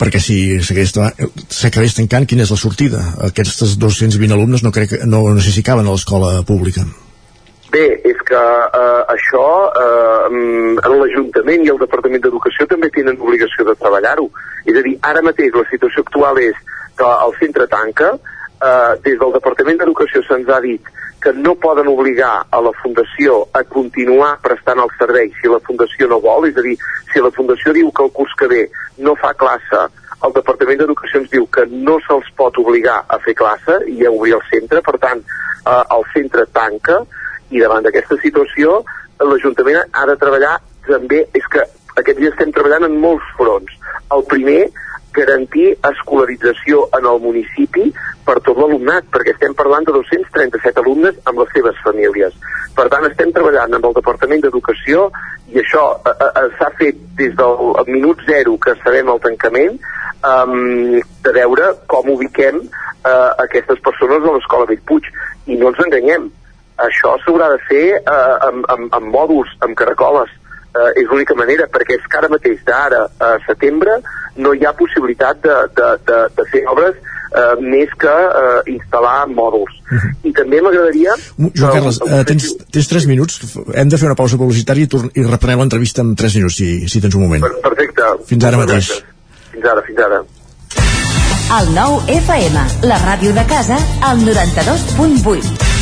perquè si s'acabés tancant, quina és la sortida? Aquests 220 alumnes no, crec, no, no sé si caben a l'escola pública. Bé, és que eh, això, eh, mm, l'Ajuntament i el Departament d'Educació també tenen obligació de treballar-ho. És a dir, ara mateix la situació actual és que el centre tanca, eh, des del Departament d'Educació se'ns ha dit que no poden obligar a la Fundació a continuar prestant el servei si la Fundació no vol, és a dir, si la Fundació diu que el curs que ve no fa classe, el Departament d'Educació ens diu que no se'ls pot obligar a fer classe i a obrir el centre, per tant, eh, el centre tanca, i davant d'aquesta situació l'Ajuntament ha de treballar també, és que aquests dies estem treballant en molts fronts. El primer, garantir escolarització en el municipi per tot l'alumnat, perquè estem parlant de 237 alumnes amb les seves famílies. Per tant, estem treballant amb el Departament d'Educació i això eh, eh, s'ha fet des del minut zero que sabem el tancament um, de veure com ubiquem eh, aquestes persones a l'escola Bellpuig. I no ens enganyem, això s'haurà de fer eh, amb, amb, amb mòduls, amb caracoles. Eh, és l'única manera, perquè és que ara mateix, d'ara a setembre, no hi ha possibilitat de, de, de, de fer obres eh, més que eh, instal·lar mòduls. I també m'agradaria... Joan Carles, eh, tens, tens 3 minuts, hem de fer una pausa publicitària i, i reprenem l'entrevista en 3 minuts, si, si tens un moment. Perfecte. Fins ara mateix. Fins ara, fins ara. El nou FM, la ràdio de casa, al 92.8.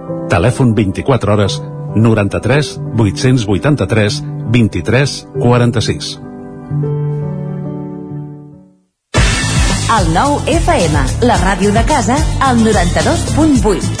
Telèfon 24 hores 93 883 23 46. El nou FM, la ràdio de casa, al 92.8.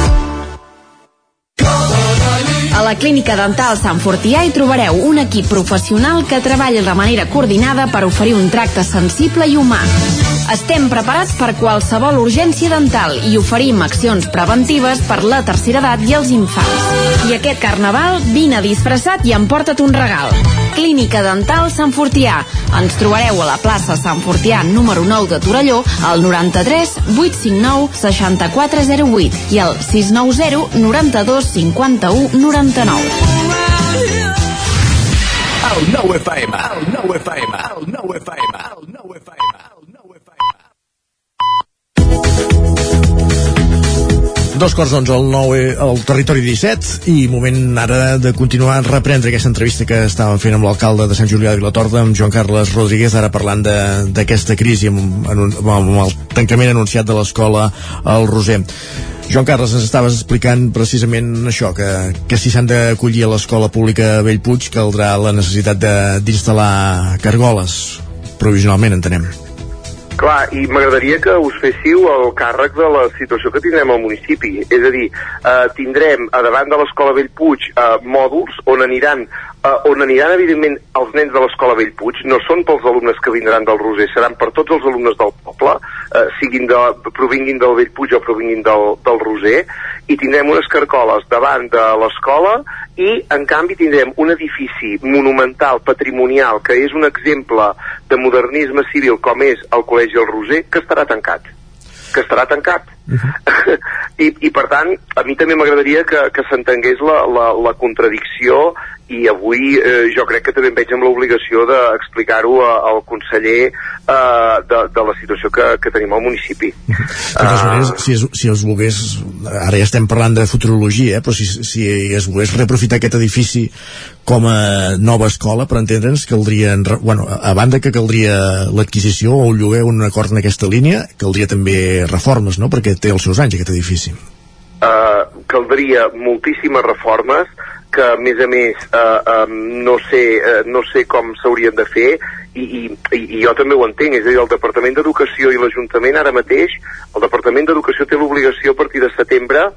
La Clínica Dental Sant Fortià hi trobareu un equip professional que treballa de manera coordinada per oferir un tracte sensible i humà. Estem preparats per qualsevol urgència dental i oferim accions preventives per la tercera edat i els infants. I aquest carnaval, vine disfressat i emporta't un regal. Clínica Dental Sant Fortià. Ens trobareu a la plaça Sant Fortià número 9 de Torelló al 93 859 6408 i al 690 92 51 99. El nou FM, el nou FM, el nou FM, el nou FM, el nou FM. Dos quarts d'onze al 9 al territori 17 i moment ara de continuar a reprendre aquesta entrevista que estàvem fent amb l'alcalde de Sant Julià de Vilatorta, amb Joan Carles Rodríguez, ara parlant de- d'aquesta crisi amb, amb, amb el tancament anunciat de l'escola al Roser. Joan Carles, ens estaves explicant precisament això, que, que si s'han d'acollir a l'escola pública Bellpuig caldrà la necessitat d'instal·lar cargoles, provisionalment entenem. Clar, i m'agradaria que us féssiu el càrrec de la situació que tindrem al municipi. És a dir, eh, tindrem a davant de l'escola Bellpuig eh, mòduls on aniran eh, on aniran evidentment els nens de l'escola Bellpuig, no són pels alumnes que vindran del Roser, seran per tots els alumnes del poble, eh, siguin de, provinguin del Bellpuig o provinguin del, del Roser, i tindrem unes carcoles davant de l'escola i en canvi tindrem un edifici monumental, patrimonial, que és un exemple de modernisme civil com és el Col·legi El Roser, que estarà tancat. Que estarà tancat. I, I per tant, a mi també m'agradaria que, que s'entengués la, la, la contradicció i avui eh, jo crec que també em veig amb l'obligació d'explicar-ho al conseller eh, de, de la situació que, que tenim al municipi. De totes maneres, si es, si es volgués, ara ja estem parlant de futurologia, eh, però si, si es volgués reaprofitar aquest edifici com a nova escola, per entendre'ns, caldrien, re- bueno, a banda que caldria l'adquisició o el lloguer o un acord en aquesta línia, caldria també reformes, no?, perquè té els seus anys aquest edifici. eh, caldria moltíssimes reformes que a més a més eh, eh, no, sé, eh, no sé com s'haurien de fer i, i, i jo també ho entenc, és a dir, el Departament d'Educació i l'Ajuntament ara mateix, el Departament d'Educació té l'obligació a partir de setembre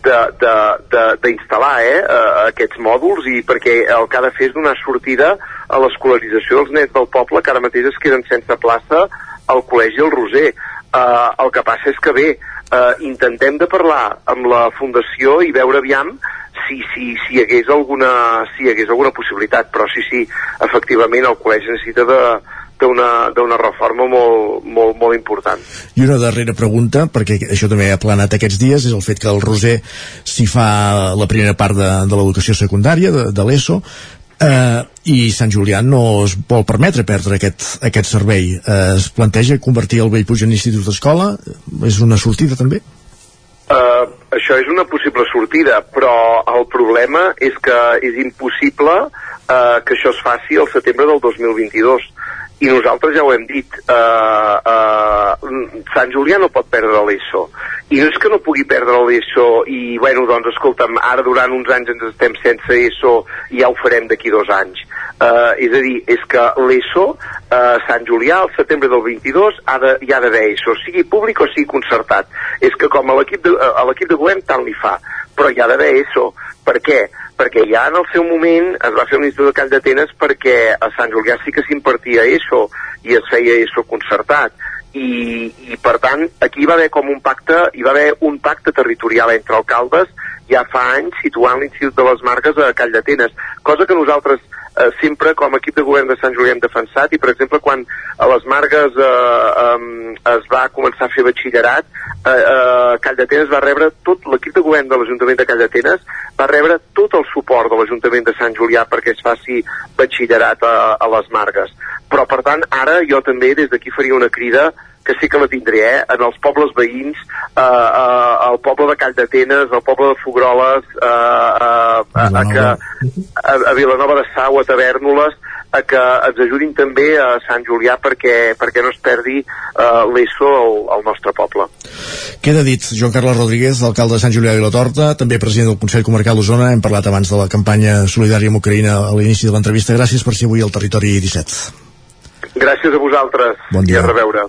d'instal·lar eh, eh, aquests mòduls i perquè el que ha de fer és donar sortida a l'escolarització dels nens del poble que ara mateix es queden sense plaça al Col·legi El Roser. Uh, el que passa és que bé, uh, intentem de parlar amb la Fundació i veure aviam si, si, si, hi hagués alguna, si hi hagués alguna possibilitat, però sí, sí, efectivament el col·legi necessita de, d'una reforma molt, molt, molt important. I una darrera pregunta, perquè això també ha planat aquests dies, és el fet que el Roser s'hi fa la primera part de, de l'educació secundària, de, de l'ESO, eh, i Sant Julià no es vol permetre perdre aquest, aquest servei. Eh, es planteja convertir el Bellpuig en institut d'escola? És una sortida també? Uh, això és una possible sortida, però el problema és que és impossible uh, que això es faci al setembre del 2022. I nosaltres ja ho hem dit, uh, uh, Sant Julià no pot perdre l'ESO. I no és que no pugui perdre l'ESO i, bueno, doncs, escolta'm, ara durant uns anys ens estem sense ESO ja ho farem d'aquí dos anys. Uh, és a dir, és que l'ESO, uh, Sant Julià, al setembre del 22, ha de, hi ha d'haver ESO, sigui públic o sigui concertat. És que com a l'equip de, a l'equip de govern tant li fa, però hi ha d'haver ESO. Per què? Perquè ja en el seu moment es va fer un institut de Call d'Atenes perquè a Sant Julià sí que s'impartia ESO i es feia ESO concertat. I, i per tant aquí va haver com un pacte hi va haver un pacte territorial entre alcaldes ja fa anys situant l'Institut de les Marques a Call d'Atenes cosa que nosaltres eh, sempre com a equip de govern de Sant Julià hem defensat i per exemple quan a les Margues eh, eh, es va començar a fer batxillerat eh, eh, Call d'Atenes va rebre tot l'equip de govern de l'Ajuntament de Call d'Atenes va rebre tot el suport de l'Ajuntament de Sant Julià perquè es faci batxillerat a, a les Margues. Però per tant ara jo també des d'aquí faria una crida que sí que la tindré, eh? en els pobles veïns, eh, eh, el poble de Call d'Atenes, el poble de Fogroles, eh, eh, a, a, que, a, a Vilanova de Sau, a Tavernoles, a que ens ajudin també a Sant Julià perquè, perquè no es perdi eh, l'ESO al, al nostre poble. Queda dit, Joan Carles Rodríguez, alcalde de Sant Julià de Vilatorta, també president del Consell Comarcal d'Osona, hem parlat abans de la campanya solidària amb Ucraïna a l'inici de l'entrevista. Gràcies per ser avui al Territori 17. Gràcies a vosaltres Bon dia. i a reveure.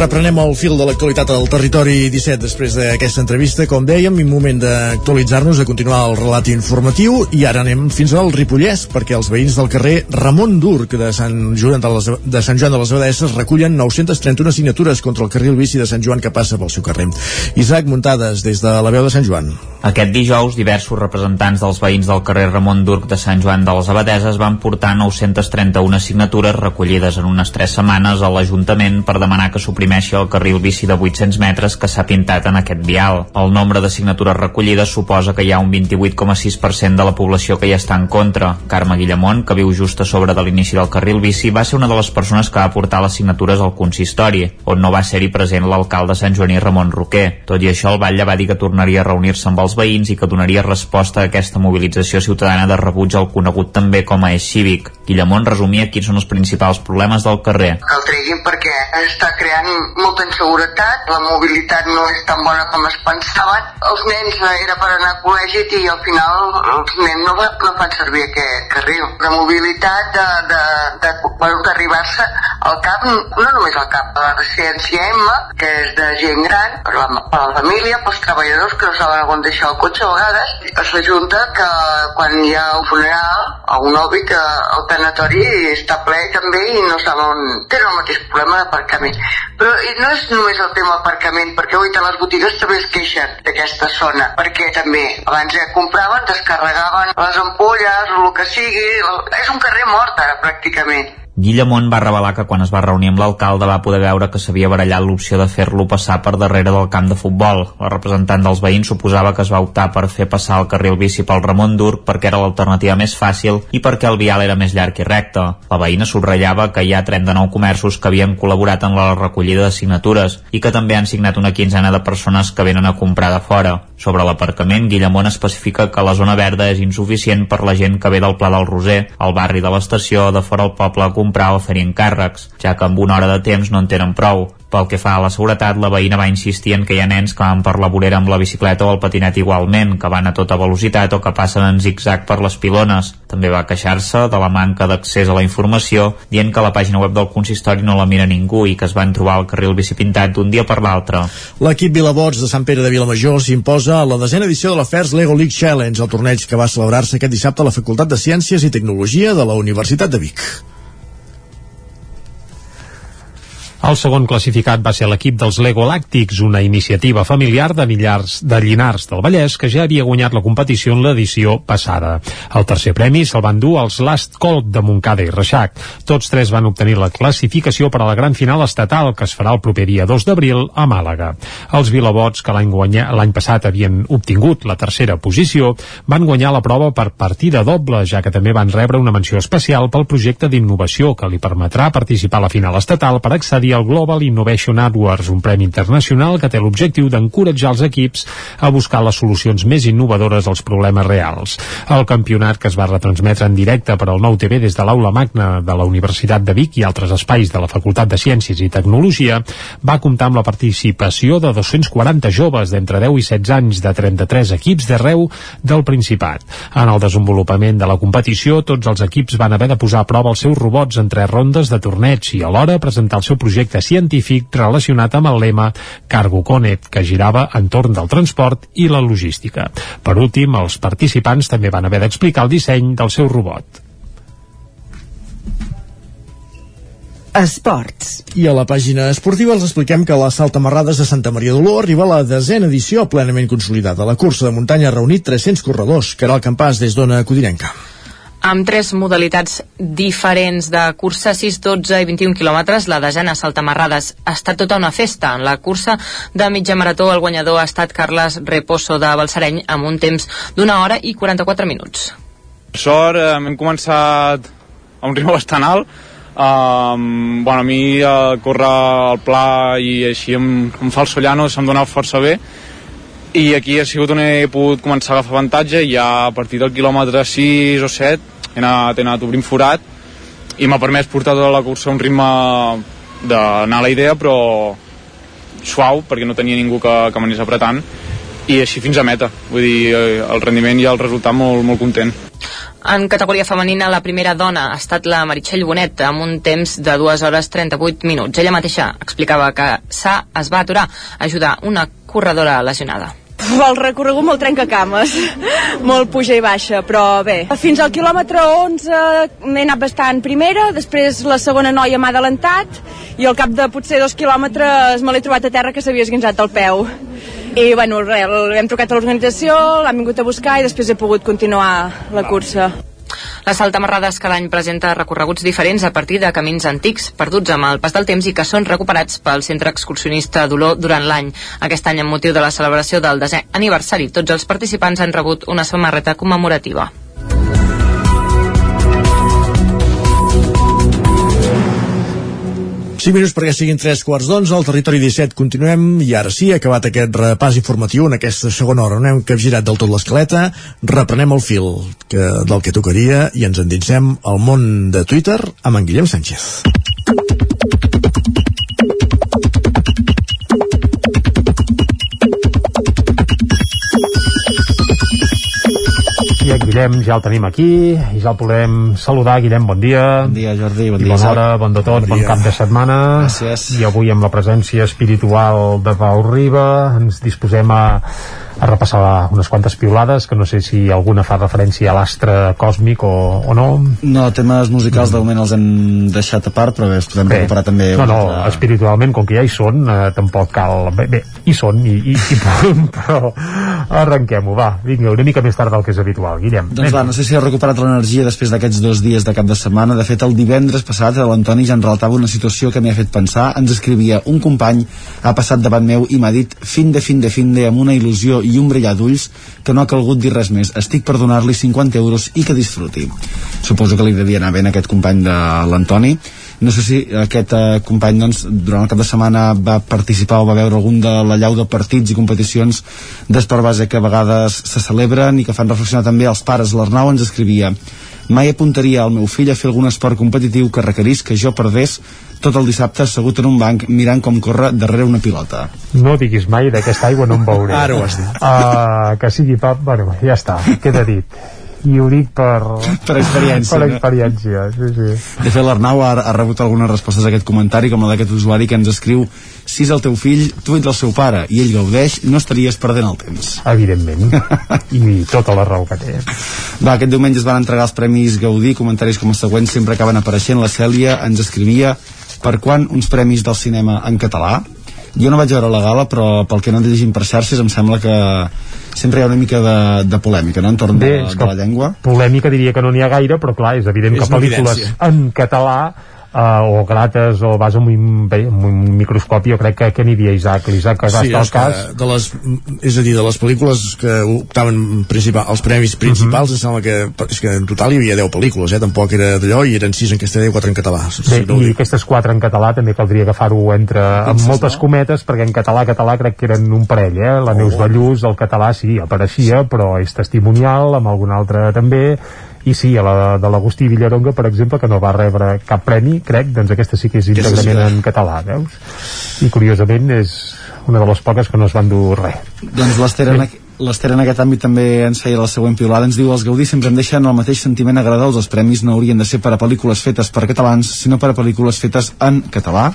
Reprenem el fil de l'actualitat al territori 17 després d'aquesta entrevista, com dèiem, i moment d'actualitzar-nos, de continuar el relat informatiu, i ara anem fins al Ripollès, perquè els veïns del carrer Ramon Durc de Sant Joan de, les, de Sant Joan de les Abadesses recullen 931 signatures contra el carril bici de Sant Joan que passa pel seu carrer. Isaac Muntades, des de la veu de Sant Joan. Aquest dijous, diversos representants dels veïns del carrer Ramon Durc de Sant Joan de les Abadeses van portar 931 signatures recollides en unes 3 setmanes a l'Ajuntament per demanar que suprimeixi el carril bici de 800 metres que s'ha pintat en aquest vial. El nombre de signatures recollides suposa que hi ha un 28,6% de la població que hi està en contra. Carme Guillamont, que viu just a sobre de l'inici del carril bici, va ser una de les persones que va portar les signatures al consistori, on no va ser-hi present l'alcalde Sant Joaní Ramon Roquer. Tot i això, el batlle va dir que tornaria a reunir-se amb els veïns i que donaria resposta a aquesta mobilització ciutadana de rebuig al conegut també com a eix cívic. Guillamont resumia quins són els principals problemes del carrer. Que el treguin perquè està creant molta inseguretat, la mobilitat no és tan bona com es pensaven, els nens era per anar a col·legi i al final els nens no, no fan servir aquest carril. La mobilitat de, de, de, bueno, d'arribar-se al cap, no només al cap, a la residència M, que és de gent gran, per la, per la família, pels treballadors que no saben on deixar el cotxe a vegades, es ajunta que quan hi ha un funeral o un obi que el tanatori està ple també i no saben, tenen el mateix problema d'aparcament. Però i no és només el tema aparcament, perquè avui les botigues també es queixen d'aquesta zona, perquè també abans ja compraven, descarregaven les ampolles, el que sigui, és un carrer mort ara pràcticament. Guillamont va revelar que quan es va reunir amb l'alcalde va poder veure que s'havia barallat l'opció de fer-lo passar per darrere del camp de futbol. La representant dels veïns suposava que es va optar per fer passar el carril bici pel Ramon Durc perquè era l'alternativa més fàcil i perquè el vial era més llarg i recte. La veïna subratllava que hi ha 39 comerços que havien col·laborat en la recollida de signatures i que també han signat una quinzena de persones que venen a comprar de fora. Sobre l'aparcament, Guillamont especifica que la zona verda és insuficient per la gent que ve del Pla del Roser, al barri de l'estació, de fora al poble comprar o fer encàrrecs, ja que amb una hora de temps no en tenen prou. Pel que fa a la seguretat, la veïna va insistir en que hi ha nens que van per la vorera amb la bicicleta o el patinet igualment, que van a tota velocitat o que passen en zig-zag per les pilones. També va queixar-se de la manca d'accés a la informació, dient que la pàgina web del consistori no la mira ningú i que es van trobar el carril bici pintat d'un dia per l'altre. L'equip Vilabots de Sant Pere de Vilamajor s'imposa a la desena edició de l'Afers Lego League Challenge, el torneig que va celebrar-se aquest dissabte a la Facultat de Ciències i Tecnologia de la Universitat de Vic. El segon classificat va ser l'equip dels Lego Làctics, una iniciativa familiar de millars de Llinars del Vallès que ja havia guanyat la competició en l'edició passada. El tercer premi se'l van dur els Last Call de Montcada i Reixac. Tots tres van obtenir la classificació per a la gran final estatal que es farà el proper dia 2 d'abril a Màlaga. Els Vilabots, que l'any passat havien obtingut la tercera posició, van guanyar la prova per partida doble, ja que també van rebre una menció especial pel projecte d'innovació que li permetrà participar a la final estatal per accedir al Global Innovation Awards, un premi internacional que té l'objectiu d'encoratjar els equips a buscar les solucions més innovadores als problemes reals. El campionat que es va retransmetre en directe per al nou TV des de l'Aula Magna de la Universitat de Vic i altres espais de la Facultat de Ciències i Tecnologia va comptar amb la participació de 240 joves d'entre 10 i 16 anys de 33 equips d'arreu del Principat. En el desenvolupament de la competició, tots els equips van haver de posar a prova els seus robots en tres rondes de torneig i alhora presentar el seu projecte científic relacionat amb el lema Cargo Connect, que girava entorn del transport i la logística. Per últim, els participants també van haver d'explicar el disseny del seu robot. Esports. I a la pàgina esportiva els expliquem que la Saltamarrades de Santa Maria d'Oló arriba a la desena edició plenament consolidada. La cursa de muntanya ha reunit 300 corredors, que era el campàs des d'Ona Codinenca amb tres modalitats diferents de cursa, 6, 12 i 21 quilòmetres, la desena Saltamarrades ha estat tota una festa. En la cursa de mitja marató el guanyador ha estat Carles Reposo de Balsareny amb un temps d'una hora i 44 minuts. Sort, eh, hem començat a un ritme bastant alt, Um, bueno, a mi uh, córrer al pla i així amb, amb falso llano se'm dona força bé i aquí ha sigut on he pogut començar a agafar avantatge i ja a partir del quilòmetre 6 o 7 he anat, he anat obrint forat i m'ha permès portar tota la cursa a un ritme d'anar a la idea però suau perquè no tenia ningú que, que m'anés apretant i així fins a meta vull dir, eh, el rendiment i el resultat molt, molt content En categoria femenina, la primera dona ha estat la Meritxell Bonet, amb un temps de 2 hores 38 minuts. Ella mateixa explicava que Sa es va aturar a ajudar una corredora lesionada. El recorregut molt trencacames, molt puja i baixa, però bé. Fins al quilòmetre 11 m'he anat bastant primera, després la segona noia m'ha adelantat i al cap de potser dos quilòmetres me l'he trobat a terra que s'havia esguinçat el peu. I bueno, res, hem trucat a l'organització, l'han vingut a buscar i després he pogut continuar la cursa. La Saltamarrades cada any presenta recorreguts diferents a partir de camins antics, perduts amb el pas del temps i que són recuperats pel Centre Excursionista d'Olor durant l'any. Aquest any, amb motiu de la celebració del desè aniversari, tots els participants han rebut una samarreta commemorativa. Cinc minuts perquè siguin tres quarts d'onze, al territori 17 continuem i ara sí, acabat aquest repàs informatiu en aquesta segona hora. On hem capgirat del tot l'escaleta, reprenem el fil que, del que tocaria i ens endinsem al món de Twitter amb en Guillem Sánchez. I en Guillem ja el tenim aquí i ja el podem saludar. Guillem, bon dia. Bon dia, Jordi. Bon I dia, bona hora, Isaac. bon de tot, bon, Bon cap de setmana. Gràcies. I avui amb la presència espiritual de Pau Riba ens disposem a, a repassar unes quantes piulades, que no sé si alguna fa referència a l'astre còsmic o, o no. No, temes musicals de moment els hem deixat a part, però bé, els podem Bé, recuperar també. no, no, altre- espiritualment, com que ja hi són, eh, tampoc cal... Bé, bé hi són i, i, i punt, però arrenquem-ho, va, vinga, una mica més tard del que és habitual, Guillem. Doncs va, no sé si ha recuperat l'energia després d'aquests dos dies de cap de setmana. De fet, el divendres passat l'Antoni ja en relatava una situació que m'hi ha fet pensar. Ens escrivia, un company ha passat davant meu i m'ha dit fin de fin de fin de amb una il·lusió i un brillar d'ulls que no ha calgut dir res més. Estic per donar-li 50 euros i que disfruti. Suposo que li devia anar bé a aquest company de l'Antoni. No sé si aquest eh, company doncs, durant el cap de setmana va participar o va veure algun de la llau de partits i competicions d'esport base que a vegades se celebren i que fan reflexionar també els pares. L'Arnau ens escrivia mai apuntaria al meu fill a fer algun esport competitiu que requerís que jo perdés tot el dissabte assegut en un banc mirant com corre darrere una pilota. No diguis mai d'aquesta aigua no en veuré. Ara ho has dit. Uh, que sigui pap, bueno, ja està, queda dit. I ho dic per... Per experiència, Per no? experiència, sí, sí. De fet, l'Arnau ha, ha rebut algunes respostes a aquest comentari, com la d'aquest usuari que ens escriu si és el teu fill, tu ets el seu pare i ell gaudeix, no estaries perdent el temps. Evidentment. I tota la raó que té. Va, aquest diumenge es van entregar els Premis Gaudí, comentaris com els següents sempre acaben apareixent. La Cèlia ens escrivia per quan uns premis del cinema en català. Jo no vaig veure la gala, però pel que no llegim per xarxes em sembla que sempre hi ha una mica de, de polèmica, no?, entorn de, Bé, de que la llengua. polèmica diria que no n'hi ha gaire, però clar, és evident És que pel·lícules evidència. en català uh, o grates o vas amb un, amb un microscopi jo crec que, que n'hi havia Isaac l'Isaac que va Sí, és, que cas de les, és a dir, de les pel·lícules que optaven principal, els premis principals, Mhm. em sembla que, és que en total hi havia 10 pel·lícules, eh? tampoc era d'allò, i eren 6 en castellà i 4 en català. Sí, Bé, i dic. aquestes quatre en català també caldria agafar-ho entre amb moltes no? cometes perquè en català català crec que eren un parell eh? la Neus Oh. Ballús, el català sí, apareixia però és testimonial, amb algun altre també i sí, a la de l'Agustí Villaronga per exemple, que no va rebre cap premi crec, doncs aquesta sí que és sí, íntegrament en català, veus? i curiosament és una de les poques que no es van dur res. Doncs l'Ester en, l'Ester en aquest àmbit també ens feia la següent piulada, ens diu els Gaudí sempre em deixen el mateix sentiment agradós, els premis no haurien de ser per a pel·lícules fetes per catalans, sinó per a pel·lícules fetes en català.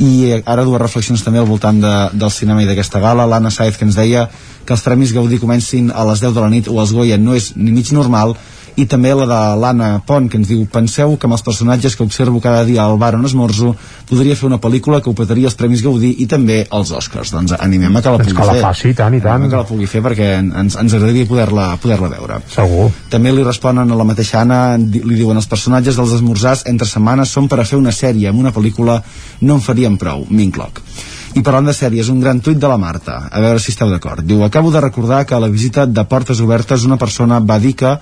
I eh, ara dues reflexions també al voltant de, del cinema i d'aquesta gala, l'Anna Saez que ens deia que els Premis Gaudí comencin a les 10 de la nit o els Goya no és ni mig normal i també la de l'Anna Pont que ens diu penseu que amb els personatges que observo cada dia al bar on esmorzo podria fer una pel·lícula que opetaria els Premis Gaudí i també els Oscars. Doncs animem a que la pugui que la fer. faci, tant, i tant. Animem que la pugui fer perquè ens, ens agradaria poder-la poder veure. Segur. També li responen a la mateixa Anna, li diuen els personatges dels esmorzars entre setmanes són per a fer una sèrie, amb una pel·lícula no en faríem prou, m'incloc. I parlant de sèries, un gran tuit de la Marta, a veure si esteu d'acord. Diu, acabo de recordar que a la visita de Portes Obertes una persona va dir que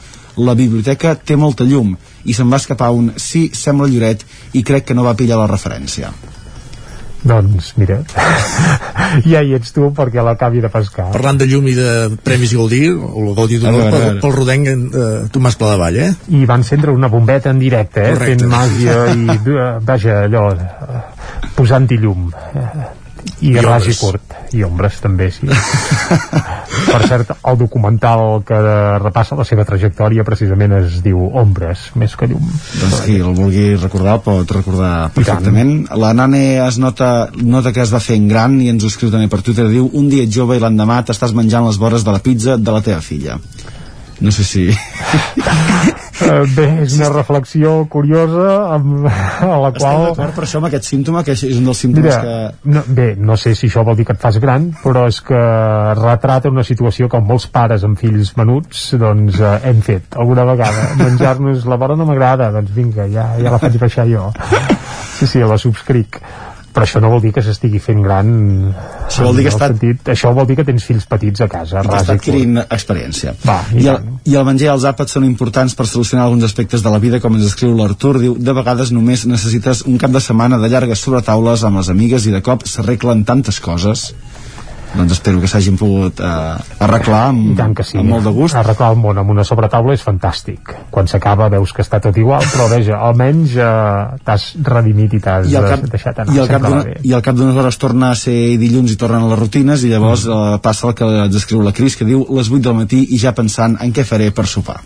la biblioteca té molta llum i se'n va escapar un sí, sembla Lloret i crec que no va pillar la referència. doncs mira ja hi ets tu perquè l'acabi de pescar Parlant de llum i de Premis Gaudí, el Gaudí d'Honor pel, pel rodenc eh, Tomàs Pladevall, eh? i van encendre una bombeta en directe, eh? Correcte. fent màgia i, eh, vaja, allò, posant-hi llum. I I ras i curt. I ombres, també, sí. Per cert, el documental que repassa la seva trajectòria precisament es diu Ombres, més que llum. Doncs qui el vulgui recordar el pot recordar perfectament. La Nane es nota, nota que es va fent gran i ens ho escriu també per Twitter. Diu, un dia jove i l'endemà t'estàs menjant les vores de la pizza de la teva filla. No sé si... Uh, bé, és una reflexió curiosa amb, a la Estem qual... d'acord per això amb aquest símptoma, que és un dels símptomes Mira, que... no, bé, no sé si això vol dir que et fas gran, però és que retrata una situació que molts pares amb fills menuts doncs eh, hem fet alguna vegada. Menjar-nos la vora no m'agrada, doncs vinga, ja, ja la faig baixar jo. Sí, sí, la subscric però això no vol dir que s'estigui fent gran Això vol dir que està- sentit, això vol dir que tens fills petits a casa que ras està i adquirint experiència. Va, i I, el, I el menjar i els àpats són importants per solucionar alguns aspectes de la vida, com ens escriu l'Artur. Diu, de vegades només necessites un cap de setmana de llargues sobretaules amb les amigues i de cop s'arreglen tantes coses. Doncs espero que s'hagin pogut eh, arreglar amb, I tant que sí. amb molt de gust. Arreglar el món amb una sobretaula és fantàstic. Quan s'acaba veus que està tot igual, però veja, almenys eh, t'has redimit i t'has deixat anar. i al cap i al cap d'unes hores torna a ser dilluns i tornen a les rutines i llavors Mm. eh, passa el que ens escriu la Cris que diu les 8 del matí i ja pensant en què faré per sopar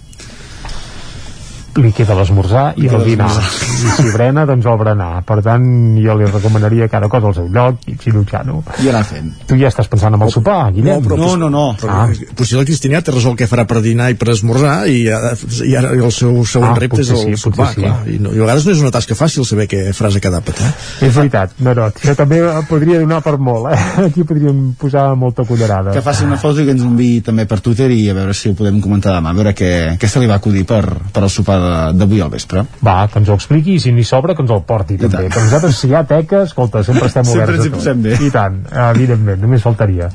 li queda l'esmorzar i el dinar i si brena doncs el berenar per tant jo li recomanaria cada cosa al seu lloc i xinutxano i anar fent tu ja estàs pensant en el sopar Guillem però pos- Però, ah. Potser la Cristina té resolt què farà per dinar i per esmorzar i, ara- i ara el seu següent Ah, repte és el sí, sopar, potser sí. clar. I, no, I a vegades no és una tasca fàcil saber què faràs a cada eh? és veritat, no, no, això també podria donar per molt eh? aquí podríem posar molta cullerada que faci una foto i que ens enviï també per Twitter i a veure si ho podem comentar demà a veure què, què se li va acudir per, per el sopar d'avui al vespre. Va, que ens ho expliqui i si n'hi sobra que ens el porti també, que nosaltres si hi ha teca escolta, sempre estem Sempre oberts ens hi posem bé. i tant, evidentment, només faltaria.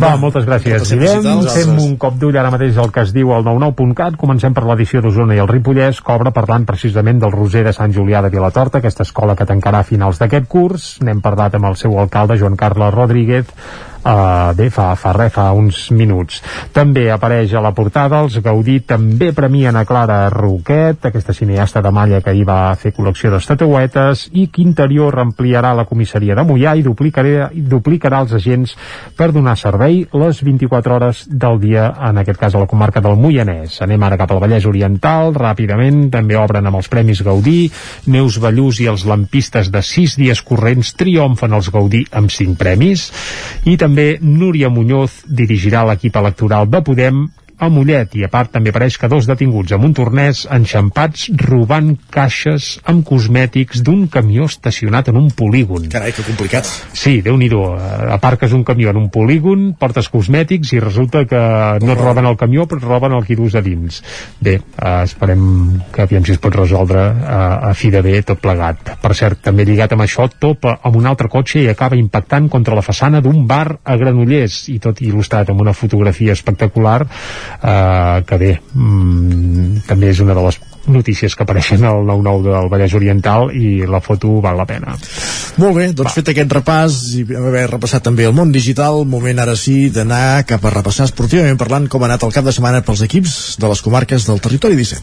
Va, moltes gràcies Moltes gràcies Guillem, a vosaltres. fem un cop d'ull ara mateix al que es diu al 99.cat comencem per l'edició d'Osona i el Ripollès. Obre parlant precisament del Roser de Sant Julià de Vilatorta, aquesta escola que tancarà a finals d'aquest curs, n'hem parlat amb el seu alcalde Joan Carles Rodríguez Uh, bé, fa, fa res, fa uns minuts. També apareix a la portada els Gaudí també premien a Clara Roquet, aquesta cineasta de malla que ahir va fer col·lecció d'estatuetes, i que Interior ampliarà la comissaria de Mollà i duplicarà, i duplicarà els agents per donar servei les 24 hores del dia, en aquest cas a la comarca del Moianès. Anem ara cap al Vallès Oriental, ràpidament, també obren amb els Premis Gaudí, Neus Ballús i els lampistes de 6 dies corrents triomfen els Gaudí amb 5 premis, i també Núria Muñoz dirigirà l'equip electoral de Podem a Mollet i a part també apareix que dos detinguts amb un tornès enxampats robant caixes amb cosmètics d'un camió estacionat en un polígon. Carai, que complicat. Sí, déu nhi aparques un camió en un polígon, portes cosmètics i resulta que no et roben el camió però et roben el que dus a dins. Bé, eh, esperem que aviam si es pot resoldre eh, a fi de bé tot plegat. Per cert, també lligat amb això, topa amb un altre cotxe i acaba impactant contra la façana d'un bar a Granollers i tot il·lustrat amb una fotografia espectacular eh, que bé, mm, també és una de les notícies que apareixen al 9-9 del Vallès Oriental i la foto val la pena. Molt bé, doncs fet aquest repàs i haver repassat també el món digital, moment ara sí d'anar cap a repassar esportivament parlant com ha anat el cap de setmana pels equips de les comarques del territori 17.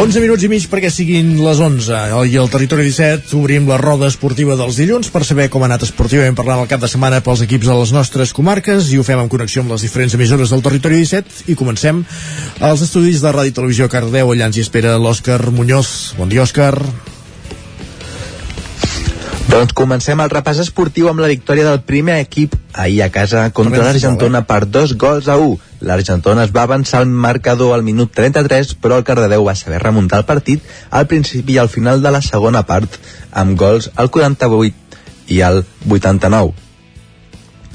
11 minuts i mig perquè siguin les 11 i al Territori 17 obrim la roda esportiva dels dilluns per saber com ha anat esportivament parlant el cap de setmana pels equips de les nostres comarques i ho fem en connexió amb les diferents emissores del Territori 17 i comencem als estudis de Ràdio i Televisió Cardeu. Allà ens hi espera l'Òscar Muñoz. Bon dia Òscar. Doncs comencem el repàs esportiu amb la victòria del primer equip ahir a casa contra l'Argentona per dos gols a 1. L'Argentona es va avançar al marcador al minut 33, però el Cardedeu va saber remuntar el partit al principi i al final de la segona part, amb gols al 48 i al 89.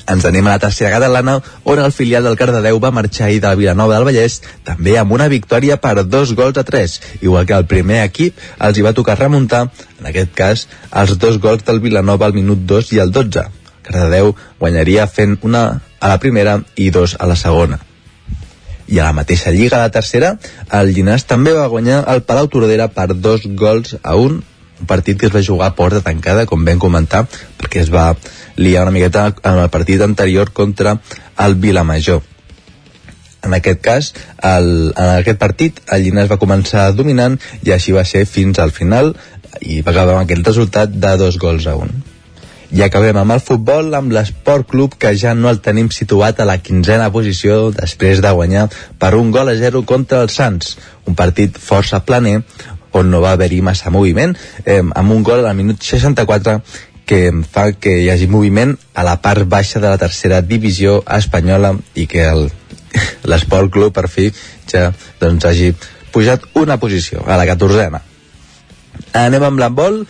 Ens anem a la tercera catalana, on el filial del Cardedeu va marxar ahir de la Vilanova del Vallès, també amb una victòria per dos gols a tres, igual que el primer equip els hi va tocar remuntar, en aquest cas, els dos gols del Vilanova al minut 2 i al 12. Cardedeu guanyaria fent una a la primera i dos a la segona. I a la mateixa lliga, la tercera, el Llinàs també va guanyar el Palau Tordera per dos gols a un, un partit que es va jugar a porta tancada, com vam comentar, perquè es va liar una miqueta en el partit anterior contra el Vilamajor. En aquest cas, el, en aquest partit, el Llinàs va començar dominant i així va ser fins al final i va acabar amb aquest resultat de dos gols a un. I acabem amb el futbol, amb l'Esport Club, que ja no el tenim situat a la quinzena posició després de guanyar per un gol a zero contra el Sants. Un partit força planer, on no va haver-hi massa moviment, eh, amb un gol al minut 64 que fa que hi hagi moviment a la part baixa de la tercera divisió espanyola i que l'Esport Club per fi ja doncs, hagi pujat una posició a la catorzena anem amb l'handbol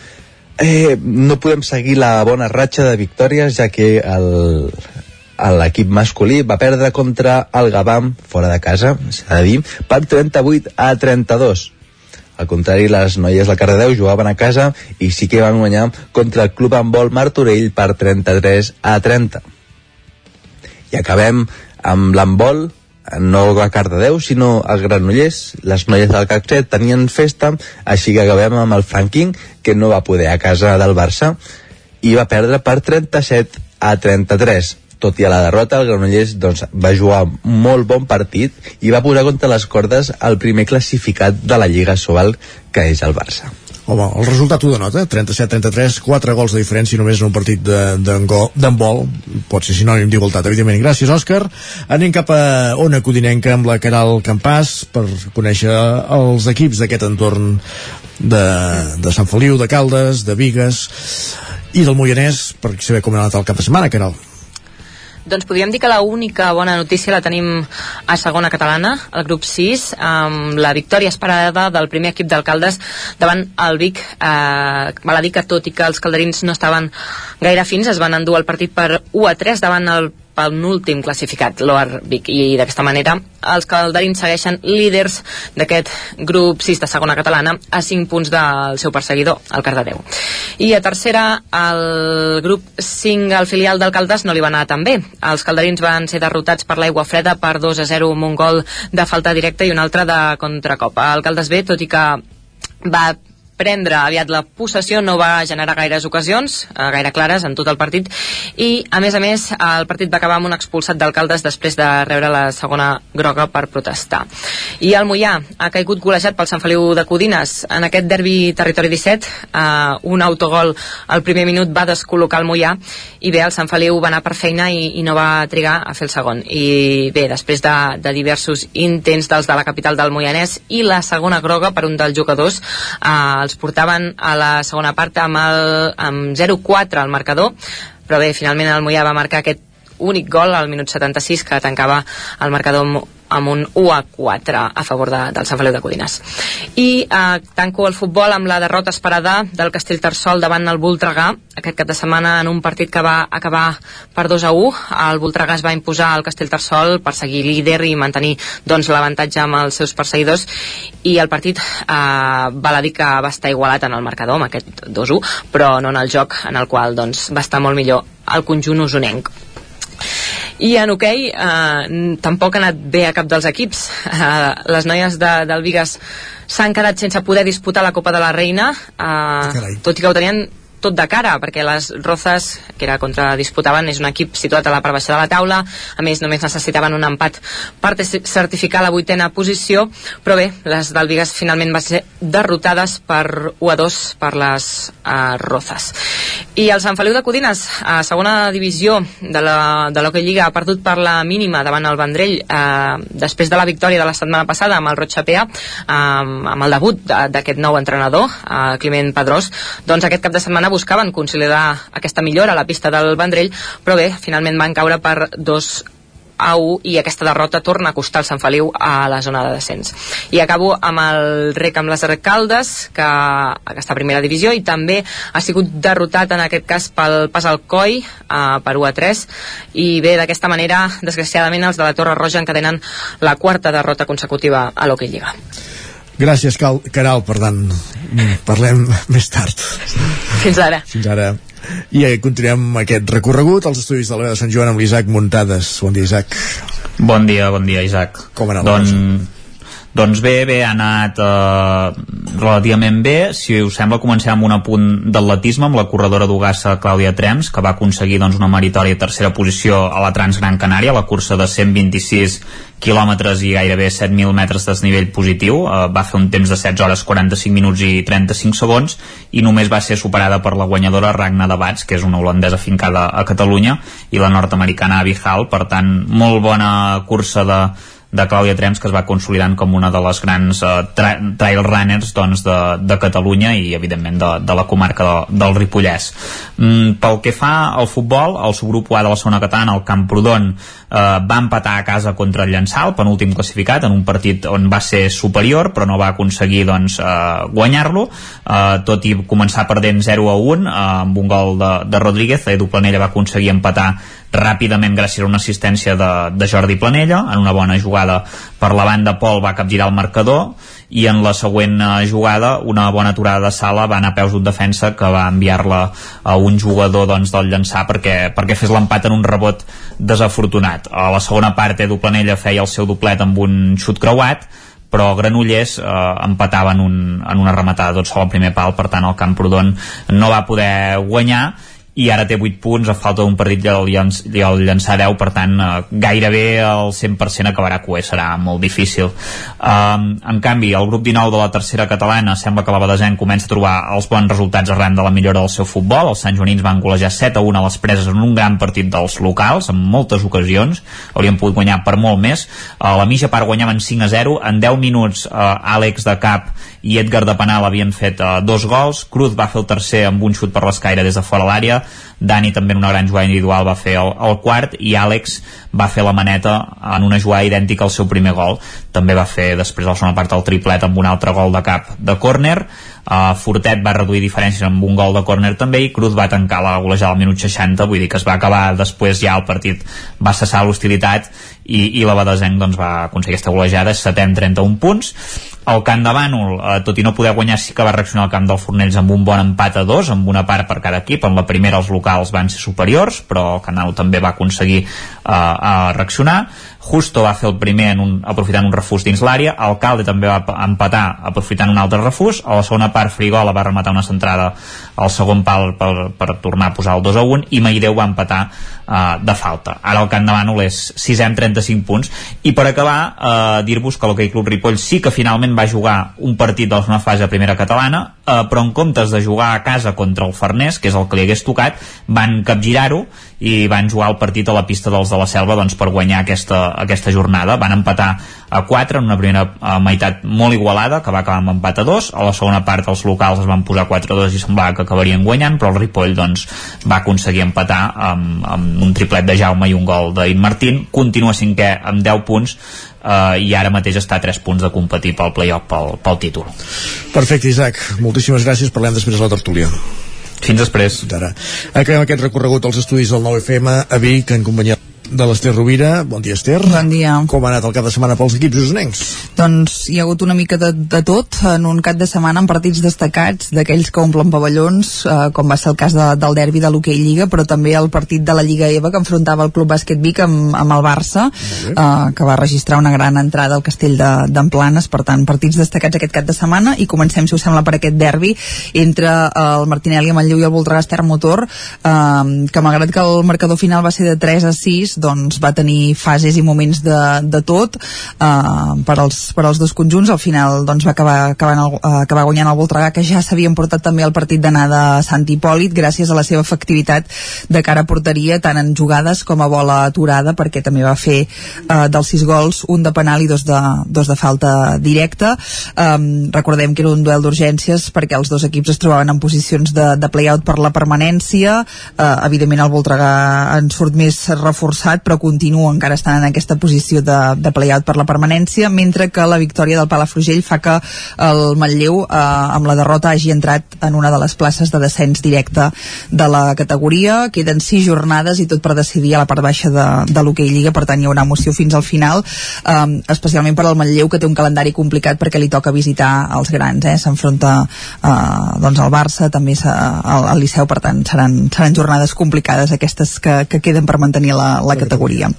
eh, no podem seguir la bona ratxa de victòries ja que el, l'equip masculí va perdre contra el Gabam fora de casa, s'ha de dir, per 38 a 32 al contrari, les noies del Cardedeu jugaven a casa i sí que van guanyar contra el Club Handbol Martorell per 33 a 30. I acabem amb l'handbol, no a Cardedeu, sinó a Granollers. Les noies del Cacset tenien festa, així que acabem amb el Franking, que no va poder a casa del Barça, i va perdre per 37 a 33 tot i a la derrota, el Granollers doncs, va jugar molt bon partit i va posar contra les cordes el primer classificat de la Lliga Sobal, que és el Barça. Home, el resultat ho denota, 37-33, 4 gols de diferència només en un partit d'handbol, pot ser sinònim d'igualtat, evidentment. Gràcies, Òscar. Anem cap a Ona Codinenca amb la Caral Campàs per conèixer els equips d'aquest entorn de, de Sant Feliu, de Caldes, de Vigues i del Moianès, per saber com ha anat el cap de setmana, Caral. Doncs podríem dir que la única bona notícia la tenim a segona catalana, al grup 6, amb la victòria esperada del primer equip d'alcaldes davant el Vic. Eh, val a dir que tot i que els calderins no estaven gaire fins, es van endur el partit per 1 a 3 davant el penúltim classificat, l'Oar Vic, i d'aquesta manera els calderins segueixen líders d'aquest grup 6 de segona catalana a 5 punts del seu perseguidor, el Cardedeu. I a tercera, el grup 5, el filial del Caldes, no li va anar tan bé. Els calderins van ser derrotats per l'aigua freda per 2 a 0 amb un gol de falta directa i un altre de contracop. El Caldes B, tot i que va prendre aviat la possessió no va generar gaires ocasions, eh, gaire clares en tot el partit. I a més a més el partit va acabar amb un expulsat d'alcaldes després de rebre la segona groga per protestar. I el Mollà ha caigut golejat pel Sant Feliu de Codines. En aquest derbi territori 17 eh, un autogol al primer minut va descol·locar el Mollà i bé, el Sant Feliu va anar per feina i, i no va trigar a fer el segon. I bé, després de, de diversos intents dels de la capital del Moianès i la segona groga per un dels jugadors eh, els portaven a la segona part amb, el, amb 0-4 al marcador però bé, finalment el Mollà va marcar aquest únic gol al minut 76 que tancava el marcador amb, un 1 a 4 a favor de, del Sant Feliu de Codines. I eh, tanco el futbol amb la derrota esperada del Castell Tarsol davant el Voltregà aquest cap de setmana en un partit que va acabar per 2 a 1 el Voltregà es va imposar al Castell Tarsol per seguir líder i mantenir doncs, l'avantatge amb els seus perseguidors. I el partit eh, val a dir que va estar igualat en el marcador amb aquest 2-1 però no en el joc en el qual doncs, va estar molt millor el conjunt usonenc i en hoquei eh, tampoc ha anat bé a cap dels equips. Eh, les noies de, del Vigas s'han quedat sense poder disputar la Copa de la Reina. Eh, tot i que ho tenien tot de cara, perquè les Rozas, que era contra disputaven, és un equip situat a la part baixa de la taula, a més només necessitaven un empat per certificar la vuitena posició, però bé, les del Vigas finalment van ser derrotades per 1 a 2 per les uh, Rozas. I el Sant Feliu de Codines, a segona divisió de la, de l'Hockey Lliga, ha perdut per la mínima davant el Vendrell, eh, després de la victòria de la setmana passada amb el Roig Chapea, eh, amb el debut d'aquest nou entrenador, eh, Climent Pedrós, doncs aquest cap de setmana buscaven consolidar aquesta millora a la pista del Vendrell, però bé, finalment van caure per dos a 1 i aquesta derrota torna a costar el Sant Feliu a la zona de descens. I acabo amb el rec amb les Caldes, que, que està a primera divisió i també ha sigut derrotat en aquest cas pel pas al Coi uh, per 1 a 3 i bé, d'aquesta manera desgraciadament els de la Torre Roja encadenen la quarta derrota consecutiva a l'Hockey Lliga. Gràcies, Cal Caral, per tant, parlem més tard. Fins ara. Fins ara. I eh, continuem aquest recorregut als estudis de l'Hora de Sant Joan amb l'Isaac Muntades. Bon dia, Isaac. Bon dia, bon dia, Isaac. Com anava doncs, doncs bé, bé, ha anat eh, relativament bé. Si us sembla, comencem amb un apunt d'atletisme amb la corredora d'Ugassa, Clàudia Trems, que va aconseguir doncs, una meritòria tercera posició a la Transgran Canària, la cursa de 126 quilòmetres i gairebé 7.000 metres desnivell positiu. Eh, va fer un temps de 16 hores 45 minuts i 35 segons i només va ser superada per la guanyadora Ragna de Bats, que és una holandesa fincada a Catalunya, i la nord-americana Abby Hall. Per tant, molt bona cursa de, de Clàudia Trems que es va consolidant com una de les grans uh, tra trail runners doncs, de, de Catalunya i evidentment de, de la comarca de, del Ripollès. Mm, pel que fa al futbol el subgrup A de la segona catalana el Camprodon eh, va empatar a casa contra el Llançal, penúltim classificat, en un partit on va ser superior, però no va aconseguir doncs, eh, guanyar-lo, eh, tot i començar perdent 0 a 1 eh, amb un gol de, de Rodríguez, Edu Planella va aconseguir empatar ràpidament gràcies a una assistència de, de Jordi Planella. En una bona jugada per la banda Pol va capgirar el marcador i en la següent eh, jugada una bona aturada de sala va anar a peus d'un defensa que va enviar-la a un jugador doncs, del llançar perquè, perquè fes l'empat en un rebot desafortunat. A la segona part Edu Planella feia el seu doblet amb un xut creuat però Granollers eh, empatava en, un, en una rematada tot sol al primer pal, per tant el Camprodon no va poder guanyar i ara té 8 punts a falta d'un partit i el, llanç, i el llançar 10 per tant eh, gairebé el 100% acabarà cué, serà molt difícil. Um, en canvi el grup 19 de la tercera catalana sembla que la Badesenc comença a trobar els bons resultats arran de la millora del seu futbol. Els Sant Joanins van golejar 7 a 1 a les preses en un gran partit dels locals en moltes ocasions, haurien pogut guanyar per molt més, uh, la mitja part guanyaven 5 a 0, en 10 minuts uh, Àlex de Cap i Edgar de Penal havien fet uh, dos gols, Cruz va fer el tercer amb un xut per l'escaire des de fora l'àrea Dani també en una gran jugada individual va fer el, el quart i Àlex va fer la maneta en una jugada idèntica al seu primer gol. També va fer després de la segona part el triplet amb un altre gol de cap de córner uh, Fortet va reduir diferències amb un gol de córner també i Cruz va tancar la golejada al minut 60 vull dir que es va acabar. Després ja el partit va cessar l'hostilitat i, i la Badesenc doncs, va aconseguir aquesta golejada setem 31 punts. El Camp de Bànol, eh, tot i no poder guanyar sí que va reaccionar al camp del Fornells amb un bon empat a dos, amb una part per cada equip. En la primera els locals van ser superiors però el Canal també va aconseguir eh, reaccionar Justo va fer el primer en un, aprofitant un refús dins l'àrea, Alcalde també va empatar aprofitant un altre refús, a la segona part Frigola va rematar una centrada al segon pal per, per tornar a posar el 2 a 1 i Maideu va empatar uh, de falta. Ara el Camp de Bànol és 6 amb 35 punts i per acabar uh, dir-vos que l'Hockey Club Ripoll sí que finalment va jugar un partit de la fase primera catalana uh, però en comptes de jugar a casa contra el Farners, que és el que li hagués tocat van capgirar-ho i van jugar el partit a la pista dels de la Selva doncs, per guanyar aquesta, aquesta jornada. Van empatar a 4 en una primera meitat molt igualada, que va acabar amb empat a 2. A la segona part els locals es van posar 4 a 2 i semblava que acabarien guanyant, però el Ripoll doncs, va aconseguir empatar amb, amb un triplet de Jaume i un gol d'In Martín. Continua cinquè amb 10 punts uh, i ara mateix està a 3 punts de competir pel play-off pel, pel títol. Perfecte, Isaac. Moltíssimes gràcies. Parlem després de la tertúlia. Fins després. Ara. Acabem aquest recorregut als estudis del 9FM a Vic en companyia de l'Ester Rovira. Bon dia, Ester. Bon dia. Com ha anat el cap de setmana pels equips usonencs? Doncs hi ha hagut una mica de, de tot en un cap de setmana amb partits destacats d'aquells que omplen pavellons, eh, com va ser el cas de, del derbi de l'Hockey Lliga, però també el partit de la Lliga EVA que enfrontava el Club Bàsquet Vic amb, amb el Barça, eh, que va registrar una gran entrada al castell d'Emplanes, de, per tant, partits destacats aquest cap de setmana i comencem, si us sembla, per aquest derbi entre eh, el Martinelli amb el Lleu i el Voltregà Ester Motor, eh, que malgrat que el marcador final va ser de 3 a 6, doncs va tenir fases i moments de, de tot uh, per, als, per als dos conjunts. Al final doncs va acabar, acabar, el, uh, acabar guanyant el Voltregà que ja s'havien portat també el partit d'anar de Sant Hipòlit gràcies a la seva efectivitat de cara a porteria tant en jugades com a bola aturada perquè també va fer uh, dels sis gols un de penal i dos de, dos de falta directa. Um, recordem que era un duel d'urgències perquè els dos equips es trobaven en posicions de, de play-out per la permanència. Uh, evidentment el Voltregà en surt més reforçat passat, però continua encara estant en aquesta posició de, de play-out per la permanència, mentre que la victòria del Palafrugell fa que el Manlleu, eh, amb la derrota, hagi entrat en una de les places de descens directe de la categoria. Queden sis jornades i tot per decidir a la part baixa de, de l'hoquei Lliga, per tant hi haurà emoció fins al final, eh, especialment per al Manlleu, que té un calendari complicat perquè li toca visitar els grans, eh? s'enfronta eh, doncs al Barça, també al, al Liceu, per tant seran, seran jornades complicades aquestes que, que queden per mantenir la, la categoria.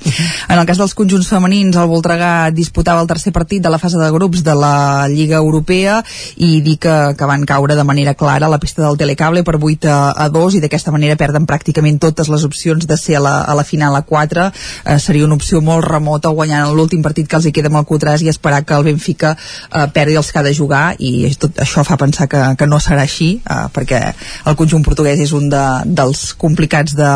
En el cas dels conjunts femenins, el Voltregà disputava el tercer partit de la fase de grups de la Lliga Europea i dir que, que van caure de manera clara a la pista del Telecable per 8 a, a 2 i d'aquesta manera perden pràcticament totes les opcions de ser a la, a la final a 4 eh, seria una opció molt remota guanyar l'últim partit que els hi queda amb el Cutràs i esperar que el Benfica eh, perdi els que ha de jugar i tot això fa pensar que, que no serà així eh, perquè el conjunt portuguès és un de, dels complicats de,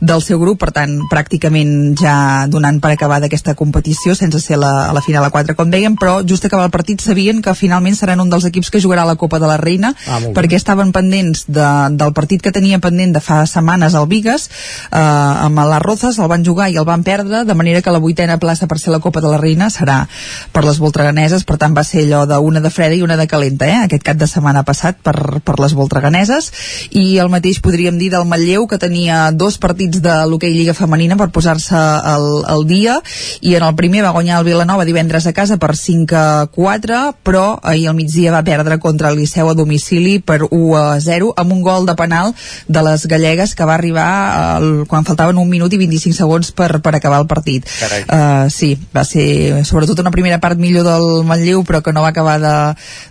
del seu grup, per tant pràcticament ja donant per acabar d'aquesta competició sense ser la, a la final a 4 com dèiem, però just acabar el partit sabien que finalment seran un dels equips que jugarà la Copa de la Reina ah, perquè estaven pendents de, del partit que tenia pendent de fa setmanes al Vigas eh, amb les Rozas, el van jugar i el van perdre, de manera que la vuitena plaça per ser la Copa de la Reina serà per les voltreganeses, per tant va ser allò d'una de freda i una de calenta, eh? aquest cap de setmana passat per, per les voltreganeses i el mateix podríem dir del Matlleu que tenia dos partits de l'hoquei Lliga Femenina per posar-se al, al dia. I en el primer va guanyar el Vilanova divendres a casa per 5 a 4 però ahir al migdia va perdre contra el Liceu a domicili per 1 a 0 amb un gol de penal de les gallegues que va arribar el, quan faltaven un minut i 25 segons per, per acabar el partit. Uh, sí, va ser sobretot una primera part millor del Manlleu però que no va acabar de,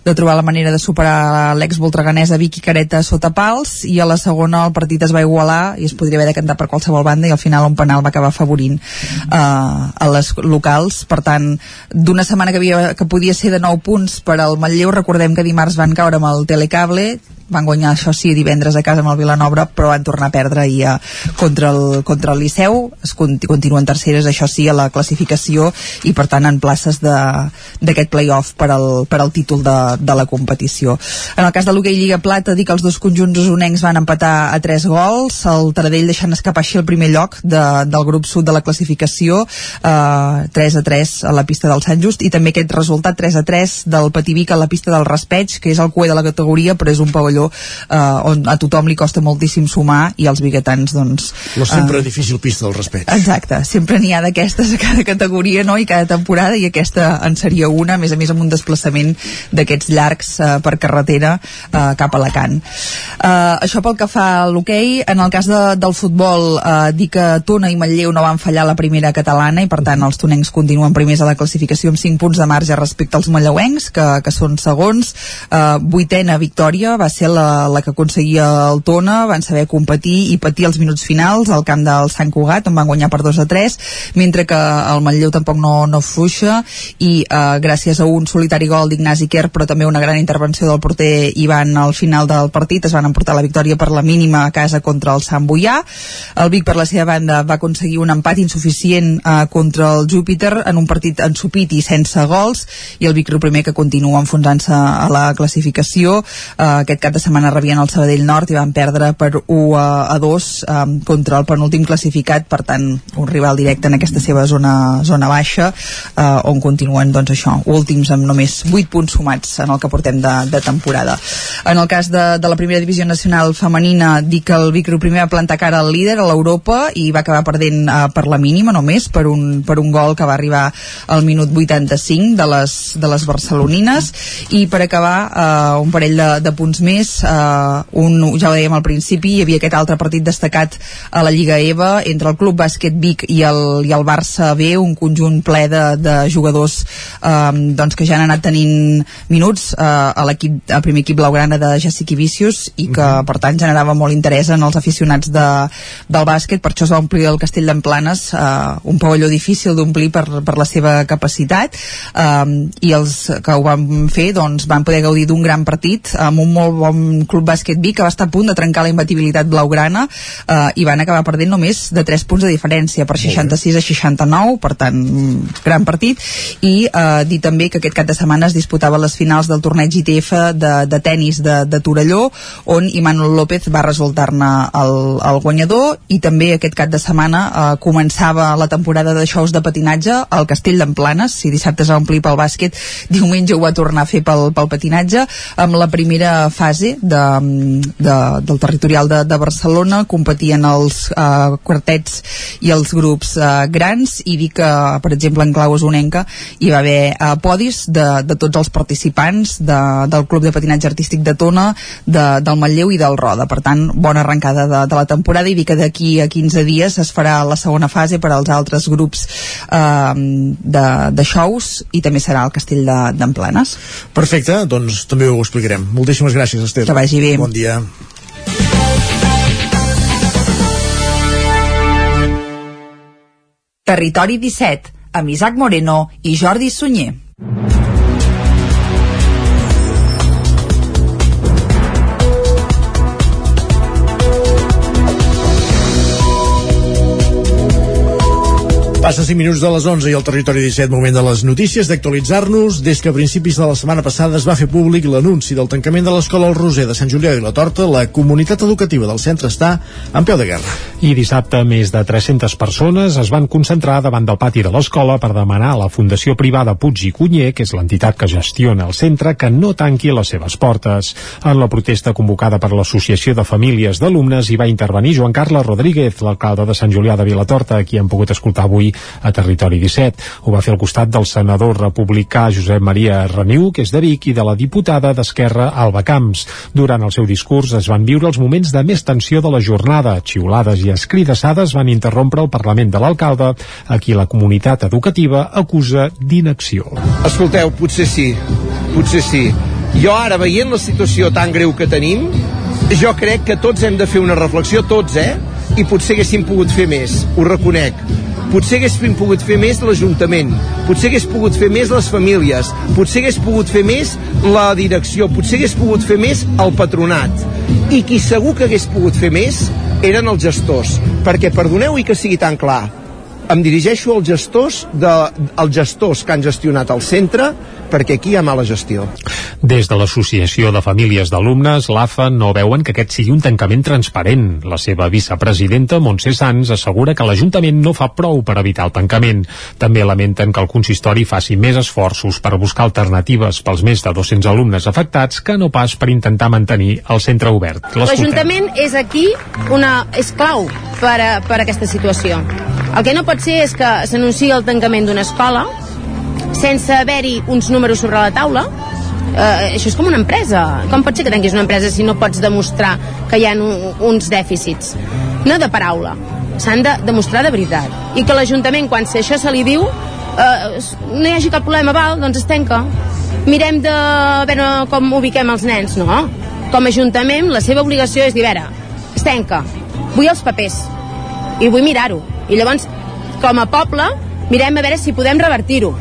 de trobar la manera de superar l'ex voltreganesa Vicky Careta sota pals i a la segona el partit es va igualar i es podria haver de cantar per qualsevol banda i al final un penal va acabar afavorint uh, a les locals. Per tant d'una setmana que, havia, que podia ser de 9 punts per al Manlleu recordem que dimarts van caure amb el Telecable van guanyar això sí divendres a casa amb el Vilanova però van tornar a perdre ahir a, contra, el, contra el Liceu. Es continuen terceres això sí a la classificació i per tant en places d'aquest play-off per, al, per al títol de, de la competició. En el cas de l'Hockey Lliga Plata dic que els dos conjunts usonencs van empatar a 3 gols. El Taradell deixant escapar així el primer lloc de, del grup sud de la classificació eh, 3 a 3 a la pista del Sant Just i també aquest resultat 3 a 3 del Pativic a la pista del Raspeig que és el cué de la categoria però és un pavelló pavelló eh, on a tothom li costa moltíssim sumar i els biguetans doncs... No sempre eh, difícil pista del respecte. Exacte, sempre n'hi ha d'aquestes a cada categoria no? i cada temporada i aquesta en seria una, a més a més amb un desplaçament d'aquests llargs eh, per carretera eh, cap a Alacant. Eh, això pel que fa a l'hoquei, en el cas de, del futbol eh, dir que Tona i Manlleu no van fallar la primera catalana i per tant els tonencs continuen primers a la classificació amb 5 punts de marge respecte als malleuencs que, que són segons eh, vuitena victòria va ser la, la que aconseguia el Tona, van saber competir i patir els minuts finals al camp del Sant Cugat, on van guanyar per 2 a 3, mentre que el Manlleu tampoc no, no fluixa i eh, gràcies a un solitari gol d'Ignasi Kerr, però també una gran intervenció del porter Ivan al final del partit, es van emportar la victòria per la mínima a casa contra el Sant Boià. El Vic, per la seva banda, va aconseguir un empat insuficient eh, contra el Júpiter en un partit ensupit i sense gols, i el Vic primer que continua enfonsant-se a la classificació. Eh, aquest cap de setmana rebien el Sabadell Nord i van perdre per 1 a, a 2 um, contra el penúltim classificat, per tant un rival directe en aquesta seva zona, zona baixa uh, on continuen doncs això, últims amb només 8 punts sumats en el que portem de, de temporada. En el cas de, de la primera divisió nacional femenina dic que el Vicro primer va plantar cara al líder a l'Europa i va acabar perdent uh, per la mínima només per un, per un gol que va arribar al minut 85 de les, de les barcelonines i per acabar uh, un parell de, de punts més eh, un, ja ho dèiem al principi, hi havia aquest altre partit destacat a la Lliga EVA entre el Club Bàsquet Vic i el, i el Barça B, un conjunt ple de, de jugadors eh, doncs que ja han anat tenint minuts eh, a l'equip, al primer equip blaugrana de Jessica Vicius i que -huh. per tant generava molt interès en els aficionats de, del bàsquet, per això es va omplir el Castell d'Emplanes, eh, un pavelló difícil d'omplir per, per la seva capacitat eh, i els que ho van fer doncs van poder gaudir d'un gran partit amb un molt bon un club bàsquet Vic que va estar a punt de trencar la imbatibilitat blaugrana eh, i van acabar perdent només de 3 punts de diferència per 66 a 69 per tant, gran partit. I eh, dir també que aquest cap de setmana es disputava les finals del torneig ITF de, de tennis de, de Torelló on Imanol López va resultar-ne el, el guanyador i també aquest cap de setmana eh, començava la temporada de shows de patinatge al Castell d'Emplanes, si dissabte es va omplir pel bàsquet, diumenge ho va tornar a fer pel, pel patinatge, amb la primera fase de, de, del territorial de, de Barcelona competien els eh, quartets i els grups eh, grans i dir que, per exemple, en clau osonenca hi va haver eh, podis de, de tots els participants de, del Club de Patinatge Artístic de Tona, de, del Matlleu i del Roda. Per tant, bona arrencada de, de la temporada i dir que d'aquí a 15 dies es farà la segona fase per als altres grups eh, de, de shows i també serà al Castell d'Emplanes. De, Perfecte, doncs també ho explicarem. Moltíssimes gràcies, Esther. Que vagi bé. Bon dia. Territori 17, amb Isaac Moreno i Jordi Sunyer. Passa 5 minuts de les 11 i el territori 17, moment de les notícies, d'actualitzar-nos. Des que a principis de la setmana passada es va fer públic l'anunci del tancament de l'escola El Roser de Sant Julià i la Torta, la comunitat educativa del centre està en peu de guerra. I dissabte més de 300 persones es van concentrar davant del pati de l'escola per demanar a la Fundació Privada Puig i Cunyer, que és l'entitat que gestiona el centre, que no tanqui les seves portes. En la protesta convocada per l'Associació de Famílies d'Alumnes hi va intervenir Joan Carles Rodríguez, l'alcalde de Sant Julià de Vilatorta, qui hem pogut escoltar avui a Territori 17. Ho va fer al costat del senador republicà Josep Maria Reniu, que és de Vic, i de la diputada d'Esquerra Alba Camps. Durant el seu discurs es van viure els moments de més tensió de la jornada. Xiulades i escridassades van interrompre el Parlament de l'alcalde, a qui la comunitat educativa acusa d'inacció. Escolteu, potser sí, potser sí. Jo ara, veient la situació tan greu que tenim, jo crec que tots hem de fer una reflexió, tots, eh? I potser haguéssim pogut fer més, ho reconec. Potser haguéssim pogut fer més l'Ajuntament, potser hagués pogut fer més les famílies, potser hagués pogut fer més la direcció, potser hagués pogut fer més el patronat. I qui segur que hagués pogut fer més eren els gestors, perquè perdoneu i que sigui tan clar, em dirigeixo als gestors, de, als gestors que han gestionat el centre perquè aquí hi ha mala gestió. Des de l'Associació de Famílies d'Alumnes, l'AFA, no veuen que aquest sigui un tancament transparent. La seva vicepresidenta, Montse Sans, assegura que l'Ajuntament no fa prou per evitar el tancament. També lamenten que el consistori faci més esforços per buscar alternatives pels més de 200 alumnes afectats que no pas per intentar mantenir el centre obert. L'Ajuntament és aquí una, és clau per a, per a aquesta situació. El que no pot ser és que s'anunciï el tancament d'una escola sense haver-hi uns números sobre la taula eh, això és com una empresa. Com pot ser que tanquis una empresa si no pots demostrar que hi ha un, uns dèficits? No de paraula. S'han de demostrar de veritat. I que l'Ajuntament quan si això se li diu eh, no hi hagi cap problema val, doncs es tanca. Mirem de veure com ubiquem els nens no, com a Ajuntament la seva obligació és dir, veure, es tanca. Vull els papers. I vull mirar-ho. I llavors com a poble mirem a veure si podem revertir-ho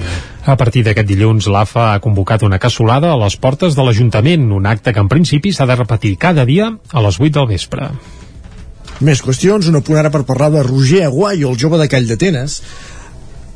a partir d'aquest dilluns, l'AFA ha convocat una cassolada a les portes de l'Ajuntament, un acte que en principi s'ha de repetir cada dia a les 8 del vespre. Més qüestions, una punt ara per parlar de Roger Aguayo, el jove de Call d'Atenes,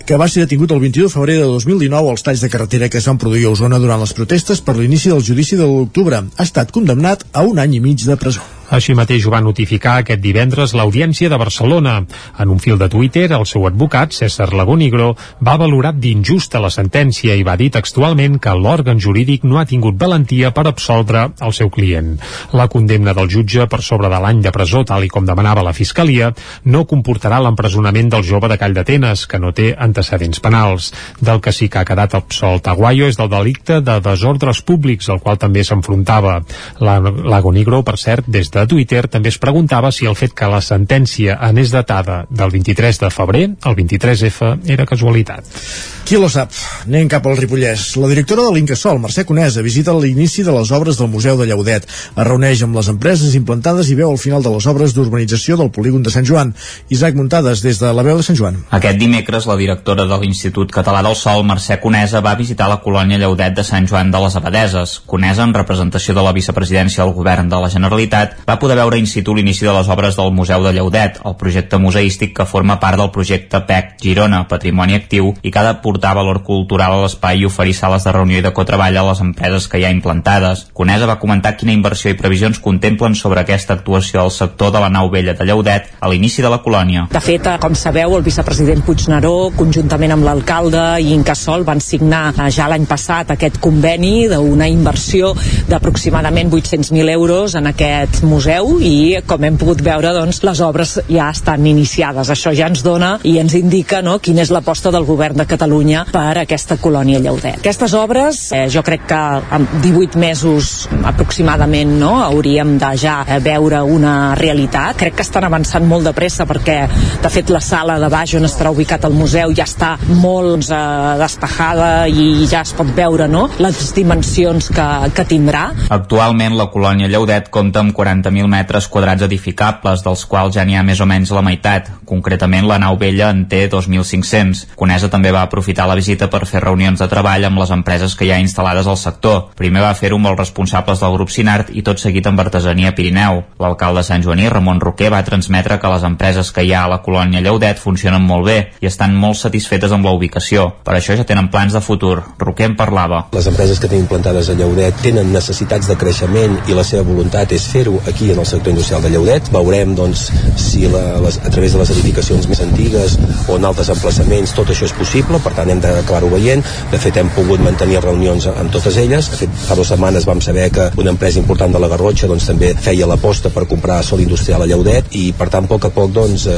que va ser detingut el 22 de febrer de 2019 als talls de carretera que es van produir a Osona durant les protestes per l'inici del judici de l'octubre. Ha estat condemnat a un any i mig de presó. Així mateix ho va notificar aquest divendres l'Audiència de Barcelona. En un fil de Twitter, el seu advocat, César Lagónigro, va valorar d'injusta la sentència i va dir textualment que l'òrgan jurídic no ha tingut valentia per absoldre el seu client. La condemna del jutge per sobre de l'any de presó, tal i com demanava la Fiscalia, no comportarà l'empresonament del jove de Call d'Atenes, que no té antecedents penals. Del que sí que ha quedat absolt Aguayo és del delicte de desordres públics, al qual també s'enfrontava. Lagónigro, per cert, des de de Twitter també es preguntava si el fet que la sentència anés datada del 23 de febrer, el 23F, era casualitat. Qui lo sap? Anem cap al Ripollès. La directora de l'Incasol, Mercè Conesa, visita l'inici de les obres del Museu de Llaudet. Es reuneix amb les empreses implantades i veu el final de les obres d'urbanització del polígon de Sant Joan. Isaac Muntades, des de la veu de Sant Joan. Aquest dimecres, la directora de l'Institut Català del Sol, Mercè Conesa, va visitar la colònia Llaudet de Sant Joan de les Abadeses. Conesa, en representació de la vicepresidència del govern de la Generalitat, va poder veure in situ l'inici de les obres del Museu de Llaudet, el projecte museístic que forma part del projecte PEC Girona, Patrimoni Actiu, i que ha de portar valor cultural a l'espai i oferir sales de reunió i de cotreball a les empreses que hi ha implantades. Conesa va comentar quina inversió i previsions contemplen sobre aquesta actuació al sector de la nau vella de Llaudet a l'inici de la colònia. De fet, com sabeu, el vicepresident Puigneró, conjuntament amb l'alcalde i Incasol, van signar ja l'any passat aquest conveni d'una inversió d'aproximadament 800.000 euros en aquest museu i, com hem pogut veure, doncs, les obres ja estan iniciades. Això ja ens dona i ens indica no, quina és l'aposta del govern de Catalunya per aquesta colònia Llaudet. Aquestes obres, eh, jo crec que en 18 mesos aproximadament no, hauríem de ja eh, veure una realitat. Crec que estan avançant molt de pressa perquè, de fet, la sala de baix on estarà ubicat el museu ja està molt eh, despejada i ja es pot veure no, les dimensions que, que tindrà. Actualment, la colònia Llaudet compta amb 40.000 metres quadrats edificables, dels quals ja n'hi ha més o menys la meitat. Concretament, la nau vella en té 2.500. Conesa també va aprofitar la visita per fer reunions de treball amb les empreses que hi ha instal·lades al sector. Primer va fer-ho amb els responsables del grup Sinart i tot seguit amb Artesania Pirineu. L'alcalde Sant Joaní, Ramon Roquer, va transmetre que les empreses que hi ha a la colònia Llaudet funcionen molt bé i estan molt satisfetes amb la ubicació. Per això ja tenen plans de futur. Roquer en parlava. Les empreses que tenim implantades a Llaudet tenen necessitats de creixement i la seva voluntat és fer-ho aquí en el sector industrial de Llaudet. Veurem doncs, si la, les, a través de les edificacions més antigues o en altres emplaçaments tot això és possible, per tant hem d'acabar-ho veient. De fet, hem pogut mantenir reunions amb totes elles. De fet, fa dues setmanes vam saber que una empresa important de la Garrotxa doncs, també feia l'aposta per comprar sol industrial a Llaudet i, per tant, a poc a poc doncs, eh,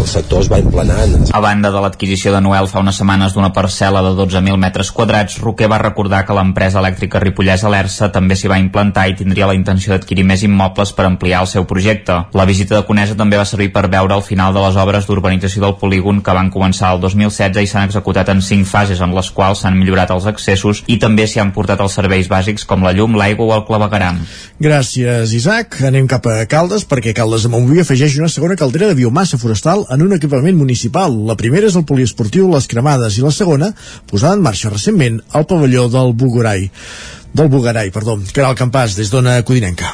el sector es va emplenant. A banda de l'adquisició de Noel fa unes setmanes d'una parcel·la de 12.000 metres quadrats, Roquer va recordar que l'empresa elèctrica Ripollès Alersa també s'hi va implantar i tindria la intenció d'adquirir més immobles per ampliar el seu projecte. La visita de Conesa també va servir per veure el final de les obres d'urbanització del polígon que van començar el 2016 i s'han executat en cinc fases en les quals s'han millorat els accessos i també s'hi han portat els serveis bàsics com la llum, l'aigua o el clavegaram. Gràcies, Isaac. Anem cap a Caldes, perquè Caldes de Montbui afegeix una segona caldera de biomassa forestal en un equipament municipal. La primera és el poliesportiu Les Cremades i la segona, posada en marxa recentment, al pavelló del Bugurai del Bugarai, perdó, que era el campàs des d'Ona Codinenca.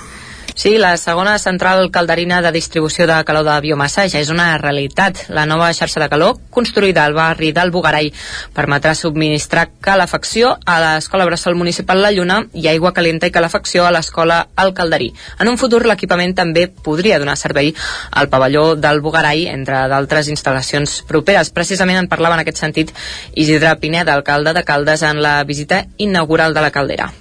Sí, la segona central calderina de distribució de calor de biomassa ja és una realitat. La nova xarxa de calor, construïda al barri del Bugarai, permetrà subministrar calefacció a l'escola Bressol Municipal La Lluna i aigua calenta i calefacció a l'escola El Calderí. En un futur l'equipament també podria donar servei al pavelló del Bugarai, entre d'altres instal·lacions properes. Precisament en parlava en aquest sentit Isidre Pineda, alcalde de Caldes, en la visita inaugural de la caldera.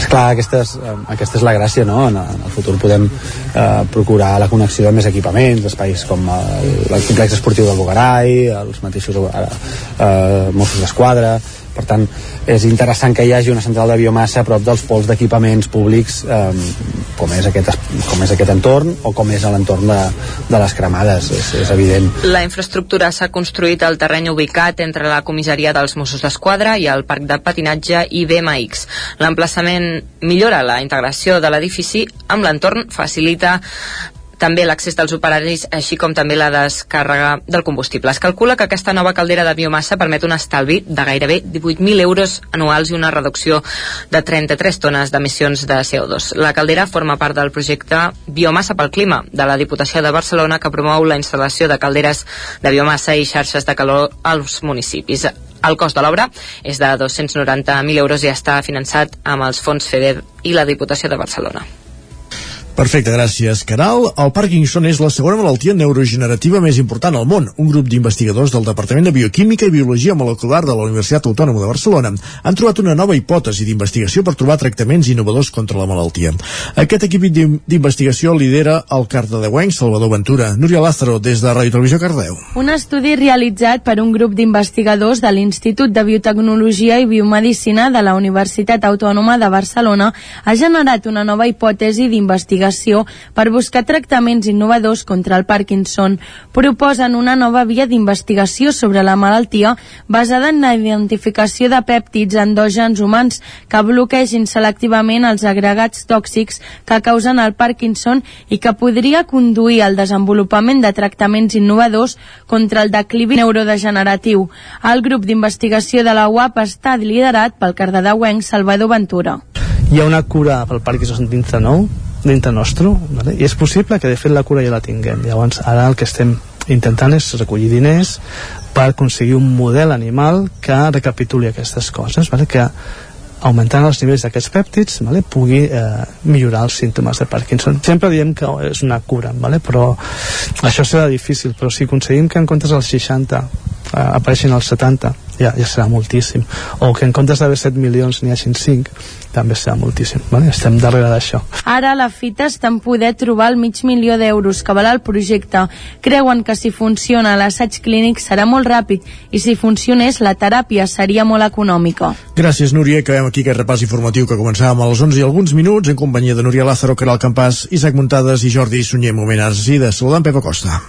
Esclar, aquesta és, eh, aquesta és la gràcia, no? En, en el futur podem eh, procurar la connexió de més equipaments, espais com el, el complex esportiu del Bogarai, els mateixos eh, Mossos d'Esquadra, per tant és interessant que hi hagi una central de biomassa a prop dels pols d'equipaments públics eh, com, és aquest, com és aquest entorn o com és l'entorn de, de les cremades és, és evident. La infraestructura s'ha construït al terreny ubicat entre la comissaria dels Mossos d'Esquadra i el parc de patinatge i BMX. L'emplaçament millora la integració de l'edifici amb l'entorn, facilita també l'accés dels operaris, així com també la descàrrega del combustible. Es calcula que aquesta nova caldera de biomassa permet un estalvi de gairebé 18.000 euros anuals i una reducció de 33 tones d'emissions de CO2. La caldera forma part del projecte Biomassa pel Clima de la Diputació de Barcelona que promou la instal·lació de calderes de biomassa i xarxes de calor als municipis. El cost de l'obra és de 290.000 euros i està finançat amb els fons FEDER i la Diputació de Barcelona. Perfecte, gràcies, Caral. El Parkinson és la segona malaltia neurogenerativa més important al món. Un grup d'investigadors del Departament de Bioquímica i Biologia Molecular de la Universitat Autònoma de Barcelona han trobat una nova hipòtesi d'investigació per trobar tractaments innovadors contra la malaltia. Aquest equip d'investigació lidera el cardedeuenc Salvador Ventura. Núria Lázaro, des de Ràdio Televisió Cardeu. Un estudi realitzat per un grup d'investigadors de l'Institut de Biotecnologia i Biomedicina de la Universitat Autònoma de Barcelona ha generat una nova hipòtesi d'investigació d'investigació per buscar tractaments innovadors contra el Parkinson. Proposen una nova via d'investigació sobre la malaltia basada en la identificació de pèptids endògens humans que bloquegin selectivament els agregats tòxics que causen el Parkinson i que podria conduir al desenvolupament de tractaments innovadors contra el declivi neurodegeneratiu. El grup d'investigació de la UAP està liderat pel cardedeuenc Salvador Ventura. Hi ha una cura pel Parkinson dintre nou, dintre nostre, vale? i és possible que de fet la cura ja la tinguem. Llavors ara el que estem intentant és recollir diners per aconseguir un model animal que recapituli aquestes coses, vale? que augmentant els nivells d'aquests pèptids vale, pugui eh, millorar els símptomes de Parkinson. Sempre diem que és una cura, vale, però això serà difícil, però si aconseguim que en comptes dels 60 eh, apareixin els 70, ja, ja serà moltíssim. O que en comptes d'haver 7 milions n'hi hagin 5, també serà moltíssim. Vale? Estem darrere d'això. Ara la fita està en poder trobar el mig milió d'euros que val el projecte. Creuen que si funciona l'assaig clínic serà molt ràpid i si funcionés la teràpia seria molt econòmica. Gràcies, Núria. Acabem aquí aquest repàs informatiu que començàvem a les 11 i alguns minuts en companyia de Núria Lázaro, Caral Campàs, Isaac Muntades i Jordi Sunyer. Moment ara sí de saludar en Pepa Costa.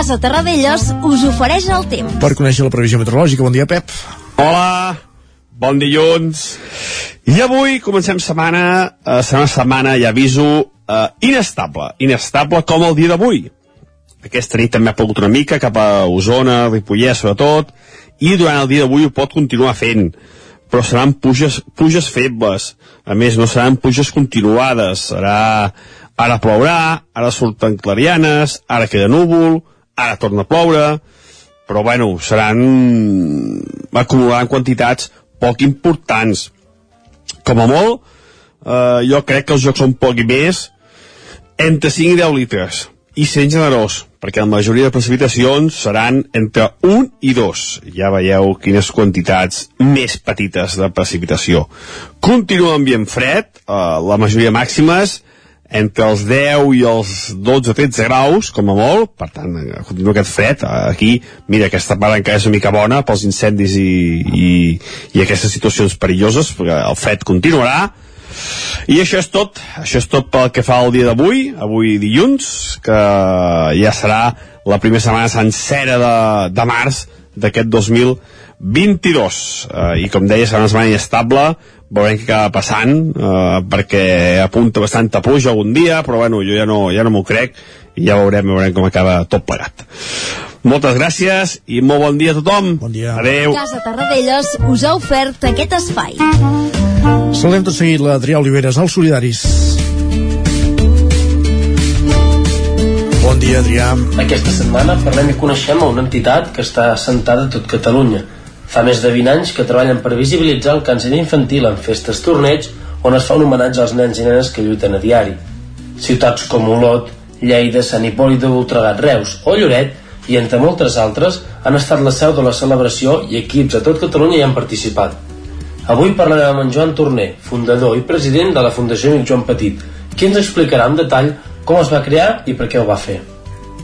Casa Terradellos us ofereix el temps. Per conèixer la previsió meteorològica, bon dia, Pep. Hola, bon dilluns. I avui comencem setmana, eh, serà una setmana, ja aviso, eh, inestable. Inestable com el dia d'avui. Aquesta nit també ha pogut una mica cap a Osona, Ripollès sobretot, i durant el dia d'avui ho pot continuar fent però seran puges, puges febles a més no seran puges continuades serà ara plourà ara surten clarianes ara queda núvol ara torna a ploure però bueno, seran acumularan quantitats poc importants com a molt eh, jo crec que els jocs són poc i més entre 5 i 10 litres i sent generós perquè la majoria de precipitacions seran entre 1 i 2. Ja veieu quines quantitats més petites de precipitació. Continua ambient fred, eh, la majoria màximes entre els 10 i els 12-13 graus, com a molt, per tant, eh, continua aquest fred. Aquí, mira, aquesta part encara és una mica bona pels incendis i, i, i aquestes situacions perilloses, perquè el fred continuarà, i això és tot, això és tot pel que fa al dia d'avui, avui dilluns, que ja serà la primera setmana sencera de, de març d'aquest 2022. Eh, I com deia, serà una setmana inestable, veurem què acaba passant, eh, perquè apunta bastanta pluja algun dia, però bueno, jo ja no, ja no m'ho crec, i ja veurem, veurem com acaba tot plegat. Moltes gràcies i molt bon dia a tothom. Bon dia. Adéu. Casa Tarradellas us ha ofert aquest espai. Saludem tot seguit l'Adrià Oliveres, als Solidaris. Bon dia, Adrià. Aquesta setmana parlem i coneixem una entitat que està assentada a tot Catalunya. Fa més de 20 anys que treballen per visibilitzar el càncer infantil en festes torneigs on es fa un homenatge als nens i nenes que lluiten a diari. Ciutats com Olot, Lleida, Sant Hipòlit de Voltregat, Reus o Lloret i entre moltes altres han estat la seu de la celebració i equips a tot Catalunya hi han participat. Avui parlarem amb en Joan Torner, fundador i president de la Fundació Amic Joan Petit, qui ens explicarà en detall com es va crear i per què ho va fer.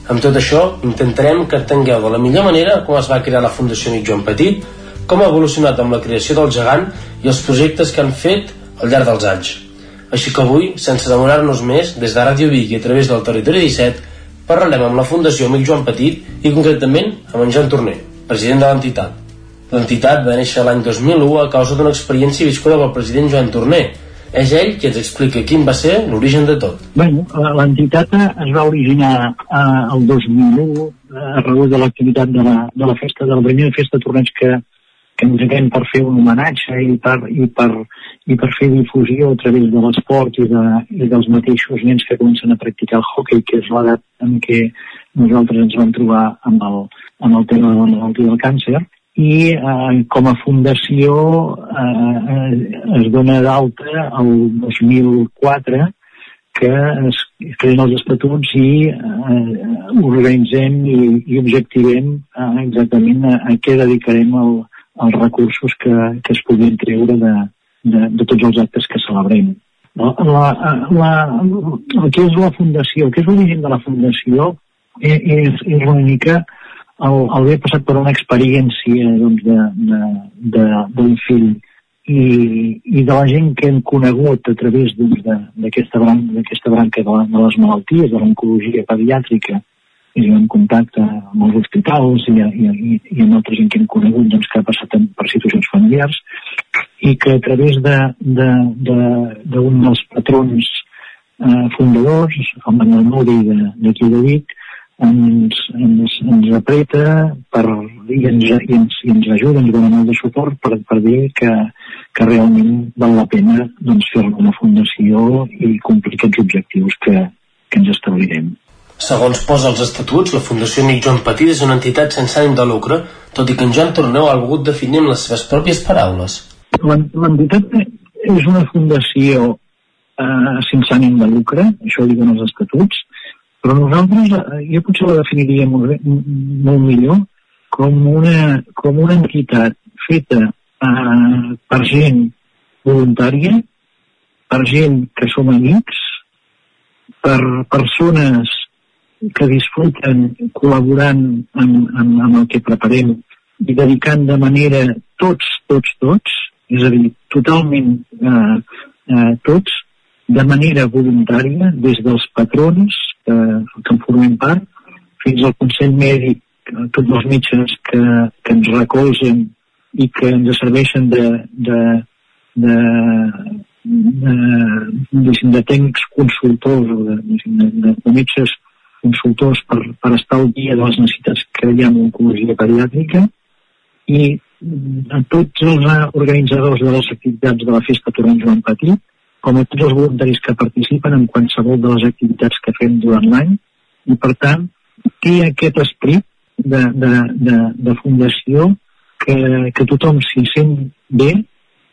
Amb tot això, intentarem que entengueu de la millor manera com es va crear la Fundació Amic Joan Petit, com ha evolucionat amb la creació del gegant i els projectes que han fet al llarg dels anys. Així que avui, sense demorar-nos més, des de Ràdio Vic i a través del Territori 17, parlarem amb la Fundació Amic Joan Petit i concretament amb en Joan Torner, president de l'entitat. L'entitat va néixer l'any 2001 a causa d'una experiència viscuda amb el president Joan Torner. És ell qui ens explica quin va ser l'origen de tot. Bueno, l'entitat es va originar eh, el 2001 eh, a raó de l'activitat de, la, de la festa, de la primera festa de torneig que, que ens fem per fer un homenatge i per, i per, i per fer difusió a través de l'esport i, de, i dels mateixos nens que comencen a practicar el hockey, que és l'edat en què nosaltres ens vam trobar amb el, amb el tema de la malaltia del càncer i eh, com a fundació eh, eh, es dona d'alta el 2004 que es creen els estatuts i eh, organitzem i, i objectivem eh, exactament a, a què dedicarem el, els recursos que, que es puguin treure de, de, de tots els actes que celebrem. La, la, la, el que és la fundació, el que és l'origen de la fundació és, és, és una mica el, el haver passat per una experiència doncs, d'un de, de, fill. I, i de la gent que hem conegut a través doncs, d'aquesta branca, branca de, la, de les malalties, de l'oncologia pediàtrica, i en contacte amb els hospitals i, i, i, amb altra gent que hem conegut doncs, que ha passat per situacions familiars i que a través d'un de, de, de, de dels patrons eh, fundadors, el Manuel Mouri d'aquí de Vic, ens, ens, ens apreta per, i, ens, i, ens, i ens ajuda, ens dona molt de suport per, per dir que, que realment val la pena doncs, fer una fundació i complir aquests objectius que, que ens establirem. Segons posa els estatuts, la Fundació Amic Joan Petit és una entitat sense ànim de lucre, tot i que en Joan Torneu ha volgut definir amb les seves pròpies paraules. L'entitat és una fundació eh, sense ànim de lucre, això ho diuen els estatuts, però nosaltres, eh, jo potser la definiria molt, molt millor com una, com una entitat feta eh, per gent voluntària, per gent que som amics, per persones que disfruten col·laborant amb, amb, amb el que preparem i dedicant de manera tots, tots, tots, és a dir, totalment eh, eh, tots, de manera voluntària, des dels patrons eh, que en formem part, fins al Consell Mèdic, tots els metges que, que ens recolzen i que ens serveixen de, de, de, de, de, de tècnics consultors o de, de, de, de metges consultors per, per estar al dia de les necessitats que hi ha en oncologia pediàtrica i a tots els organitzadors de les activitats de la Festa Torrent Joan Petit, com a tots els voluntaris que participen en qualsevol de les activitats que fem durant l'any, i per tant té aquest esperit de, de, de, de fundació que, que tothom s'hi sent bé,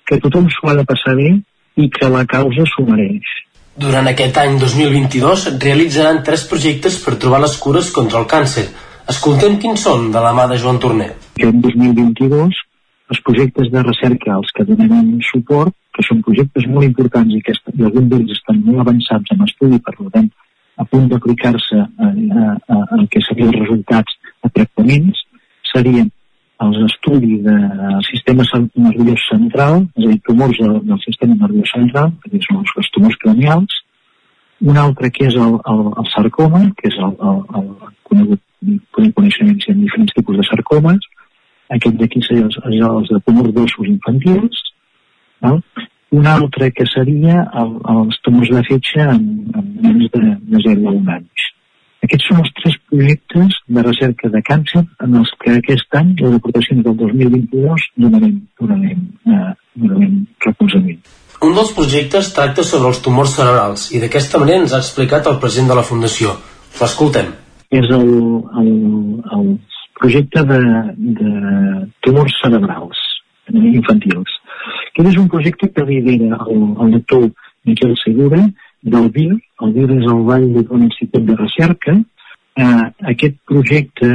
que tothom s'ho ha de passar bé i que la causa s'ho mereix. Durant aquest any 2022 realitzaran tres projectes per trobar les cures contra el càncer. Escoltem quins són de la mà de Joan Torner. En 2022 els projectes de recerca als que donem suport, que són projectes molt importants i que i alguns d'ells estan molt avançats en estudi, per tant, a punt d'aplicar-se al que serien els resultats de tractaments, serien els estudis del sistema nerviós central, és a dir, tumors del, del sistema nerviós central, que són els, els tumors cranials, un altre que és el, el, el sarcoma, que és el, el, el conegut, podem hi ha diferents tipus de sarcomes, aquest d'aquí seria els, els de tumors d'ossos infantils, val? Un altre que seria el, els tumors de fetge en, en nens de, de 0 a 1 anys. Aquests són els tres projectes de recerca de càncer en els que aquest any, les aportacions del 2022, donarem, donarem, eh, donarem recolzament. Un dels projectes tracta sobre els tumors cerebrals i d'aquesta manera ens ha explicat el president de la Fundació. L'escoltem. És el, el, el projecte de, de tumors cerebrals infantils. Aquest és un projecte que lidera el, el doctor Miquel Segura, del VIR, el VIR és el Vall de l'Institut de Recerca, eh, aquest projecte,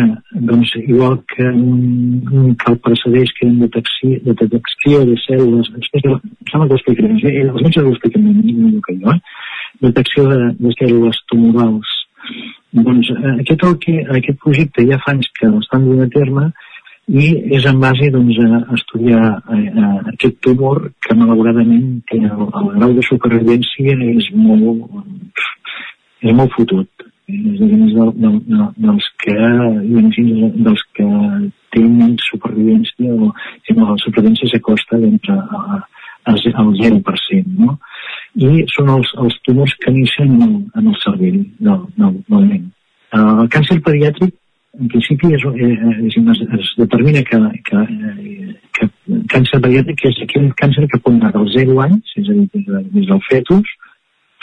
doncs, igual que, un, que el precedeix, que en detecció, de detecció de cèl·lules, em sembla que ho explicaré, eh, els metges ho expliquen millor que jo, eh? detecció de, de cèl·lules tumorals. Doncs eh, aquest, el que, aquest projecte ja fa anys que l'estan duent a terme i és en base doncs, a estudiar eh, aquest tumor que malauradament té el, el grau de supervivència és molt, és molt fotut és a dir, del, del, del, dels que dels que tenen supervivència o si no, la supervivència s'acosta d'entre al 0%, no? I són els, els tumors que neixen en el, en el cervell del, del, del nen. El càncer pediàtric en principi és, eh, és, es, es determina que, que, que càncer pediàtric és aquell càncer que pot anar dels 0 anys, és a dir, des, des del fetus,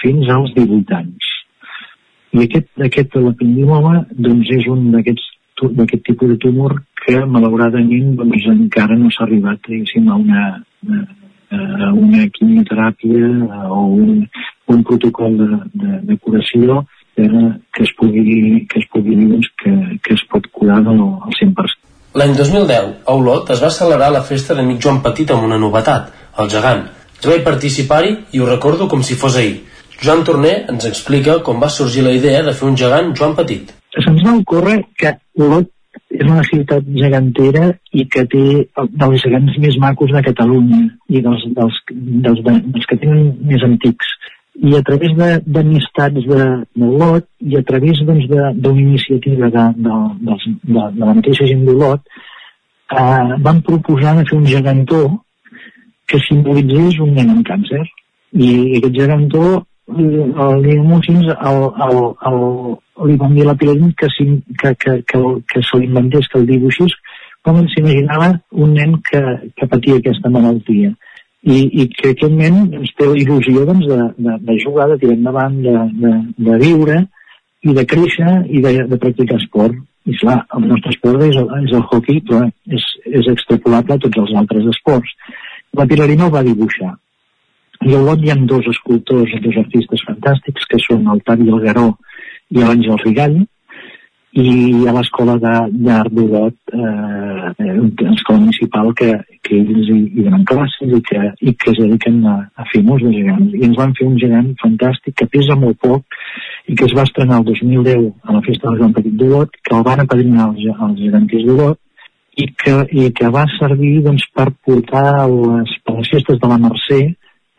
fins als 18 anys. I aquest, aquest l'ependimoma doncs, és un d'aquests d'aquest tipus de tumor que malauradament doncs, encara no s'ha arribat a una, a una quimioteràpia o un, un protocol de, de, de curació que es pugui, que es pugui dir doncs, que, que es pot curar al, al 100%. L'any 2010, a Olot es va celebrar la festa d'Amic Joan Petit amb una novetat, el gegant. Jo vaig participar-hi i ho recordo com si fos ahir. Joan Torner ens explica com va sorgir la idea de fer un gegant Joan Petit. Se'ns va ocórrer que Olot és una ciutat gegantera i que té dels gegants més macos de Catalunya i dels, dels, dels, dels que tenen més antics. I a través d'amistats de, de Lot i a través doncs, iniciativa de, de, de, de, de la mateixa gent d'Olot, eh, van proposar de fer un gegantó que simbolitzés un nen amb càncer. I aquest gegantó el Guillem Mossins el, el, el, li van dir a la Pilarín que, que, que, que, que se l'inventés, que el dibuixés com s'imaginava un nen que, que patia aquesta malaltia i, i que aquest nen doncs, té la il·lusió doncs, de, de, de jugar, de tirar endavant, de, de, de viure i de créixer i de, de practicar esport. I clar, el nostre esport és el, és el hockey, però és, és extrapolable a tots els altres esports. La Pilarina el va dibuixar i lot hi ha dos escultors, dos artistes fantàstics, que són el Tavi Garó i l'Àngel Rigall, i a l'escola d'art d'Olot, eh, una escola municipal que, que ells hi, hi donen classes i que, i que es dediquen a, a fer molts de gegants. I ens van fer un gegant fantàstic que pesa molt poc i que es va estrenar el 2010 a la festa del Joan Petit d'Olot, que el van apadrinar els, els geganters d'Olot i que, i que va servir doncs, per portar les, les festes de la Mercè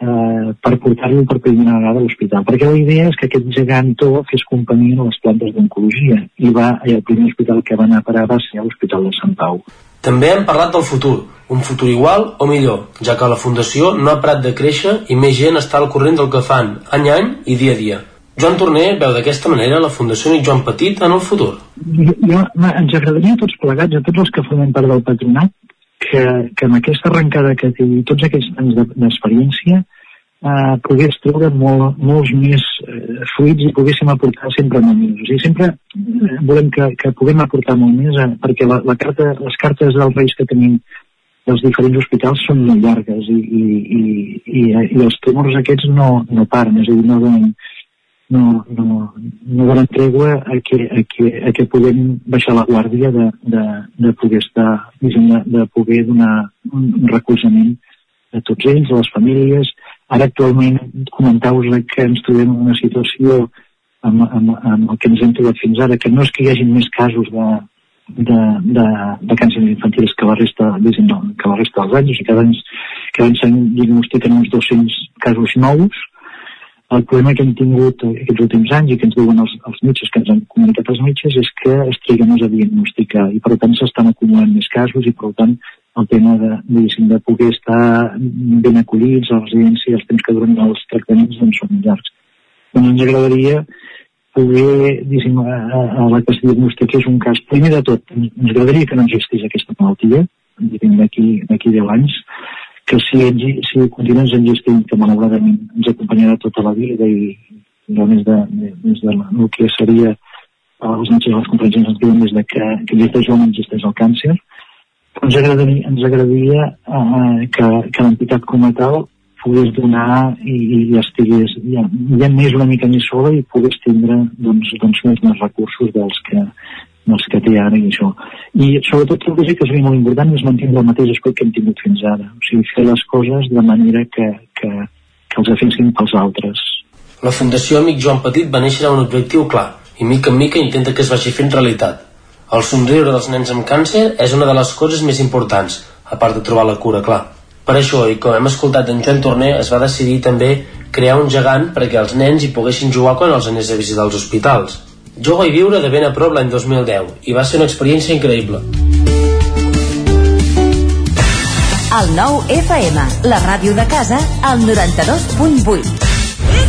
eh, per portar-lo per primera vegada a l'hospital. Perquè la idea és que aquest gegantó fes companyia a les plantes d'oncologia i va, i el primer hospital que va anar a parar va ser a l'Hospital de Sant Pau. També hem parlat del futur, un futur igual o millor, ja que la Fundació no ha parat de créixer i més gent està al corrent del que fan, any a any i dia a dia. Joan Torner veu d'aquesta manera la Fundació Nic Joan Petit en el futur. Jo, jo, ens agradaria a tots plegats, a tots els que formem part del patronat, que, que amb aquesta arrencada que té tots aquests anys d'experiència eh, pogués treure molt, molts més eh, fruits i poguéssim aportar sempre molt més. O sigui, sempre eh, volem que, que puguem aportar molt més eh, perquè la, la carta, les cartes dels reis que tenim dels diferents hospitals són molt llargues i, i, i, i, i els tumors aquests no, no paren, és a dir, no donen, no, no, no donen tregua a que, a, que, a que puguem baixar la guàrdia de, de, de poder estar, de, de poder donar un, recolzament a tots ells, a les famílies. Ara actualment comentau-vos que ens trobem en una situació amb, amb, amb el que ens hem trobat fins ara, que no és que hi hagi més casos de, de, de, de càncer infantils que la resta, que la resta dels anys, o sigui, cada any, cada any se'n diagnostiquen uns 200 casos nous, el problema que hem tingut aquests últims anys i que ens diuen els, els metges, que ens han comunicat els metges, és que es triga més a diagnosticar i per tant s'estan acumulant més casos i per tant el tema de, de poder estar ben acollits a la residència i els temps que duren els tractaments doncs són llargs. Doncs ens agradaria poder, diguéssim, a, a la que es diagnostiqués un cas. Primer de tot, ens agradaria que no existís aquesta malaltia, d'aquí 10 anys, que si, si continues existint, que malauradament ens acompanyarà tota la vida i no des de, des de el que seria els metges de les conferències ens diuen des de que, que existeix no existeix el càncer, ens agradaria, ens agradaria eh, que, que l'entitat com a tal pogués donar i, i estigués ja, ja més una mica més sola i pogués tindre doncs, doncs més, més recursos dels que, dels que té ara i això. I sobretot el que sí que seria molt important és mantenir el mateix espai que hem tingut fins ara. O sigui, fer les coses de manera que, que, que els afectin pels altres. La Fundació Amic Joan Petit va néixer amb un objectiu clar i mica en mica intenta que es vagi fent realitat. El somriure dels nens amb càncer és una de les coses més importants, a part de trobar la cura, clar. Per això, i com hem escoltat en Joan Torner, es va decidir també crear un gegant perquè els nens hi poguessin jugar quan els anés a visitar els hospitals. Jo vaig viure de ben a prop l'any 2010 i va ser una experiència increïble. El nou FM, la ràdio de casa, al 92.8.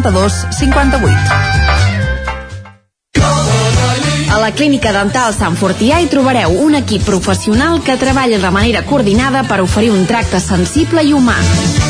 92 58. A la Clínica Dental Sant Fortià hi trobareu un equip professional que treballa de manera coordinada per oferir un tracte sensible i humà.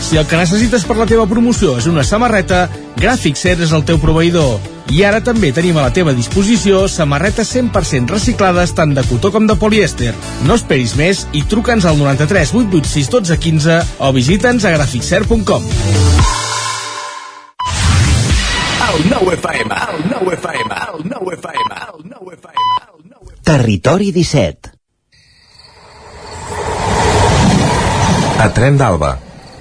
si el que necessites per la teva promoció és una samarreta, Gràfic Cert és el teu proveïdor. I ara també tenim a la teva disposició samarretes 100% reciclades tant de cotó com de polièster. No esperis més i truca'ns al 93 886 12 15 o visita'ns a FM. Territori 17. A Tren d'Alba.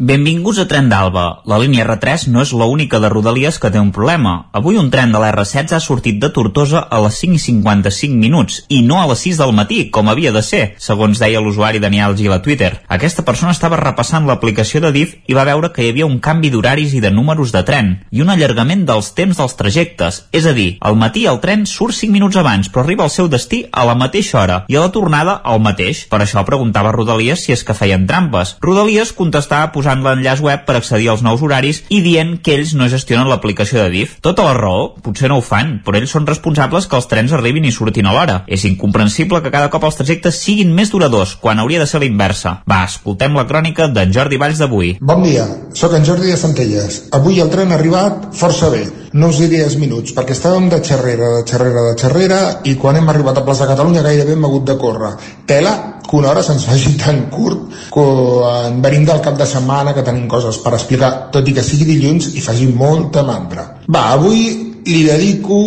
Benvinguts a Tren d'Alba. La línia R3 no és l'única de Rodalies que té un problema. Avui un tren de l'R16 ha sortit de Tortosa a les 5.55 minuts i no a les 6 del matí, com havia de ser, segons deia l'usuari Daniel Gil a Twitter. Aquesta persona estava repassant l'aplicació de DIF i va veure que hi havia un canvi d'horaris i de números de tren i un allargament dels temps dels trajectes. És a dir, al matí el tren surt 5 minuts abans, però arriba al seu destí a la mateixa hora i a la tornada al mateix. Per això preguntava Rodalies si és que feien trampes. Rodalies contestava posant posant l'enllaç web per accedir als nous horaris i dient que ells no gestionen l'aplicació de DIF. Tota la raó, potser no ho fan, però ells són responsables que els trens arribin i surtin a l'hora. És incomprensible que cada cop els trajectes siguin més duradors, quan hauria de ser la inversa. Va, escoltem la crònica d'en Jordi Valls d'avui. Bon dia, sóc en Jordi de Centelles. Avui el tren ha arribat força bé. No us diré els minuts, perquè estàvem de xerrera, de xerrera, de xerrera, i quan hem arribat a Plaça Catalunya gairebé hem hagut de córrer. Tela, que una hora se'ns faci tan curt quan venim del cap de setmana que tenim coses per explicar, tot i que sigui dilluns i faci molta mandra. Va, avui li dedico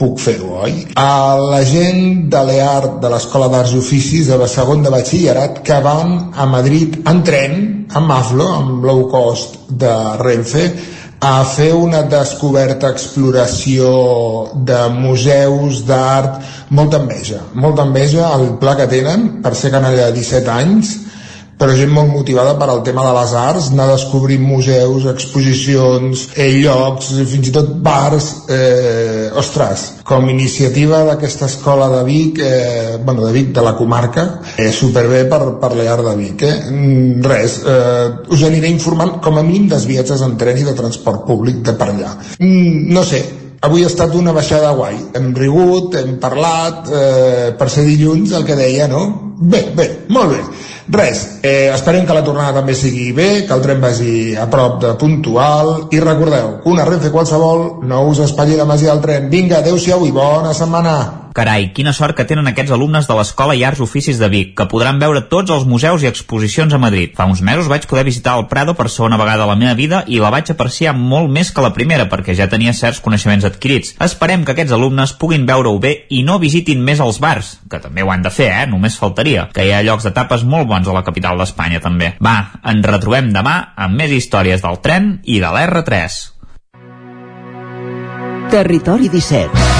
puc fer-ho, oi? A la gent de l'EART de l'Escola d'Arts i Oficis de segon de batxillerat que van a Madrid en tren, amb Maflo, amb low cost de Renfe, a fer una descoberta, exploració de museus d'art, molta enveja, molta enveja el pla que tenen per ser canalla de 17 anys però gent molt motivada per al tema de les arts, anar a descobrir museus, exposicions, eh, llocs, fins i tot bars. Eh, ostres, com a iniciativa d'aquesta escola de Vic, eh, bueno, de Vic, de la comarca, eh, superbé per, per l'EAR de Vic. Eh? Mm, res, eh, us aniré informant com a mínim dels viatges en tren i de transport públic de per allà. Mm, no sé, avui ha estat una baixada guai. Hem rigut, hem parlat, eh, per ser dilluns, el que deia, no? Bé, bé, molt bé. Res, eh, esperem que la tornada també sigui bé, que el tren vagi a prop de puntual i recordeu una Renfe qualsevol no us espatlli la masia del tren. Vinga, adeu-siau i bona setmana! Carai, quina sort que tenen aquests alumnes de l'Escola i Arts Oficis de Vic, que podran veure tots els museus i exposicions a Madrid. Fa uns mesos vaig poder visitar el Prado per segona vegada a la meva vida i la vaig apreciar molt més que la primera perquè ja tenia certs coneixements adquirits. Esperem que aquests alumnes puguin veure-ho bé i no visitin més els bars, que també ho han de fer, eh? Només faltaria, que hi ha llocs de tapes molt bons a la capital d'Espanya també. Va, ens retrobem demà amb més històries del tren i de l'R3. Territori 17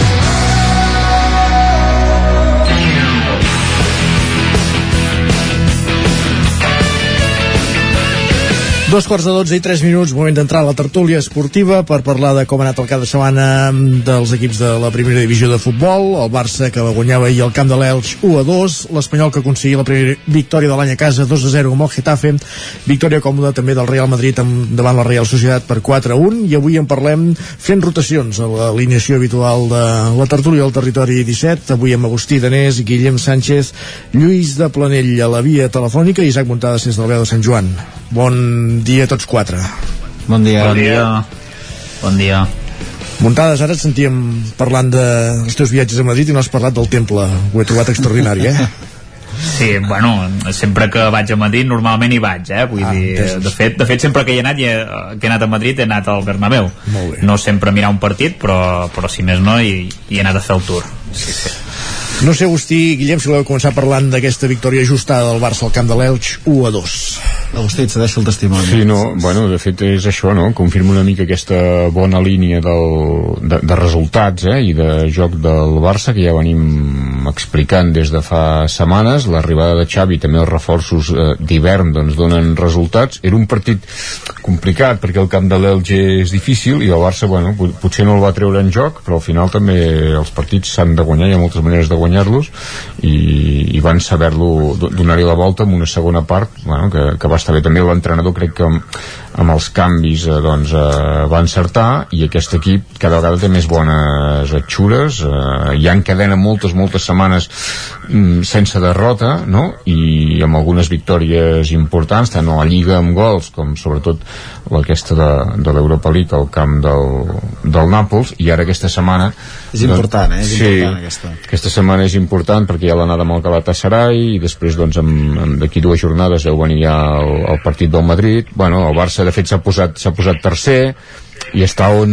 Dos quarts de dotze i tres minuts, moment d'entrar a la tertúlia esportiva per parlar de com ha anat el cap de setmana dels equips de la primera divisió de futbol, el Barça que va guanyar ahir al camp de l'Elx 1 a 2, l'Espanyol que aconseguia la primera victòria de l'any a casa 2 a 0 amb el Getafe, victòria còmoda també del Real Madrid davant la Real Societat per 4 a 1 i avui en parlem fent rotacions a l'alineació habitual de la tertúlia del territori 17, avui amb Agustí Danés, Guillem Sánchez, Lluís de Planell a la via telefònica i Isaac Montades des del veu de Sant Joan. Bon dia a tots quatre. Bon dia. Bon dia. Bon dia. Muntades, ara et sentíem parlant dels teus viatges a Madrid i no has parlat del temple. Ho he trobat extraordinari, eh? Sí, bueno, sempre que vaig a Madrid normalment hi vaig, eh? Vull ah, dir, entesos. de fet, de fet sempre que hi he anat, he, que he anat a Madrid he anat al Bernabéu. No sempre a mirar un partit, però, però si més no, hi, hi he anat a fer el tour. Sí, sí. No sé, Agustí, Guillem, si voleu començar parlant d'aquesta victòria ajustada del Barça al camp de l'Elx 1 a 2. Agustí, et cedeixo el testimoni. Sí, no, bueno, de fet és això, no? Confirma una mica aquesta bona línia del, de, de resultats eh? i de joc del Barça que ja venim explicant des de fa setmanes. L'arribada de Xavi, també els reforços eh, d'hivern, doncs donen resultats. Era un partit complicat perquè el camp de l'Elx és difícil i el Barça, bueno, potser no el va treure en joc, però al final també els partits s'han de guanyar, hi ha moltes maneres de guanyar guanyar-los i, i van saber-lo donar-hi la volta en una segona part bueno, que, que va estar bé. També l'entrenador crec que amb, els canvis eh, doncs, eh, va encertar i aquest equip cada vegada té més bones atxures eh, ja encadena moltes, moltes setmanes mm, sense derrota no? i amb algunes victòries importants tant a la Lliga amb gols com sobretot aquesta de, de l'Europa League al camp del, del Nàpols i ara aquesta setmana és important, eh? És sí, important aquesta. aquesta setmana és important perquè hi ha l'anada amb el Galatasaray i després doncs d'aquí dues jornades deu venir ja el, el partit del Madrid bueno, el Barça de fet s'ha posat, posat tercer i està on,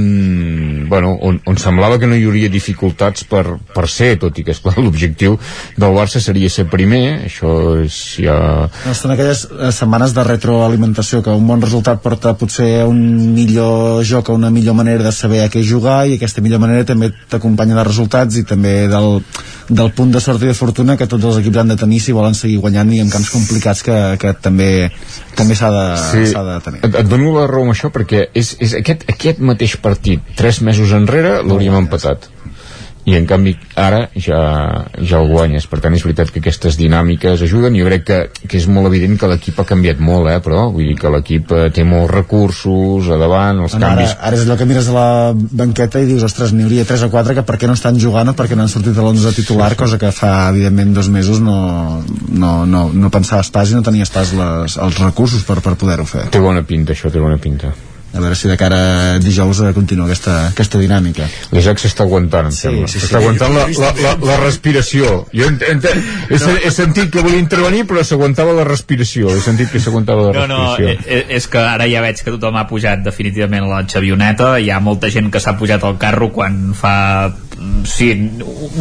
bueno, on, on semblava que no hi hauria dificultats per, per ser, tot i que esclar l'objectiu del Barça seria ser primer això és ja... No, estan aquelles eh, setmanes de retroalimentació que un bon resultat porta potser un millor joc, una millor manera de saber a què jugar i aquesta millor manera també t'acompanya de resultats i també del, del punt de sort i de fortuna que tots els equips han de tenir si volen seguir guanyant i en camps complicats que, que també també s'ha de, sí, de tenir. Et, et dono la raó amb això perquè és, és aquest, aquest mateix partit tres mesos enrere l'hauríem empatat. I en canvi ara ja, ja el guanyes. Per tant és veritat que aquestes dinàmiques ajuden. Jo crec que, que és molt evident que l'equip ha canviat molt eh, però vull dir que l'equip eh, té molts recursos a davant, els canvis ara, ara és allò que mires a la banqueta i dius ostres, n'hi hauria 3 o 4 que per què no estan jugant o per què no han sortit a l'11 titular sí, sí. cosa que fa evidentment dos mesos no, no, no, no pensaves pas i no tenies pas les, els recursos per, per poder-ho fer. Té bona pinta això, té bona pinta a veure si de cara a dijous continua aquesta, aquesta dinàmica. l'Isaac s'està aguantant sí, sí, sí, està aguantant la, la, la, la respiració. Jo ent, ent, he, no. he sentit que volia intervenir però s'aguantava la respiració. He sentit que s'aguantava la respiració no, no, eh, és que ara ja veig que tothom ha pujat definitivament a la xavioneta. Hi ha molta gent que s'ha pujat al carro quan fa sí,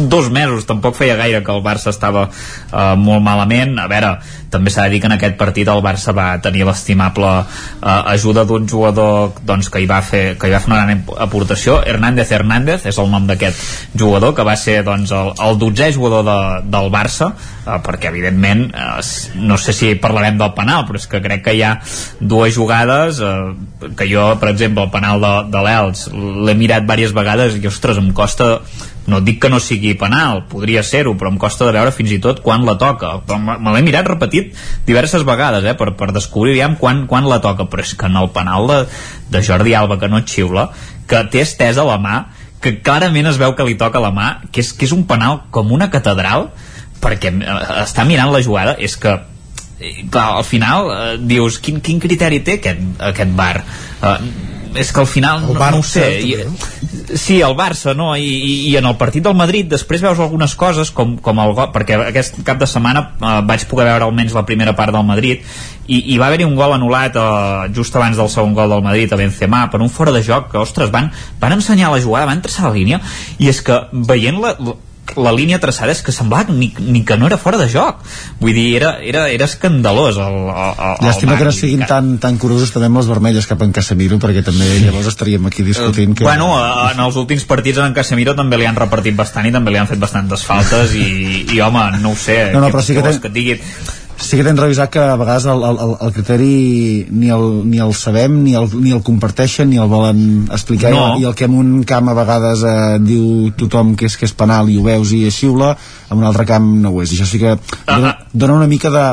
dos mesos tampoc feia gaire que el Barça estava uh, molt malament. A veure, també s'ha de dir que en aquest partit el Barça va tenir l'estimable uh, ajuda d'un jugador doncs, que, hi va fer, que hi va fer una gran aportació. Hernández Hernández és el nom d'aquest jugador que va ser doncs, el, el dotzè jugador de, del Barça uh, perquè evidentment uh, no sé si parlarem del penal però és que crec que hi ha dues jugades uh, que jo per exemple el penal de, de l'Els l'he mirat diverses vegades i ostres em costa no dic que no sigui penal, podria ser-ho, però em costa de veure fins i tot quan la toca. Però me l'he mirat repetit diverses vegades, eh, per, per descobrir aviam quan, quan la toca, però és que en el penal de, de Jordi Alba, que no xiula, que té estesa la mà, que clarament es veu que li toca la mà, que és, que és un penal com una catedral, perquè eh, està mirant la jugada, és que clar, al final eh, dius, quin, quin criteri té aquest, aquest bar? Eh, és que al final El no, Barça, no ho sé també, I, sí, el Barça no? I, i, i en el partit del Madrid després veus algunes coses com, com el gol perquè aquest cap de setmana eh, vaig poder veure almenys la primera part del Madrid i, i va haver-hi un gol anul·lat eh, just abans del segon gol del Madrid a Benzema per un fora de joc que, ostres, van, van ensenyar la jugada, van traçar la línia i és que veient la, la la línia traçada és que semblava ni, ni que no era fora de joc. Vull dir, era, era, era escandalós el, el, el Llàstima el que no siguin tan, tan curosos també amb les vermelles cap en Casemiro perquè també llavors estaríem aquí discutint que... Bueno, eh, en els últims partits en Casemiro també li han repartit bastant i també li han fet bastantes faltes i, i home, no ho sé No, no, però sí que ten- que et digui sí que tens revisat que a vegades el, el, el, criteri ni el, ni el sabem ni el, ni el comparteixen ni el volen explicar. No. i el que en un camp a vegades eh, diu tothom que és que és penal i ho veus i es xiula en un altre camp no ho és. I això sí que dona, dona una mica de,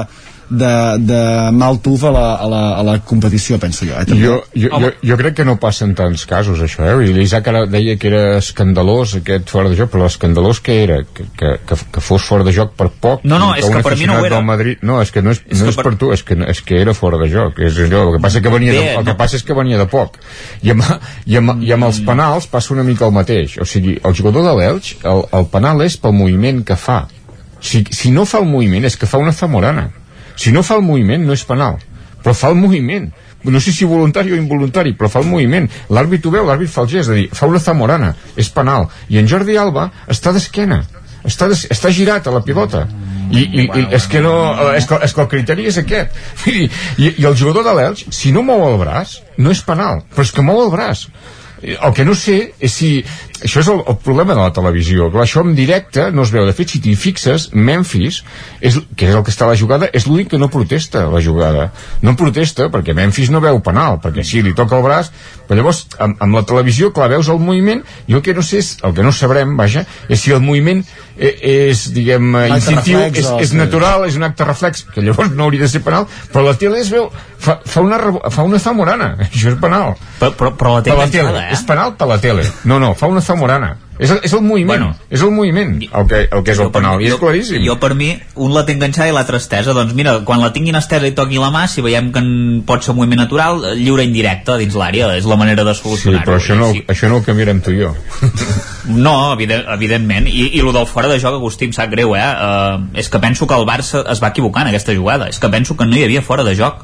de, de mal tuf a la, a, la, a la competició penso jo, eh, també. Jo, jo, jo, jo crec que no passa en tants casos això, eh? I l'Isaac ara deia que era escandalós aquest fora de joc, però l'escandalós que era? Que, que, que, que fos fora de joc per poc? No, no, és que per mi no ho era. Madrid, no, és que no és, És no que és per- per tu, és que, és que era fora de joc. És allò, el que passa que venia de, Bé, el que no. passa és que venia de poc. I amb, i amb, i amb els Mm. penals passa una mica el mateix. O sigui, el jugador de l'Elx, el, el penal és pel moviment que fa. Si, si no fa el moviment és que fa una zamorana. Si no fa el moviment no és penal, però fa el moviment. No sé si voluntari o involuntari, però fa el moviment. L'àrbit ho veu, l'àrbit fa el gest, és a dir, fa una zamorana, és penal. I en Jordi Alba està d'esquena, està, des, està girat a la pilota. I, i, i és que no és que, és que el criteri és aquest dir, i, i el jugador de l'Elx si no mou el braç no és penal però és que mou el braç el que no sé és si això és el, el problema de la televisió. Clar, això en directe no es veu de fet. Si t'hi fixes Memphis és, que és el que està a la jugada és l'únic que no protesta la jugada. No protesta perquè Memphis no veu penal perquè sí, li toca el braç però llavors amb, amb la televisió clar veus el moviment. I el que no sé és, el que no sabrem vaja, és si el moviment és diguem eh, Un acte instintiu reflex és, és natural, és un acte reflex que llavors no hauria de ser penal però la tele es veu fa, fa, una, fa una zamorana. Això és penal. Però, però, però la té per la tele, eh? és penal per la tele. No, no, fa una zamorana és, el- és el moviment, Bueno. és el moviment el que, el que és el penal, i és claríssim Jo per mi, un la té enganxada i l'altre estesa. Doncs mira, quan la tinguin estesa i toqui la mà, si veiem que pot ser un moviment natural, lliure indirecte dins l'àrea, és la manera de sí, solucionar-ho. però això no, això no ho canviarem tu i jo No, evident, evidentment. I, I lo del fora de joc, Agustí, em sap greu, eh? Uh, és que penso que el Barça es va equivocar en aquesta jugada. És que penso que no hi havia fora de joc.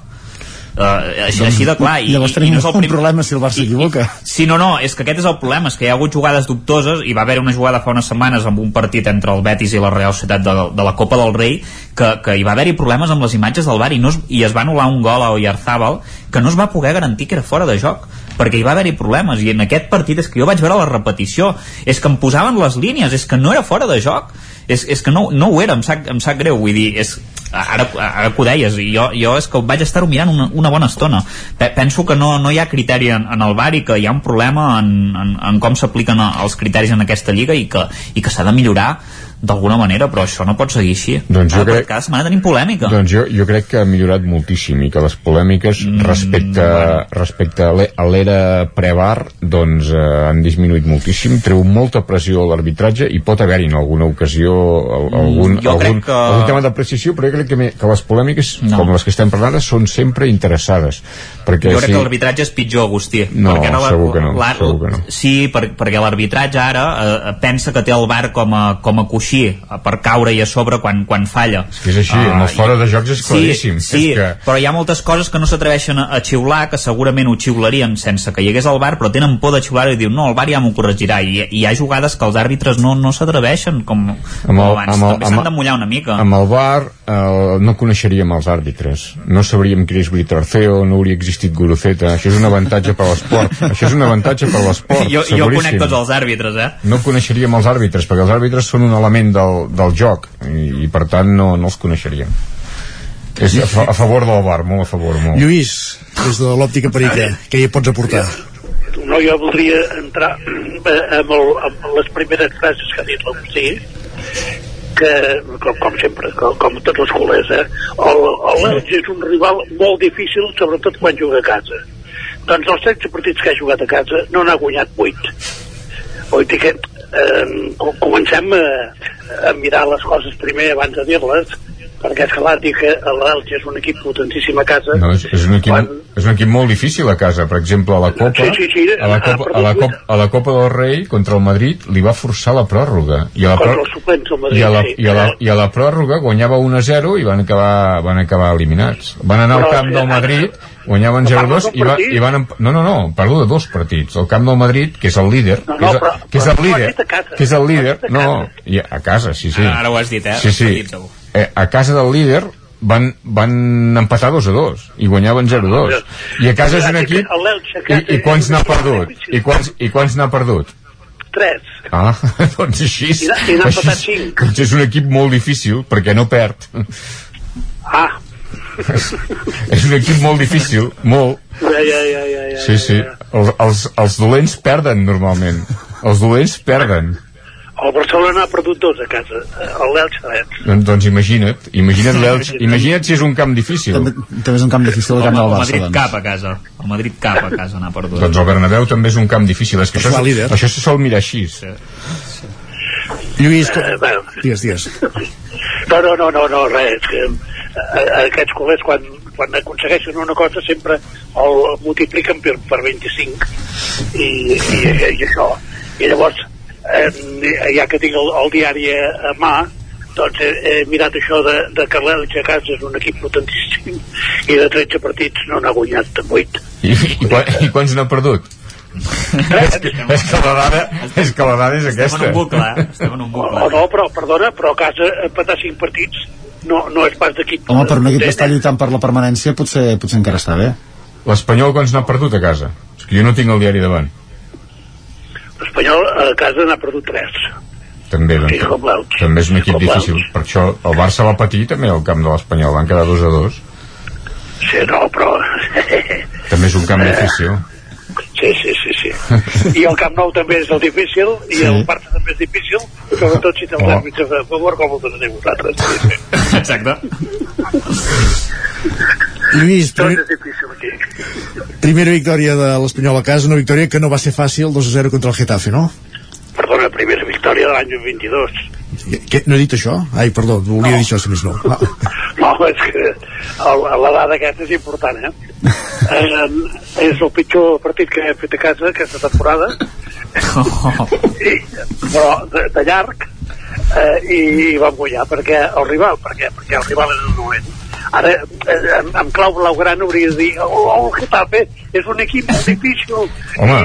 Uh, així, així de clar. I, llavors i, i tenim no és el un prim... problema si el Barça s'equivoca Sí, no, no, és que aquest és el problema, és que hi ha hagut jugades dubtoses i va haver una jugada fa unes setmanes amb un partit entre el Betis i la Real Societat de, de la Copa del Rei que, que hi va haver-hi problemes amb les imatges del bar i, no es, i es va anul·lar un gol a Oyarzábal que no es va poder garantir que era fora de joc perquè hi va haver-hi problemes i en aquest partit és que jo vaig veure la repetició és que em posaven les línies, és que no era fora de joc és, és que no, no ho era, em sap, em sap greu vull dir, és, ara, ara que ho deies jo, jo és que vaig estar-ho mirant una, una bona estona. Pe- penso que no, no hi ha criteri en, en el bar i que hi ha un problema en, en, en com s'apliquen els criteris en aquesta lliga i que, i que s'ha de millorar d'alguna manera, però això no pot seguir així Doncs jo crec- cada setmana tenim polèmica Doncs jo, jo crec que ha millorat moltíssim i que les polèmiques Mm, respecte, bueno. respecte a l'e- a l'era pre-bar doncs eh, han disminuït moltíssim treu molta pressió a l'arbitratge i pot haver-hi en alguna ocasió al- algun, Mm, algun, que- algun tema de precisió però jo crec que, me, que les polèmiques No. com les que estem parlant són sempre interessades perquè jo crec si, que l'arbitratge és pitjor, Agustí. No, perquè ara segur que no, segur que no. Sí, per, perquè l'arbitratge ara eh, pensa que té el bar com a, com a coixí eh, per caure i a sobre quan, quan falla. És que és així, amb els fora de jocs és claríssim. Sí, sí És que- però hi ha moltes coses que no s'atreveixen a, a xiular, que segurament ho xiularien sense que hi hagués el bar, però tenen por de xiular i diuen, no, el bar ja m'ho corregirà. I, I hi ha jugades que els àrbitres no, no s'atreveixen, com, com abans. També s'han de mullar una mica. Amb el VAR eh, no coneixeríem els àrbitres, no sabríem qui és Gritarceo, no hauria existit Guruceta, això és un avantatge per l'esport, això és un avantatge per l'esport, jo, jo conec tots els àrbitres, eh? No coneixeríem els àrbitres, perquè els àrbitres són un element del, del joc, i, i per tant no, no els coneixeríem. És a, fa, a favor del VAR, molt a favor, molt. Lluís, des de l'òptica perica, què hi pots aportar? No, jo voldria entrar eh, amb, el, amb les primeres frases que ha dit l'Agustí, que, com, com sempre, com, com tots els culers, eh? El, el Elx és un rival molt difícil, sobretot quan juga a casa. Doncs els 16 partits que ha jugat a casa no n'ha guanyat 8. Vull dir que eh, co- comencem a, a mirar les coses primer abans de dir-les perquè és clar dir que l'Elx és un equip potentíssim a casa no, és, és, un equip, quan... és un equip molt difícil a casa per exemple a la Copa sí, sí, sí, a, la Copa, a, la Copa, a la Copa del Rei contra el Madrid li va forçar la pròrroga i a la, del Madrid i a la, sí. i a la, i a la pròrroga guanyava 1-0 i van acabar, van acabar eliminats van anar al Però, camp sí, del Madrid guanyaven No 0-2 parles d'un i, va, i van... No, no, no, parlo de dos partits. El camp del Madrid, que és el líder, No, que no, és, però- que és el líder, que és el líder, no, i a casa, sí, sí. Ara- ara ho has dit, eh? Sí, sí. Eh, a casa del líder van, van empatar 2 a 2 i guanyaven 0-2 i a casa és un equip i, i quants n'ha perdut? i quants, i quants n'ha perdut? 3 ah, doncs així. I i així- cinc. doncs és un equip molt difícil perquè no perd. Ah. És un equip molt difícil molt. Ja, ja, ja, ja, ja, sí, sí, els, els, els dolents perden normalment. Els dolents perden el Barcelona ha perdut dos a casa l'Elx res doncs, doncs imagina't imagina't, l'Elx- imagina't si és un camp difícil també, també és un camp difícil el camp del el Barça Madrid doncs. cap a casa el Madrid cap a casa n'ha perdut doncs el Bernabéu també és un camp difícil és que això, líder. això se sol mirar així sí. Lluís, com... Eh, bueno. digues, digues No, no, no, no, no res. Que, eh, aquests culers, quan, quan aconsegueixen una cosa, sempre el multipliquen per, per 25. I, i, i això. I llavors, eh, ja que tinc el, el diari a, mà, doncs he, he mirat això de, de a casa és un equip potentíssim i de 13 partits no n'ha guanyat 8. I, i, i quants n'ha perdut? és, que, és que la dada és que la dada és aquesta estem en un bucle eh? estem en un O, bucle o no, però, perdona, però a casa empatar 5 partits no, no és pas d'equip. home, per un equip que està lluitant per la permanència potser, potser encara està bé l'Espanyol quants n'ha perdut a casa? és que jo no tinc el diari davant L'Espanyol a casa n'ha perdut 3. també, Sí, doncs, l'Elx. també és un equip Com difícil per això el Barça va patir també al camp de l'Espanyol van quedar 2 a 2 Sí, no, però... també és un camp difícil Sí, sí, sí, sí. I el Camp Nou també és el difícil, i Sí. el Barça també és difícil, sobretot si te'ls Oh. àrbitres a favor, com el teniu vosaltres. Sí, sí. exacte Lluís, primer, primera victòria de l'Espanyol a casa, una victòria que no va ser fàcil, 2-0 contra el Getafe, no? Perdona, primera victòria de l'any 22. Què, no he dit això? Ai, perdó, volia dir això, si més no. Ah, No, és que la dada aquesta és important, eh? eh? És el pitjor partit que he fet a casa aquesta temporada, i, però de, de llarg, eh, i, i vam guanyar perquè el rival, perquè, perquè el rival era el dolent. Ara, eh, amb, amb clau blaugrana hauria de dir oh, oh, el Getafe és un equip molt difícil home,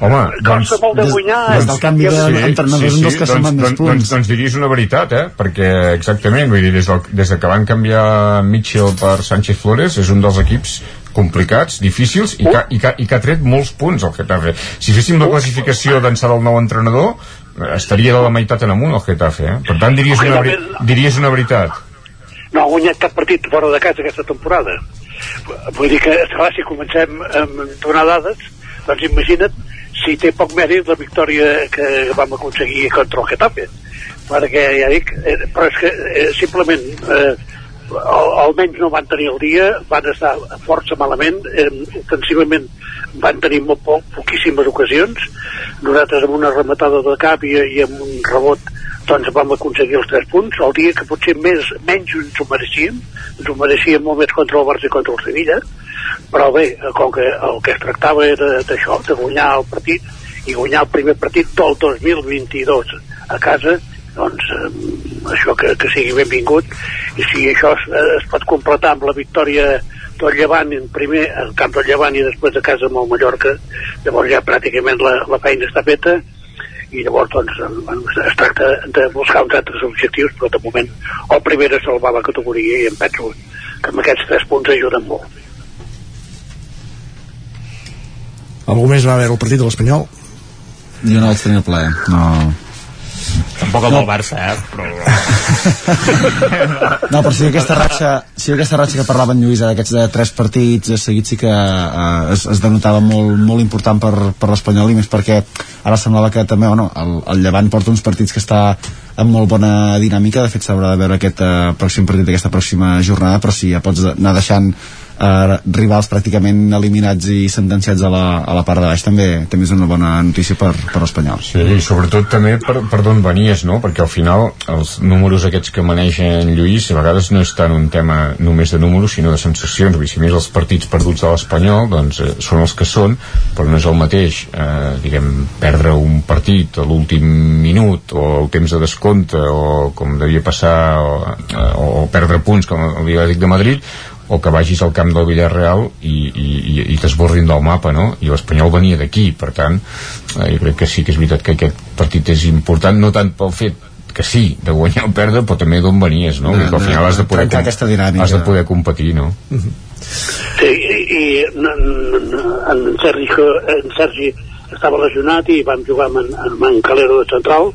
home doncs, costa molt de guanyar des del canvi d'entrenador és un dels que doncs, sumen més doncs, punts. doncs, doncs diries una veritat, eh? perquè exactament, vull dir, des, del, des de que van canviar Mitchell per Sánchez Flores és un dels equips complicats, difícils i que, i que, i que ha tret molts punts al Getafe si féssim la classificació d'ençà del nou entrenador eh, estaria de la meitat en amunt el Getafe eh? per tant diries una, veri- diries una veritat no ha guanyat cap partit fora de casa aquesta temporada vull dir que clar, si comencem amb donar dades doncs imagina't si té poc mèrit la victòria que vam aconseguir contra el Getafe. Perquè ja dic, eh, però és que eh, simplement eh, al- almenys no van tenir el dia van estar força malament eh, ofensivament van tenir molt poc, poquíssimes ocasions. Nosaltres amb una rematada de cap i, i amb un rebot doncs vam aconseguir els tres punts. El dia que potser més, menys ens ho mereixíem ens ho mereixíem molt més contra el Barça i contra el Sevilla però bé, com que el que es tractava era d'això, de guanyar el partit i guanyar el primer partit del 2022 a casa doncs eh, això que, que sigui benvingut. I si això es, eh, es pot completar amb la victòria del Llevant primer al camp del Llevant i després a casa amb el Mallorca llavors ja pràcticament la, la feina està feta. I llavors doncs eh, es tracta de buscar uns altres objectius però de moment el primer és salvar la categoria i em penso que amb aquests tres punts ajuden molt Algú més va veure el partit de l'Espanyol? jo no vaig tenir el plaer no, tampoc el del Barça eh? però no però sí que aquesta ratxa sí que aquesta ratxa que parlava en Lluís d'aquests de tres partits seguits sí que eh, es, es denotava molt, molt important per, per l'Espanyol i més perquè ara semblava que també bueno, el, el Llevant porta uns partits que està amb molt bona dinàmica de fet s'haurà de veure aquest eh, pròxim partit d'aquesta pròxima jornada però sí, ja pots anar deixant eh, rivals pràcticament eliminats i sentenciats a la, a la part de baix també, també és una bona notícia per, per l'Espanyol. Sí, i sobretot també per, per d'on venies, no? Perquè al final els números aquests que maneja en Lluís a vegades no és tant un tema només de números, sinó de sensacions. Dir, si més els partits perduts de l'Espanyol doncs eh, són els que són, però no és el mateix, eh, diguem, perdre un partit a l'últim minut o el temps de descompte o com devia passar o, o, o perdre punts com el Atlètic de Madrid o que vagis al camp del Villarreal i, i, i, i t'esborrin del mapa no? i l'Espanyol venia d'aquí per tant eh, jo crec que sí que és veritat que aquest partit és important no tant pel fet que sí, de guanyar o perdre però també d'on venies no? no, al final has de poder, aquesta dinàmica. has de poder competir no? Uh -huh. Sí, i, i en, Sergi, en Sergi estava lesionat i vam jugar amb, amb en Calero de central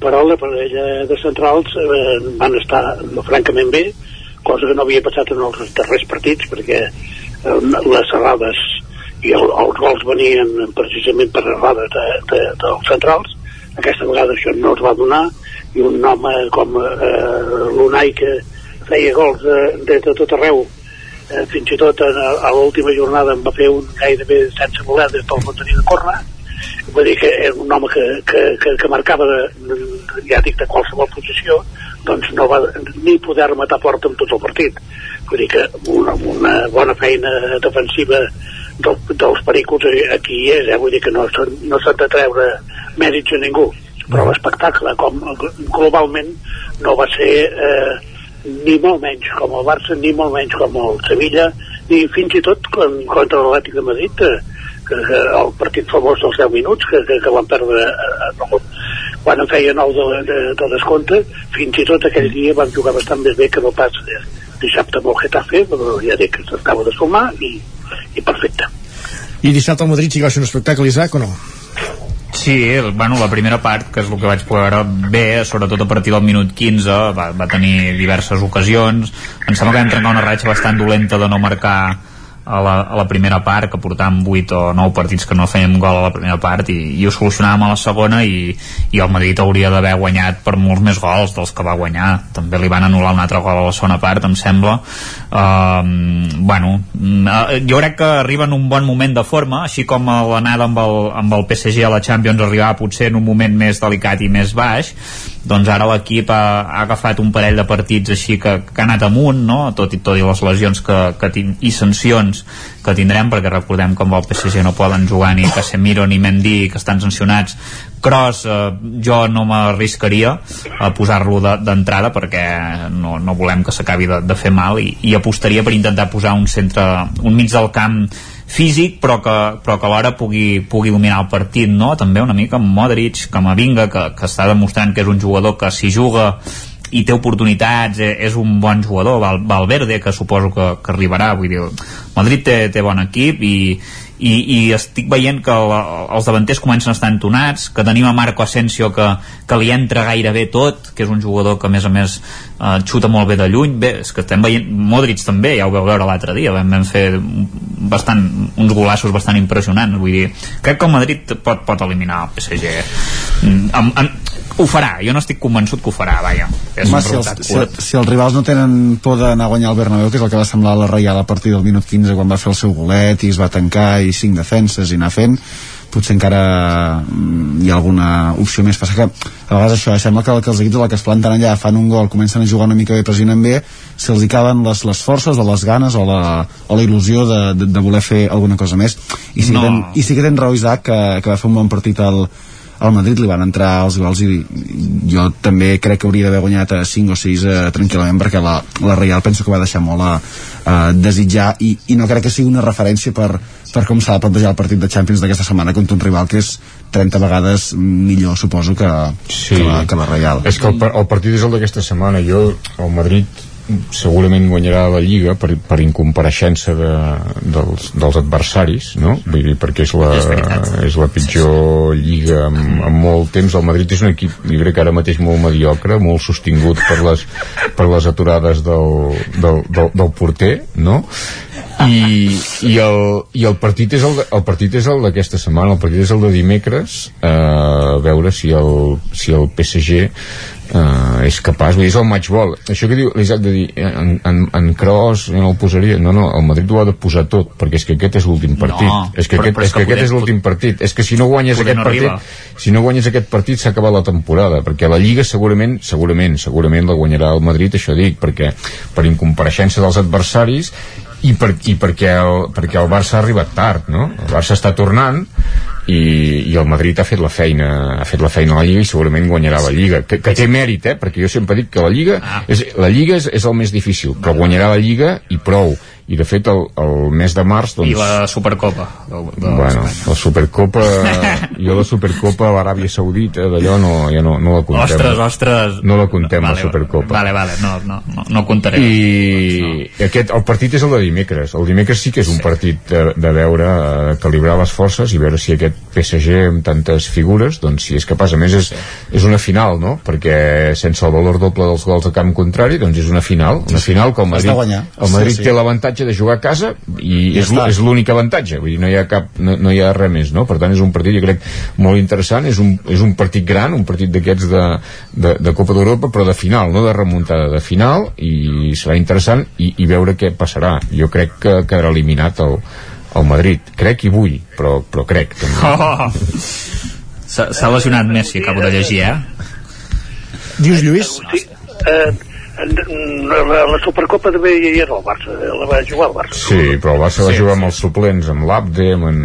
però la parella de centrals eh, van estar francament bé cosa que no havia passat en els darrers partits perquè eh, les errades i el, els gols venien precisament per errades de, de, dels centrals. Aquesta vegada això no es va donar i un home com eh, l'Unai que feia gols de, de, de tot arreu eh, fins i tot a, a l'última jornada em va fer un gairebé sense voler des del Montaní de Corna vull dir que era un home que, que, que, que marcava de, ja dic de qualsevol posició doncs no va ni poder rematar fort en tot el partit vull dir que una, una bona feina defensiva del, dels pericos aquí és eh? vull dir que no, no s'ha de treure mèrits a ningú però l'espectacle com globalment no va ser eh, ni molt menys com el Barça ni molt menys com el Sevilla ni fins i tot com, contra l'Atlètic de Madrid eh, que, que el partit famós dels 10 minuts que, que, que van perdre eh quan en feia 9 de, de, de descompte fins i tot aquell dia van jugar bastant més bé que no pas dissabte amb el Getafe però ja dic que s'acaba de sumar i, i perfecte i dissabte al Madrid sí que va ser un espectacle Isaac o no? Sí, bueno, la primera part, que és el que vaig poder veure bé, sobretot a partir del minut 15, va, va tenir diverses ocasions. Em sembla que vam trencar una ratxa bastant dolenta de no marcar a la, a la primera part que portàvem 8 o 9 partits que no fèiem gol a la primera part i, i ho solucionàvem a la segona i, i el Madrid hauria d'haver guanyat per molts més gols dels que va guanyar també li van anul·lar un altre gol a la segona part em sembla uh, bueno, uh, jo crec que arriba en un bon moment de forma així com l'anada amb, el, amb el PSG a la Champions arribava potser en un moment més delicat i més baix doncs ara l'equip ha, ha agafat un parell de partits així que, que ha anat amunt no? tot, i, tot i les lesions que, que i sancions que tindrem perquè recordem amb el PSG no poden jugar ni Casemiro ni Mendy que estan sancionats Cross eh, jo no m'arriscaria a posar-lo d'entrada de, perquè no, no volem que s'acabi de, de fer mal i, i apostaria per intentar posar un centre un mig del camp físic però que, però que alhora pugui, pugui dominar el partit no? també una mica amb Modric com a Vinga que, que està demostrant que és un jugador que si juga i té oportunitats, eh, és un bon jugador Val, Valverde, que suposo que, que arribarà vull dir, Madrid té, té bon equip i, i, i estic veient que la, els davanters comencen a estar entonats, que tenim a Marco Asensio que, que li entra gairebé tot, que és un jugador que a més a més eh, xuta molt bé de lluny, bé, és que estem veient Modric també, ja ho veu veure l'altre dia vam, vam fer bastant, uns golassos bastant impressionants, vull dir crec que el Madrid pot, pot eliminar el PSG mm, amb, amb, ho farà, jo no estic convençut que ho farà, vaja. És Home, si, els, si, si els rivals no tenen por d'anar a guanyar el Bernabéu, que és el que va semblar la Reial a partir del minut 15 quan va fer el seu golet i es va tancar i cinc defenses i anar fent potser encara mm, hi ha alguna opció més passa que a vegades això, sembla que, que els equips que es planten allà fan un gol, comencen a jugar una mica bé pressionen bé, si els hi caben les, les forces o les ganes o la, o la il·lusió de, de, de voler fer alguna cosa més i sí, no. que, ten, i sí que tens raó Isaac que, que va fer un bon partit al, al Madrid li van entrar els gols i jo també crec que hauria d'haver guanyat a 5 o 6 eh, tranquil·lament perquè la, la Real penso que va deixar molt a, a desitjar i, i no crec que sigui una referència per, per com s'ha de plantejar el partit de Champions d'aquesta setmana contra un rival que és 30 vegades millor suposo que, sí. que, la, que la Real és que el, el partit és el d'aquesta setmana jo, el Madrid segurament guanyarà la Lliga per, per incompareixença de, dels, dels adversaris no? Vull dir, perquè és la, és, és la pitjor Lliga en, en molt temps. El Madrid és un equip, jo crec que ara mateix molt mediocre, molt sostingut per les, per les aturades del, del, del, del porter no? i, i, el, i el partit és el, de, el partit és el d'aquesta setmana. El partit és el de dimecres eh, a veure si el, si el PSG eh, és capaç, vull dir, és el matchball això que diu l'Isaac de dir en, en, en Kroos no el posaria, no, no, el Madrid ho ha de posar tot perquè és que aquest és l'últim partit. No, és que però- aquest, però és és que que aquest poder- és l'últim partit. És que si no guanyes aquest no partit arriba. si no guanyes aquest partit s'ha acabat la temporada perquè la Lliga segurament, segurament segurament la guanyarà el Madrid, això dic perquè per incompareixença dels adversaris i, per, i perquè, el, perquè el Barça ha arribat tard, no? El Barça està tornant i, i el Madrid ha fet la feina ha fet la feina a la Lliga i segurament guanyarà la Lliga que, que té mèrit, eh? perquè jo sempre dic que la Lliga, Ah. és, la Lliga és, és el més difícil, però guanyarà la Lliga i prou i de fet el, el mes de març doncs, I la Supercopa. Del, del bueno, la Supercopa jo la Supercopa a l'Aràbia Saudita d'allò no, ja no, no la contem Ostres, ostres. no la contem Vale, la Supercopa Vale, vale, no, no, no, no comptaré. i aquest, el partit és el de dimecres el dimecres sí que és un partit de, de veure eh, calibrar les forces i veure si aquest PSG amb tantes figures doncs si és capaç, a més és, és una final no? perquè sense el valor doble dels gols de camp contrari doncs és una final una final que el Has de Madrid, el Madrid Sí, sí. té l'avantatge de jugar a casa i Ja és, és l'únic avantatge vull dir, no hi ha cap, no, no hi ha res més no? per tant és un partit jo crec molt interessant és un, és un partit gran, un partit d'aquests de, de, de Copa d'Europa però de final, no de remuntada, de final i serà interessant i, i veure què passarà jo crec que quedarà eliminat el, el Madrid, crec i vull però, però crec també. Oh! S'ha s'ha lesionat Messi, acabo de llegir, eh? Dius, Lluís? Sí, eh, la, la Supercopa també hi era el Barça, eh, la va jugar el Barça. Sí, però el Barça va Sí, jugar amb els suplents, amb l'Abde, amb en...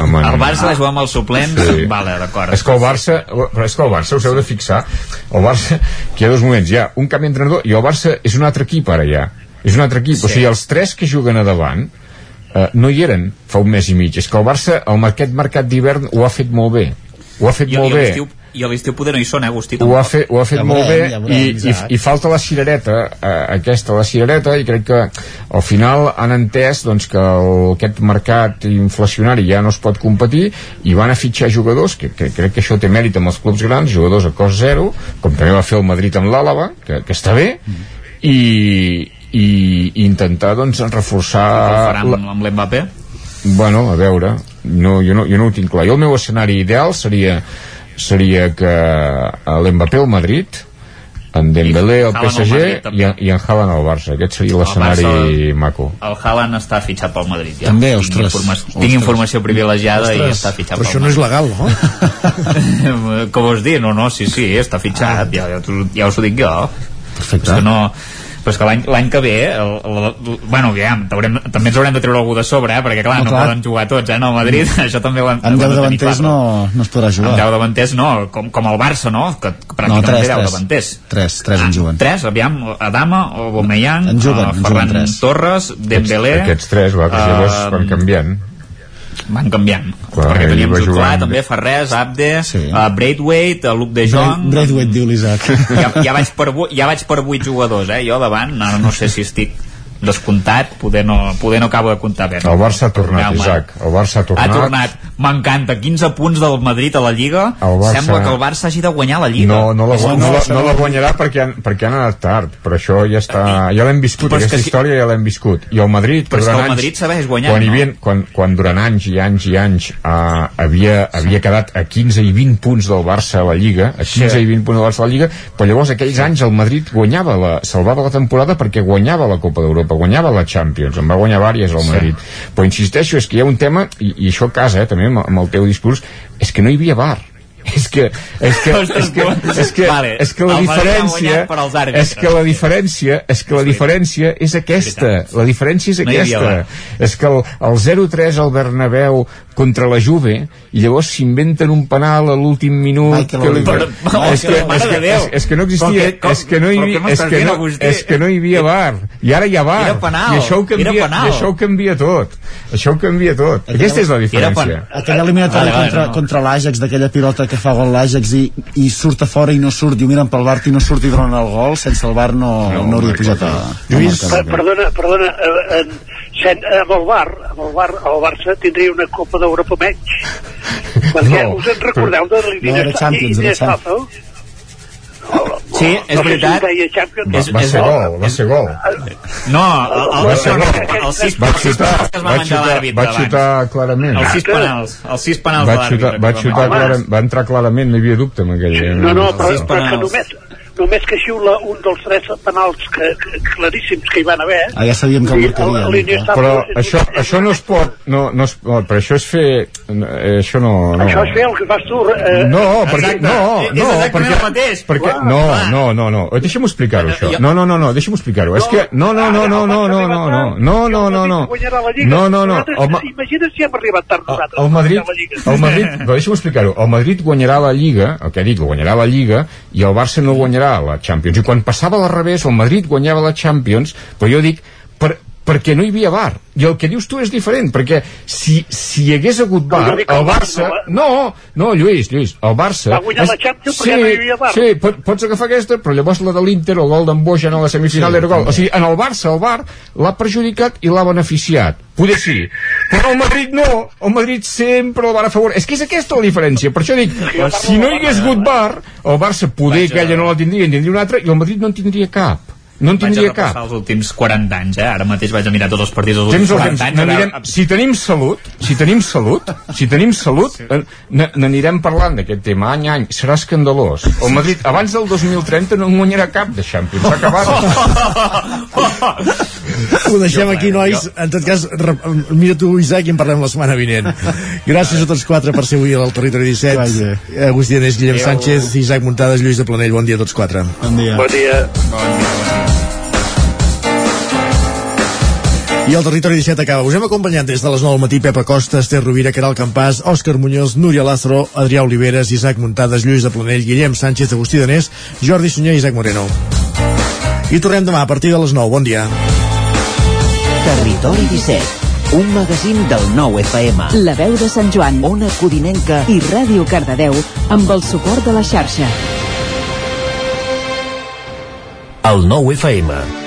Amb en... El Barça va jugar amb els suplents? Sí. Vale, d'acord. És que el Barça, però és que el Barça us heu de fixar, el Barça, que hi ha dos moments, hi ha un canvi d'entrenador i el Barça és un altre equip ara ja. És un altre equip, sí. o sigui, els tres que juguen a davant eh, no hi eren fa un mes i mig. És que el Barça, el aquest mercat d'hivern ho ha fet molt bé. Ho ha fet I, molt a bé. I a l'estiu poder no hi són, eh, Agustí? Ho ha, fet, ho ha fet Ja molt veurem, bé ja veurem, i, i, i falta la cirereta eh, aquesta, la cirereta i crec que al final han entès doncs, que el, aquest mercat inflacionari ja no es pot competir i van a fitxar jugadors que, que crec que això té mèrit amb els clubs grans jugadors a cost zero, com també va fer el Madrid amb l'Àlava, que, que està bé i, i, i intentar doncs reforçar El faran la, amb l'Mbappé? Bueno, a veure, no, jo, no, jo no ho tinc clar. Jo el meu escenari ideal seria seria que a l'Mbappé al Madrid en Dembélé al PSG Madrid, i, en- i en Haaland al Barça aquest seria l'escenari maco El Haaland està fitxat pel Madrid, ja. També, tinc ostres. Informa Ostres. tinc informació privilegiada i Ostres, està fitxat però pel això no és legal, no? Madrid. Com vols dir? No, no, sí, sí, està fitxat, ja, ja, t'ho- ja us ho dic jo. Perfecte. És que no, però és que l'any l'any que ve el, el, el, bueno, aviam, haurem, també ens haurem de treure algú de sobre eh? perquè clar, No, no, clar. poden jugar tots eh? no, Madrid, això també ho hem, Amb ho 10 hem de tenir davanters no, no es podrà jugar. amb 10 davanters no, com, com el Barça no, que No, pràcticament tres, té 10 tres. davanters 3, 3 en juguen. 3, aviam, Adama, Aubameyang, En juguen, eh, en Ferran juguen tres. Torres, Dembélé aquests tres va, que llavors eh, van canviant van canviant Clar, perquè teníem Clar, amb- també Ferrés, Abde Sí. uh, Braithwaite, uh, Luke de Jong Braithwaite diu l'Isaac. ja, ja, vaig per, ja vaig per 8 jugadors eh, jo davant, no, no sé si estic descomptat, poder no, poder no acabo de comptar bé. el Barça ha tornat, Home, Isaac. El Barça ha tornat, ha tornat, m'encanta. 15 punts del Madrid a la Lliga. Barça- sembla que el Barça hagi de guanyar la Lliga. No, no, la, no, la, no la guanyarà perquè han, perquè han anat tard però això ja està, ja l'hem viscut Però aquesta que si- història ja l'hem viscut. I el Madrid, Però és que el anys, Madrid segueix guanyant, quan, no? quan, quan durant anys i anys i anys uh, havia, havia quedat a 15 i 20 punts del Barça a la Lliga a 15 Sí. i 20 punts del Barça a la Lliga però llavors aquells anys el Madrid guanyava la, salvava la temporada perquè guanyava la Copa d'Europa guanyava la Champions, en va guanyar vàries al Madrid. Però insisteixo, és que hi ha un tema i, i això casa eh, també amb, amb el teu discurs és que no hi havia bar és que, és que, és que, doncs, és que, vale, és que la diferència és que la diferència és que la diferència és aquesta. La diferència és aquesta. És que el, el 0-3 al Bernabéu contra la Juve i llavors s'inventen un penal a l'últim minut Michael que li- Oliver. Però- és, que, és, que, és, és que no existia Però que- com- és que no hi però havia és que no, és que no hi havia bar. I ara hi ha bar. Penal, i això ho canvia, i això ho canvia tot. Això ho canvia tot. Aquesta és la diferència. Aquell eliminatori Vale, vale, contra, no. contra l'Àgex, d'aquella pilota que fa gol l'Àgex i, i surt a fora i no surt, i ho miren pel bar i no surt i donen el gol, sense el bar no, no, no hauria pujat a... a Lluís, marcar. Per- Perdona, perdona, eh, en, sen, amb el Bar, amb el Bar, el Barça tindria una Copa d'Europa menys. Perquè No, us en recordeu de No, l'Inés era Champions, era Champions. Sí, és no, veritat. deia Champions, És- va és- ser gol, va ser gol. no, el, el, va ser no, no, gol els sis, va xutar, penals que es va va menjar xutar, l'àrbitre va xutar clarament. Els sis penals els sis penals va de l'àrbitre xutar, va xutar va entrar clarament, no hi havia dubte amb aquell... No, no, però, però que només, només que xiula un dels tres penals que, que, claríssims que hi van haver. Ah, ja sabíem que el marcaria el, el, el però això, això no es pot no, no es pot, però això és fer eh, això no, no. Això és fer el que fas tu eh, no, perquè, no, no, és perquè, el mateix. perquè, no, no, no, no, deixa'm explicar-ho això. No, no, no, no, deixa'm explicar-ho. És que, no, no, no, no, no, no, no, no, no, no, no, no, no, no, no, imagina't si hem arribat tard nosaltres el Madrid, el Madrid, però deixa'm explicar-ho. El Madrid guanyarà la Lliga, el que dic, guanyarà la Lliga i el Barça no guanyarà la Champions. I quan passava a l'Arrevés el Madrid guanyava la Champions però jo dic per, perquè no hi havia bar. I el que dius tu és diferent perquè si, si hi hagués hagut bar no, el Barça, no, no Lluís, Lluís el Barça va guanyar és, la Champions sí, perquè no hi havia bar. Sí, pot, pots agafar aquesta però llavors la de l'Inter, el gol d'en Bojan a la semifinal sí, era gol, o sigui, en el Barça el bar l'ha perjudicat i l'ha beneficiat. Poder sí, però el Madrid no. El Madrid sempre el bar a favor. És que és aquesta la diferència, per això dic si no hi hagués hagut bar, el Barça poder que ella no la tindria, en tindria una altra i el Madrid no en tindria cap no en tindria cap. els últims 40 anys, eh? Ara mateix vaig a mirar tots els partits dels últims 40 anys. Anirem, si tenim salut, si tenim salut, si tenim salut, n'anirem parlant d'aquest tema any a any. Serà escandalós. El Madrid, abans del 2030, no en guanyarà cap de Champions. S'ha acabat. Ho deixem aquí, nois. En tot cas, mira tu, Isaac, i en parlem la setmana vinent. Gràcies a tots quatre per ser avui al Territori 17. Agustí Anés, Guillem Sánchez, Isaac Muntades, Lluís de Planell. Bon dia a tots quatre. Bon dia. Bon dia. Bon dia, bon dia. I el territori 17 acaba. Us hem acompanyat des de les 9 del matí Pepa Costa, Esther Rovira, Caral Campàs, Òscar Muñoz, Núria Lázaro, Adrià Oliveres, Isaac Muntades, Lluís de Planell, Guillem Sánchez, Agustí Danés, Jordi Sunyer i Isaac Moreno. I tornem demà a partir de les 9. Bon dia. Territori 17 un magazín del nou FM. La veu de Sant Joan. Ona Codinenca i Ràdio Cardedeu amb el suport de la xarxa. El nou FM.